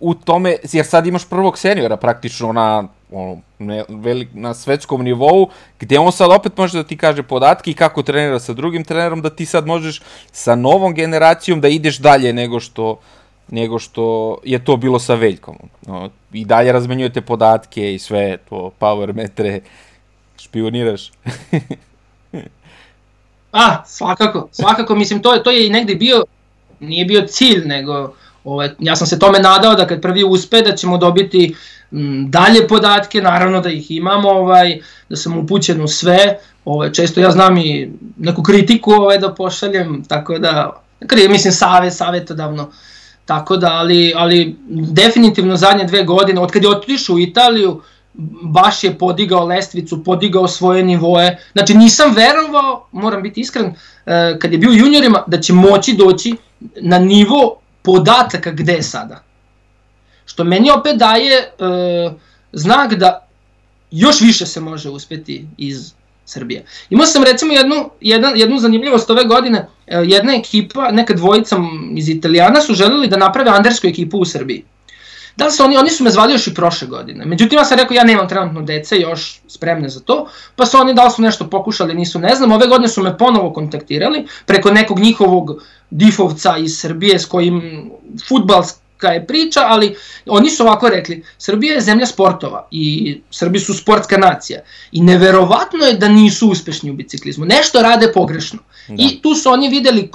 u tome, jer sad imaš prvog seniora praktično na ono, ne, velik, na svetskom nivou, gde on sad opet može da ti kaže podatke i kako trenira sa drugim trenerom, da ti sad možeš sa novom generacijom da ideš dalje nego što nego što je to bilo sa Veljkom. No, I dalje razmenjujete podatke i sve to, power metre, špioniraš. A, svakako, svakako, mislim, to to je i negde bio, nije bio cilj, nego ovaj, ja sam se tome nadao da kad prvi uspe da ćemo dobiti m, dalje podatke, naravno da ih imamo, ovaj, da sam upućen u sve, ovaj, često ja znam i neku kritiku ovaj, da pošaljem, tako da, mislim, save, savetodavno, tako da, ali, ali definitivno zadnje dve godine, od kad je otišao u Italiju, baš je podigao lestvicu, podigao svoje nivoe. Znači nisam verovao, moram biti iskren, e, kad je bio juniorima, da će moći doći na nivo podataka gde je sada. Što meni opet daje e, znak da još više se može uspeti iz Srbije. Imao sam recimo jednu, jedan, jednu zanimljivost ove godine, e, jedna ekipa, neka dvojica iz Italijana su želeli da naprave andersku ekipu u Srbiji. Da li su oni, oni su me zvali još i prošle godine. Međutim, ja sam rekao, ja nemam trenutno dece još spremne za to, pa su oni da li su nešto pokušali, nisu, ne znam. Ove godine su me ponovo kontaktirali preko nekog njihovog difovca iz Srbije s kojim futbalski je priča, ali oni su ovako rekli, Srbija je zemlja sportova i Srbi su sportska nacija i neverovatno je da nisu uspešni u biciklizmu, nešto rade pogrešno. Da. I tu su oni videli e,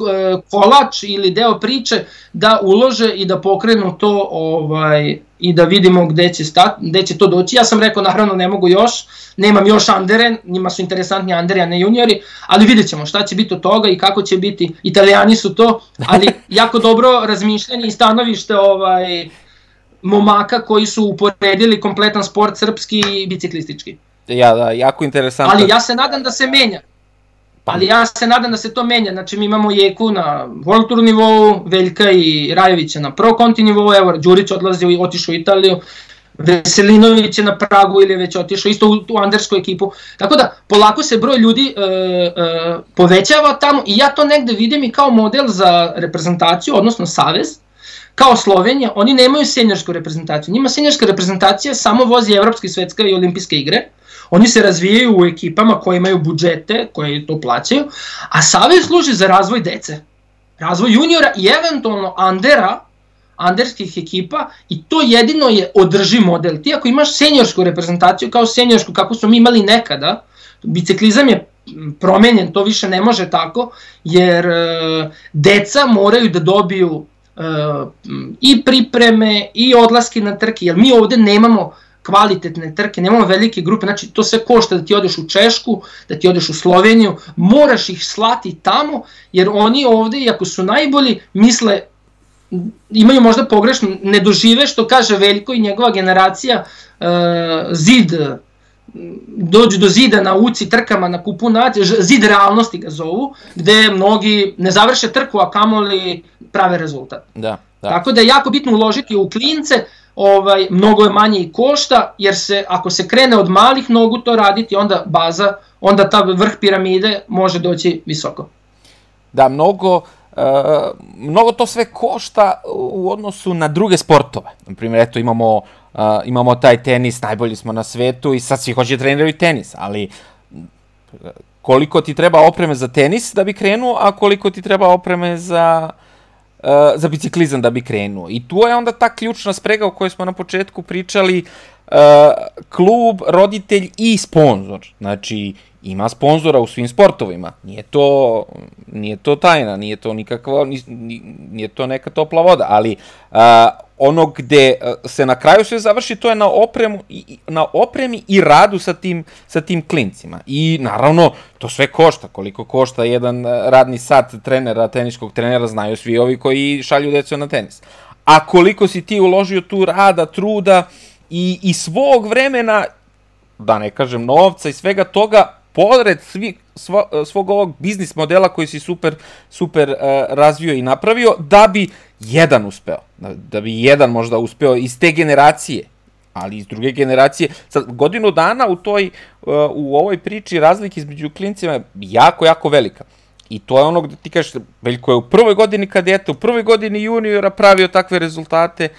kolač ili deo priče da ulože i da pokrenu to ovaj i da vidimo gde će, stat, gde će to doći. Ja sam rekao, naravno ne mogu još, nemam još andere, njima su interesantni andere, a ne juniori, ali vidjet ćemo šta će biti od toga i kako će biti. Italijani su to, ali jako dobro razmišljanje i stanovište ovaj, momaka koji su uporedili kompletan sport srpski i biciklistički. Ja, da, jako interesantno. Ali ja se nadam da se menja. Pa ali ja se nadam da se to menja, znači mi imamo Jeku na World Tour nivou, Veljka i Rajovića na Pro Conti nivou, evo Đurić odlazi i otišao u Italiju, Veselinović je na Pragu ili je već otišao isto u, u Andersku ekipu. Tako da polako se broj ljudi e, e, povećava tamo i ja to negde vidim i kao model za reprezentaciju, odnosno savez, kao Slovenija, oni nemaju senjorsku reprezentaciju. Njima senjorska reprezentacija samo vozi evropske, svetske i olimpijske igre. Oni se razvijaju u ekipama koje imaju budžete, koje to plaćaju, a Savez služi za razvoj dece, razvoj juniora i eventualno Andera, anderskih ekipa i to jedino je održi model. Ti ako imaš seniorsku reprezentaciju kao seniorsku kako smo mi imali nekada, biciklizam je promenjen, to više ne može tako, jer e, deca moraju da dobiju e, i pripreme i odlaske na trke, jer mi ovde nemamo kvalitetne trke, nemamo velike grupe, znači to sve košta da ti odeš u Češku, da ti odeš u Sloveniju, moraš ih slati tamo, jer oni ovde, iako su najbolji, misle, imaju možda pogrešno, ne dožive što kaže Veljko i njegova generacija, uh, zid dođu do zida na uci trkama na kupu nacije, zid realnosti ga zovu, gde mnogi ne završe trku, a kamoli prave rezultat. Da, da. Tako da je jako bitno uložiti u klince, ovaj, mnogo je manje i košta, jer se, ako se krene od malih nogu to raditi, onda baza, onda ta vrh piramide može doći visoko. Da, mnogo, uh, mnogo to sve košta u odnosu na druge sportove. Na primjer, eto, imamo, uh, imamo taj tenis, najbolji smo na svetu i sad svi hoće da treniraju tenis, ali koliko ti treba opreme za tenis da bi krenuo, a koliko ti treba opreme za uh, za biciklizam da bi krenuo. I tu je onda ta ključna sprega o kojoj smo na početku pričali, uh, klub, roditelj i sponsor. Znači, ima sponzora u svim sportovima. Nije to, nije to tajna, nije to nikakva, nije to neka topla voda, ali uh, ono gde se na kraju sve završi, to je na, opremu, na opremi i radu sa tim, sa tim klincima. I naravno, to sve košta. Koliko košta jedan radni sat trenera, teniskog trenera, znaju svi ovi koji šalju decu na tenis. A koliko si ti uložio tu rada, truda i, i svog vremena, da ne kažem novca i svega toga, pored svi, svo, svog ovog biznis modela koji si super, super uh, razvio i napravio, da bi jedan uspeo, da, da bi jedan možda uspeo iz te generacije, ali iz druge generacije. Sad, godinu dana u toj, uh, u ovoj priči razlike između klincima je jako, jako velika. I to je ono gde ti kažeš, Veljko je u prvoj godini kadeta, u prvoj godini juniora pravio takve rezultate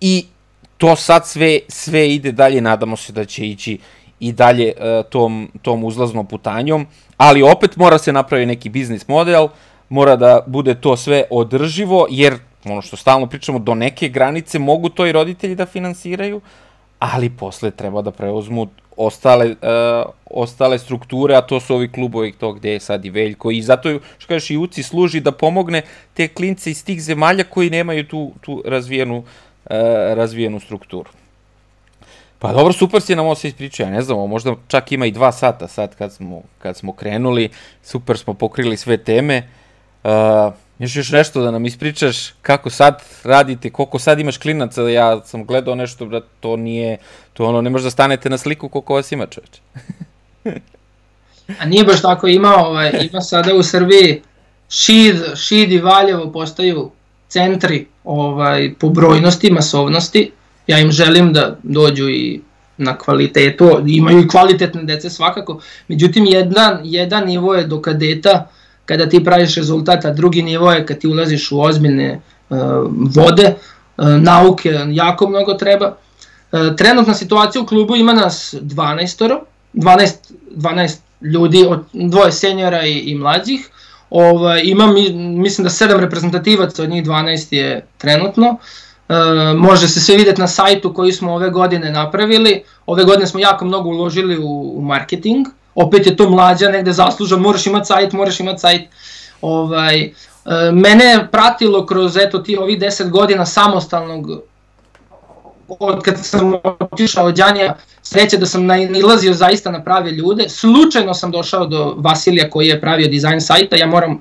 i to sad sve, sve ide dalje, nadamo se da će ići i dalje uh, tom, tom uzlaznom putanjom, ali opet mora se napravi neki biznis model, mora da bude to sve održivo, jer ono što stalno pričamo, do neke granice mogu to i roditelji da finansiraju, ali posle treba da preuzmu ostale, uh, ostale strukture, a to su ovi klubovi to gde je sad i Veljko i zato, što kažeš, i UCI služi da pomogne te klince iz tih zemalja koji nemaju tu, tu razvijenu, uh, razvijenu strukturu. Pa dobro, super si nam ovo se ispričao, ja ne znam, možda čak ima i dva sata sad kad smo, kad smo krenuli, super smo pokrili sve teme. Uh, još još nešto da nam ispričaš, kako sad radite, koliko sad imaš klinaca, ja sam gledao nešto, brat, to nije, to ono, ne možda da stanete na sliku koliko vas ima čoveče. A nije baš tako, ima, ovaj, ima sada u Srbiji Šid, Šid i Valjevo postaju centri ovaj, po brojnosti, masovnosti, ja im želim da dođu i na kvalitetu, imaju i kvalitetne dece svakako, međutim jedan, jedan nivo je do kadeta kada ti praviš rezultat, a drugi nivo je kad ti ulaziš u ozbiljne uh, vode, uh, nauke jako mnogo treba. Uh, trenutna situacija u klubu ima nas 12 12, 12 ljudi, od dvoje senjora i, i mlađih, Ovaj, imam, mislim da 7 reprezentativaca, od njih 12 je trenutno. E, može se sve videti na sajtu koji smo ove godine napravili. Ove godine smo jako mnogo uložili u, u marketing. Opet je to mlađa negde zaslužan, moraš imati sajt, moraš imati sajt. Ovaj, e, mene je pratilo kroz eto ti ovih 10 godina samostalnog od kad sam otišao od Đanja, sreće da sam nalazio zaista na prave ljude. Slučajno sam došao do Vasilija koji je pravio dizajn sajta. Ja moram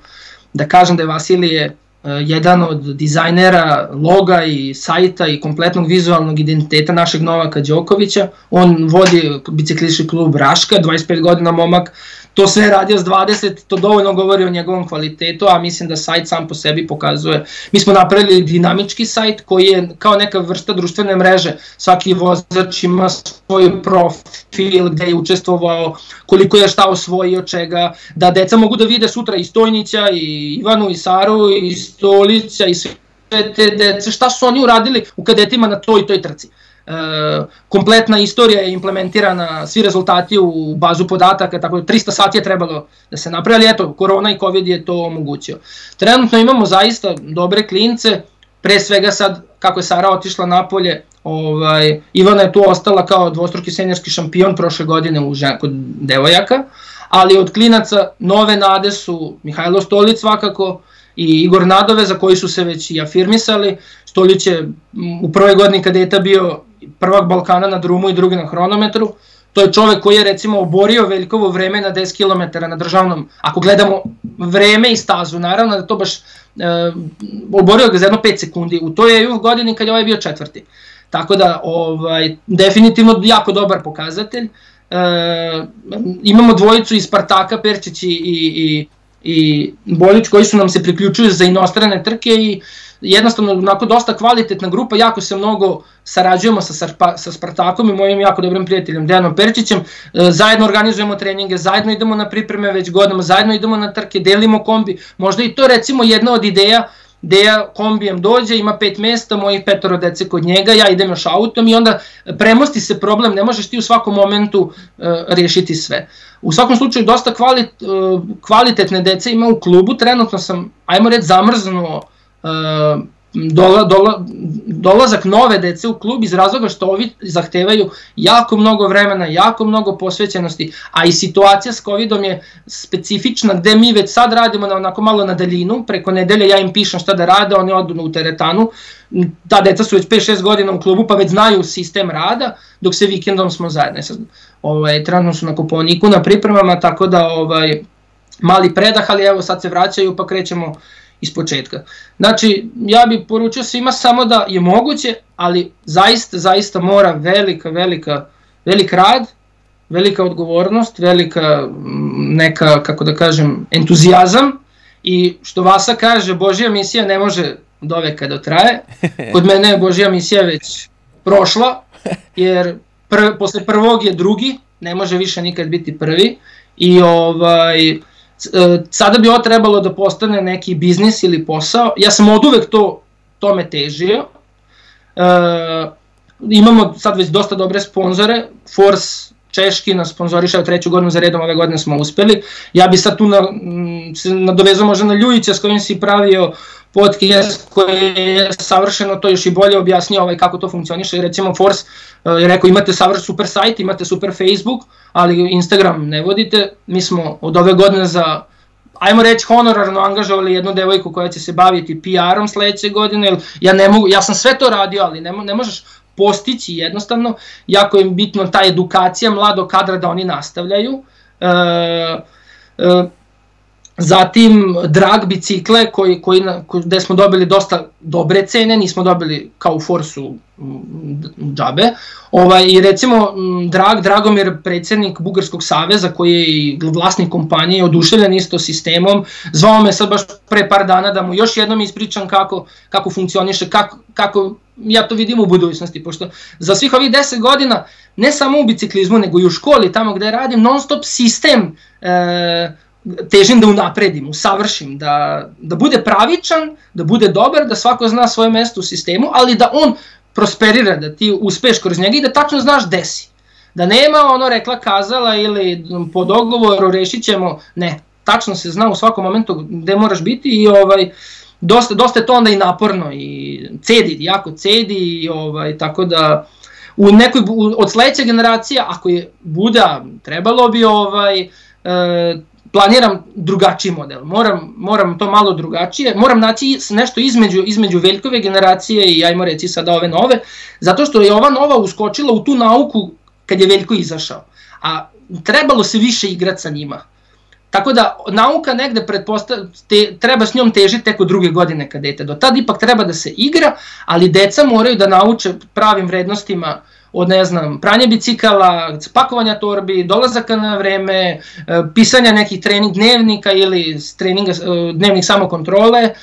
da kažem da je Vasilije jedan od dizajnera loga i sajta i kompletnog vizualnog identiteta našeg Novaka Đokovića. On vodi biciklistički klub Raška, 25 godina momak, to sve radio s 20, to dovoljno govori o njegovom kvalitetu, a mislim da sajt sam po sebi pokazuje. Mi smo napravili dinamički sajt koji je kao neka vrsta društvene mreže. Svaki vozač ima svoj profil gde je učestvovao, koliko je šta osvojio čega, da deca mogu da vide sutra i Stojnića, i Ivanu, i Saru, i Stolića, i sve te dece, šta su oni uradili u kadetima na toj i toj trci. E, kompletna istorija je implementirana, svi rezultati u bazu podataka, tako da 300 sati je trebalo da se napravi, ali eto, korona i covid je to omogućio. Trenutno imamo zaista dobre klince, pre svega sad, kako je Sara otišla napolje, ovaj, Ivana je tu ostala kao dvostruki senjerski šampion prošle godine u žen, kod devojaka, ali od klinaca nove nade su Mihajlo Stolic svakako, i Igor Nadove za koji su se već i afirmisali. Stolić je u prvoj godini kadeta bio prvak Balkana na drumu i drugi na hronometru. To je čovek koji je recimo oborio Veljkovo vreme na 10 km na državnom, ako gledamo vreme i stazu, naravno da to baš e, oborio ga za jedno 5 sekundi. U toj je godini kad je ovaj bio četvrti. Tako da, ovaj, definitivno jako dobar pokazatelj. e, imamo dvojicu iz Spartaka, Perčić i, i, i, Bolić koji su nam se priključuju za inostrane trke i jednostavno onako dosta kvalitetna grupa, jako se mnogo sarađujemo sa, Sarpa, sa Spartakom i mojim jako dobrim prijateljem Dejanom Perčićem, e, zajedno organizujemo treninge, zajedno idemo na pripreme već godinama, zajedno idemo na trke, delimo kombi, možda i to recimo jedna od ideja Deja kombijem dođe, ima pet mesta, mojih petoro dece kod njega, ja idem još autom i onda premosti se problem, ne možeš ti u svakom momentu uh, riješiti sve. U svakom slučaju dosta kvalit, uh, kvalitetne dece ima u klubu, trenutno sam, ajmo reći, zamrznuo dola, dola, dolazak nove dece u klub iz razloga što ovi zahtevaju jako mnogo vremena, jako mnogo posvećenosti, a i situacija s covidom je specifična gde mi već sad radimo na onako malo na daljinu, preko nedelje ja im pišem šta da rade, oni odu u teretanu, ta deca su već 5-6 godina u klubu pa već znaju sistem rada, dok se vikendom smo zajedno. Sad, ovaj, trenutno su na kuponiku na pripremama, tako da ovaj, mali predah, ali evo sad se vraćaju pa krećemo iz početka. Znači, ja bih poručio svima samo da je moguće, ali zaista, zaista mora velika, velika, velik rad, velika odgovornost, velika neka, kako da kažem, entuzijazam i što Vasa kaže, Božja misija ne može do veka da traje. Kod mene je Božja misija već prošla, jer pr, posle prvog je drugi, ne može više nikad biti prvi i ovaj sada bi ovo trebalo da postane neki biznis ili posao. Ja sam od uvek to, tome težio. E, imamo sad već dosta dobre sponzore. Force Češki nas sponzorišao treću godinu za redom, ove godine smo uspeli. Ja bi sad tu na, se nadovezao možda na Ljujića s kojim si pravio podcast koji je savršeno to još i bolje objasnio ovaj, kako to funkcioniše. Recimo Force e, je rekao imate savršen super sajt, imate super Facebook, ali Instagram ne vodite. Mi smo od ove godine za ajmo reći honorarno angažovali jednu devojku koja će se baviti PR-om sledeće godine, ja ne mogu, ja sam sve to radio, ali ne, ne možeš postići jednostavno, jako je bitno ta edukacija mladog kadra da oni nastavljaju. E, e, Zatim drag bicikle koji, koji, gde smo dobili dosta dobre cene, nismo dobili kao u Forsu džabe. Ovaj, I recimo drag Dragomir, predsednik Bugarskog saveza koji je i vlasnik kompanije, oduševljen isto sistemom, zvao me sad baš pre par dana da mu još jednom ispričam kako, kako funkcioniše, kako, kako ja to vidim u budućnosti, pošto za svih ovih 10 godina, ne samo u biciklizmu, nego i u školi, tamo gde radim, non stop sistem e, težim da unapredim, usavršim, da, da bude pravičan, da bude dobar, da svako zna svoje mesto u sistemu, ali da on prosperira, da ti uspeš kroz njega i da tačno znaš gde si. Da nema ono rekla kazala ili po dogovoru rešit ćemo, ne, tačno se zna u svakom momentu gde moraš biti i ovaj, dosta, dosta je to onda i naporno i cedi, jako cedi i ovaj, tako da u nekoj, od sledeće generacije, ako je Buda, trebalo bi ovaj, e, planiram drugačiji model. Moram, moram to malo drugačije. Moram naći nešto između, između Veljkove generacije i ajmo reći sada ove nove, zato što je ova nova uskočila u tu nauku kad je Veljko izašao. A trebalo se više igrati sa njima. Tako da nauka negde te, treba s njom težiti tek od druge godine kad dete. Do tad ipak treba da se igra, ali deca moraju da nauče pravim vrednostima uh, od ne znam, pranje bicikala, pakovanja torbi, dolazaka na vreme, e, pisanja nekih trening dnevnika ili treninga, e, dnevnih samokontrole, e,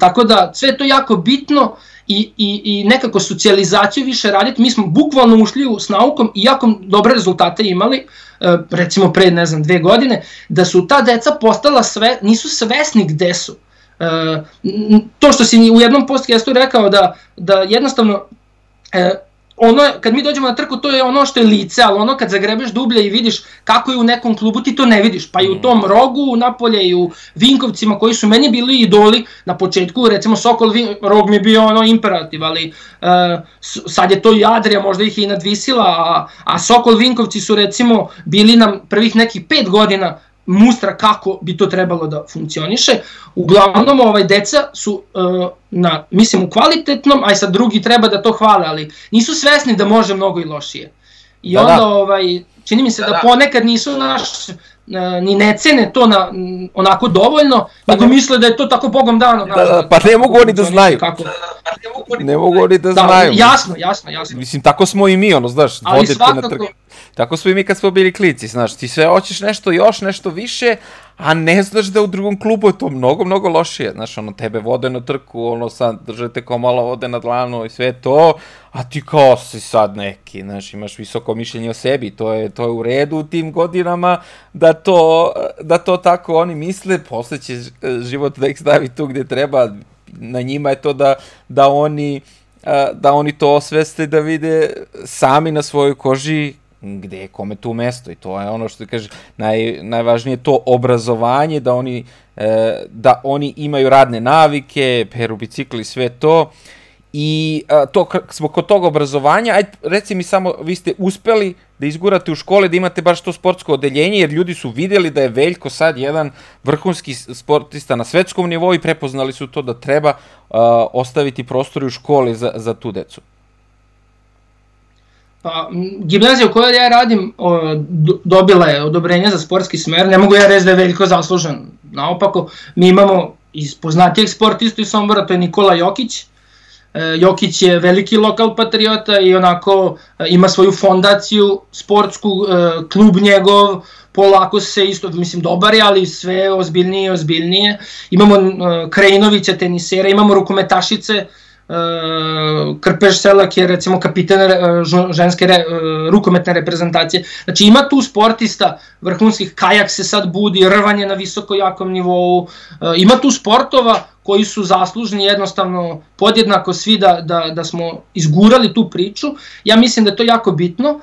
tako da sve to jako bitno i, i, i nekako socijalizaciju više raditi. Mi smo bukvalno ušli s naukom i jako dobre rezultate imali, recimo pre, ne znam, dve godine, da su ta deca postala sve, nisu svesni gde su. To što si u jednom podcastu rekao da, da jednostavno ono, kad mi dođemo na trku, to je ono što je lice, ali ono kad zagrebeš dublje i vidiš kako je u nekom klubu, ti to ne vidiš. Pa i u mm. tom rogu, u Napolje i u Vinkovcima, koji su meni bili idoli na početku, recimo Sokol Vin, rog mi je bio ono imperativ, ali uh, sad je to i Adria, možda ih je i nadvisila, a, a Sokol Vinkovci su recimo bili nam prvih nekih pet godina mustra kako bi to trebalo da funkcioniše. Uglavnom, ovaj deca su uh, na, mislim, u kvalitetnom, aj sad drugi treba da to hvale, ali nisu svesni da može mnogo i lošije. I da, onda, da. ovaj, čini mi se da, da, da ponekad nisu naš, ni ne cene to na, onako dovoljno, pa nego ne, misle da je to tako bogom dano. Da, da, pa ne mogu oni da znaju. Kako, ne mogu oni da, da znaju. Jasno, jasno, jasno. Mislim, tako smo i mi, ono, znaš, Ali svakako, na trg. Tako smo i mi kad smo bili klici, znaš, ti sve hoćeš nešto još, nešto više, a ne znaš da u drugom klubu je to mnogo, mnogo lošije, znaš, ono, tebe vode na trku, ono, sad držete kao malo vode na dlanu i sve to, a ti kao si sad neki, znaš, imaš visoko mišljenje o sebi, to je, to je u redu u tim godinama da to, da to tako oni misle, posle će život da ih stavi tu gde treba, na njima je to da, da oni da oni to osveste da vide sami na svojoj koži gde je kome tu mesto i to je ono što kaže naj, najvažnije to obrazovanje da oni e, da oni imaju radne navike, peru bicikli sve to i a, to smo kod tog obrazovanja, ajde reci mi samo vi ste uspeli da izgurate u škole da imate baš to sportsko odeljenje jer ljudi su videli da je Veljko sad jedan vrhunski sportista na svetskom nivou i prepoznali su to da treba a, ostaviti prostor u školi za, za tu decu. Pa, gimnazija u kojoj ja radim o, dobila je odobrenje za sportski smer, ne mogu ja reći da je veliko zaslužen. Naopako, mi imamo iz poznatijeg sportista iz Sombora, to je Nikola Jokić. E, Jokić je veliki lokal patriota i onako e, ima svoju fondaciju sportsku, e, klub njegov, polako se isto, mislim, dobar je, ali sve ozbiljnije i ozbiljnije. Imamo Krajinovića tenisera, imamo rukometašice, Krpeš Selak je recimo kapitan uh, ženske re, uh, rukometne reprezentacije. Znači ima tu sportista vrhunskih, kajak se sad budi, rvanje na visoko jakom nivou, ima tu sportova koji su zaslužni jednostavno podjednako svi da, da, da smo izgurali tu priču. Ja mislim da je to jako bitno.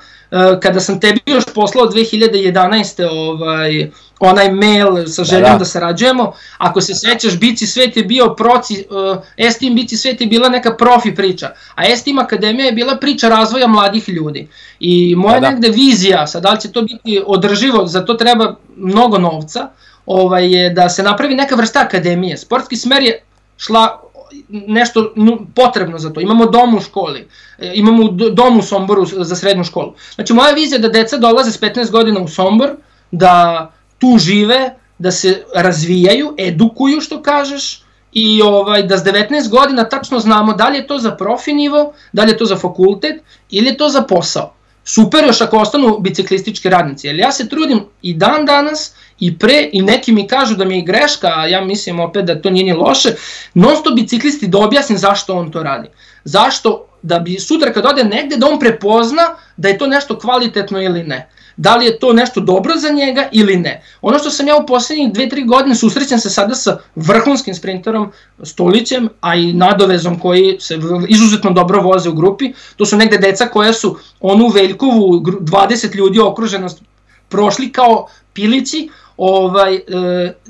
Kada sam tebi još poslao 2011. ovaj, onaj mail sa željom da, da. da sarađujemo. Ako se sećaš, Bici svet je bio proci, uh, Estim Bici svet je bila neka profi priča, a Estim Akademija je bila priča razvoja mladih ljudi. I moja da, da. negde vizija, sad da li će to biti održivo, za to treba mnogo novca, ovaj, je da se napravi neka vrsta akademije. Sportski smer je šla nešto potrebno za to. Imamo dom u školi, e, imamo dom u Somboru za srednju školu. Znači moja vizija je da deca dolaze s 15 godina u Sombor, da tu žive, da se razvijaju, edukuju što kažeš i ovaj da s 19 godina tačno znamo da li je to za profi nivo, da li je to za fakultet ili je to za posao. Super još ako ostanu biciklistički radnici, jer ja se trudim i dan danas i pre i neki mi kažu da mi je greška, a ja mislim opet da to nije ni loše, non stop biciklisti da objasnim zašto on to radi. Zašto da bi sutra kad ode negde da on prepozna da je to nešto kvalitetno ili ne da li je to nešto dobro za njega ili ne. Ono što sam ja u poslednjih 2-3 godine susrećem se sada sa vrhunskim sprinterom Stolićem, a i nadovezom koji se izuzetno dobro voze u grupi, to su negde deca koja su onu Veljkovu 20 ljudi okruženost prošli kao pilici, ovaj, e,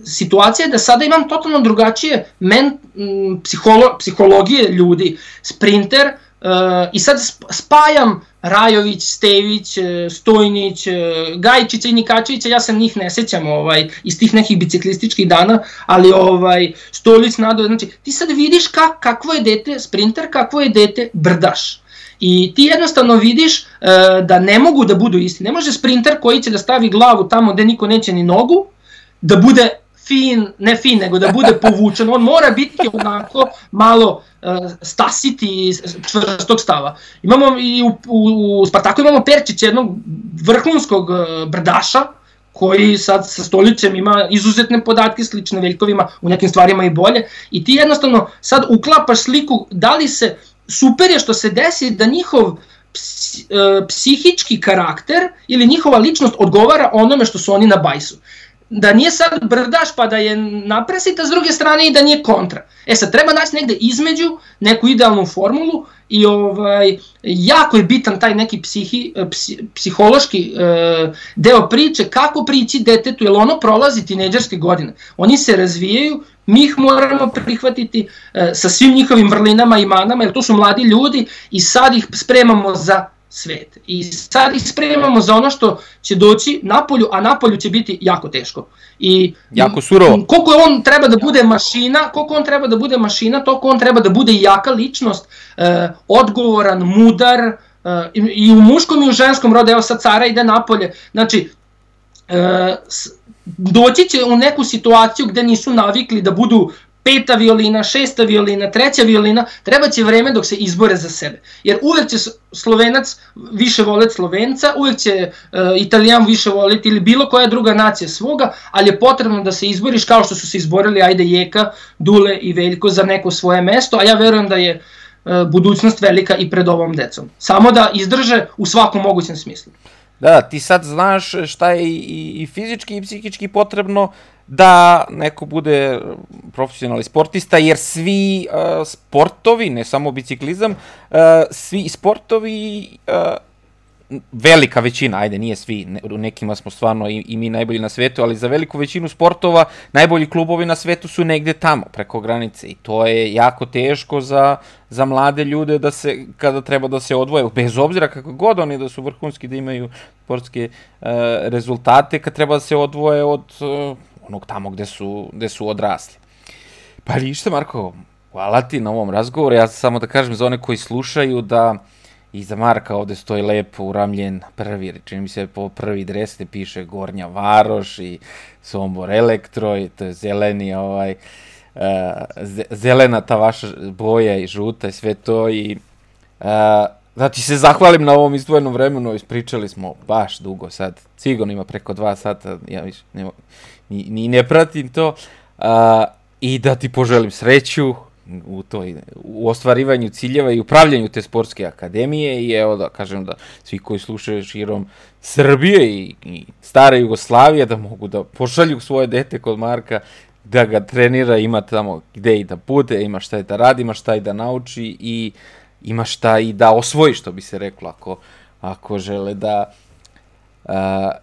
situacija je da sada imam totalno drugačije men, m, psiholo, psihologije ljudi. Sprinter, Uh, I sad spajam Rajović, Stević, e, Stojnić, e, Gajčića i Nikačevića, ja se njih ne sećam ovaj, iz tih nekih biciklističkih dana, ali ovaj, Stolić, Nado, znači ti sad vidiš ka, kakvo je dete sprinter, kakvo je dete brdaš. I ti jednostavno vidiš uh, da ne mogu da budu isti. Ne može sprinter koji će da stavi glavu tamo gde niko neće ni nogu, da bude fin, ne fin, nego da bude povučen. On mora biti onako malo uh, stasiti čvrstog stava. Imamo i u, u, u Spartaku imamo Perčić, jednog vrhunskog uh, brdaša, koji sad sa stolicem ima izuzetne podatke slične Veljkovima, u nekim stvarima i bolje, i ti jednostavno sad uklapaš sliku da li se, super je što se desi da njihov e, psihički karakter ili njihova ličnost odgovara onome što su oni na bajsu da nije sad brdaš pa da je napresita s druge strane i da nije kontra. E sad treba naći negde između neku idealnu formulu i ovaj jako je bitan taj neki psihi, psi, psihološki e, deo priče kako prići detetu jer ono prolazi tinejdžerske godine. Oni se razvijaju, mi ih moramo prihvatiti e, sa svim njihovim vrlinama i manama jer to su mladi ljudi i sad ih spremamo za svet. I sad ih spremamo za ono što će doći napolju, a napolju će biti jako teško. I jako surovo. Koliko on treba da bude mašina, koliko on treba da bude mašina, toliko on treba da bude jaka ličnost, eh, odgovoran, mudar, eh, i, u muškom i u ženskom rodu, evo sad Cara ide napolje, znači eh, doći će u neku situaciju gde nisu navikli da budu peta violina, šesta violina, treća violina, treba će vreme dok se izbore za sebe. Jer uvek će Slovenac više voleti Slovenca, uvek će uh, Italijan više voleti ili bilo koja druga nacija svoga, ali je potrebno da se izboriš kao što su se izborili Ajde Jeka, Dule i Veljko za neko svoje mesto, a ja verujem da je uh, budućnost velika i pred ovom decom. Samo da izdrže u svakom mogućem smislu. Da, ti sad znaš šta je i, i fizički i psihički potrebno da neko bude profesionalni sportista, jer svi uh, sportovi, ne samo biciklizam, uh, svi sportovi uh, velika većina, ajde nije svi, ne, u nekima smo stvarno i, i mi najbolji na svetu, ali za veliku većinu sportova najbolji klubovi na svetu su negde tamo, preko granice. I to je jako teško za, za mlade ljude da se, kada treba da se odvoje, bez obzira kako god oni da su vrhunski, da imaju sportske uh, rezultate, kad treba da se odvoje od uh, onog tamo gde su, gde su odrasli. Pa ništa, Marko, hvala ti na ovom razgovoru, ja samo da kažem za one koji slušaju da iza Marka ovde stoji lepo uramljen prvi, čini mi se po prvi dres gde piše Gornja Varoš i Sombor Elektro i to je zeleni ovaj, uh, zelena ta vaša boja i žuta i sve to i uh, da ti se zahvalim na ovom izdvojenom vremenu, ispričali smo baš dugo sad, sigurno ima preko dva sata, ja više ne, ni, ni ne pratim to, uh, i da ti poželim sreću, u toj u ostvarivanju ciljeva i upravljanju te sportske akademije i evo da kažem da svi koji slušaju širom Srbije i, i stare Jugoslavije da mogu da pošalju svoje dete kod Marka da ga trenira, ima tamo gde i da bude, ima šta i da radi, ima šta i da nauči i ima šta i da osvoji, što bi se reklo, ako, ako žele da, uh,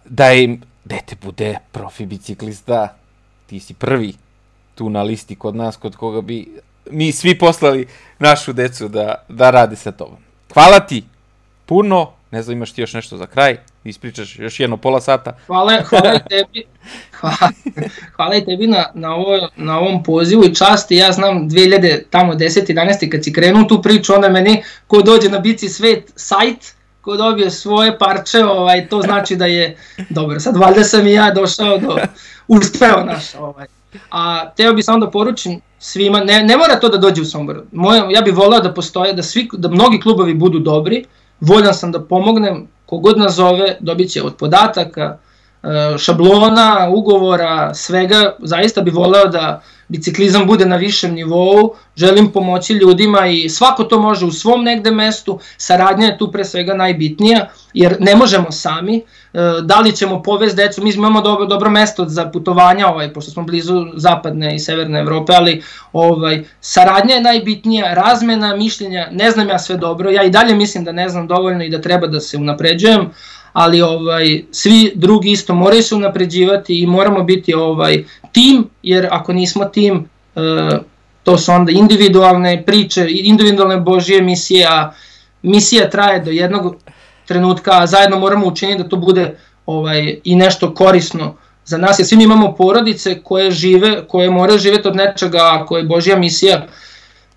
da im dete bude profi biciklista, ti si prvi tu na listi kod nas, kod koga bi mi svi poslali našu decu da, da rade sa tobom. Hvala ti puno, ne znam imaš ti još nešto za kraj, ispričaš još jedno pola sata. Hvala, hvala i tebi, hvala, hvala i tebi na, na, ovo, na ovom pozivu i časti, ja znam 2000, tamo 10. 11. kad si krenuo tu priču, onda meni ko dođe na Bici Svet sajt, ko dobije svoje parče, ovaj, to znači da je dobro. Sad valjda sam i ja došao do, uspeo naš, ovaj. A teo bi samo da poručim svima, ne, ne mora to da dođe u Sombor. Moje, ja bih volao da postoje, da, svi, da mnogi klubovi budu dobri, voljan sam da pomognem, kogod nazove, dobit će od podataka, šablona, ugovora, svega, zaista bih voleo da biciklizam bude na višem nivou, želim pomoći ljudima i svako to može u svom negde mestu, saradnja je tu pre svega najbitnija, jer ne možemo sami, e, da li ćemo povesti decu, mi imamo dobro, dobro mesto za putovanja, ovaj, pošto smo blizu zapadne i severne Evrope, ali ovaj, saradnja je najbitnija, razmena mišljenja, ne znam ja sve dobro, ja i dalje mislim da ne znam dovoljno i da treba da se unapređujem, ali ovaj svi drugi isto moraju se unapređivati i moramo biti ovaj tim, jer ako nismo tim, e, to su onda individualne priče, individualne božije misije, a misija traje do jednog trenutka, a zajedno moramo učiniti da to bude ovaj i nešto korisno za nas, jer svi mi imamo porodice koje žive, koje moraju živeti od nečega, a koje je Božja misija,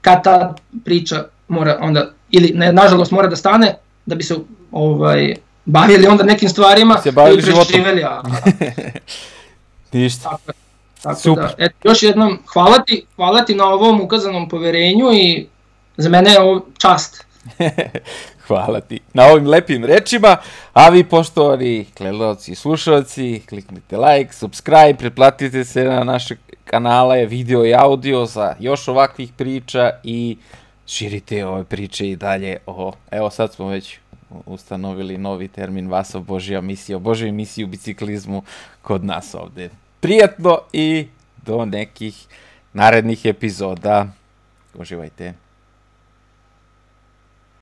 kad ta priča mora onda, ili ne, nažalost mora da stane, da bi se ovaj, bavili onda nekim stvarima se bavili životom. A, Ništa. Tako, tako Super. da, eto, još jednom, hvala ti, hvala ti na ovom ukazanom poverenju i za mene je ovo čast. hvala ti na ovim lepim rečima, a vi poštovani gledalci i slušalci, kliknite like, subscribe, pretplatite se na naše kanale, video i audio za još ovakvih priča i širite ove priče i dalje o, evo sad smo već ustanovili novi termin Vasov Božja misija, o Božoj misiji u biciklizmu kod nas ovde. Prijatno i do nekih narednih epizoda. Uživajte.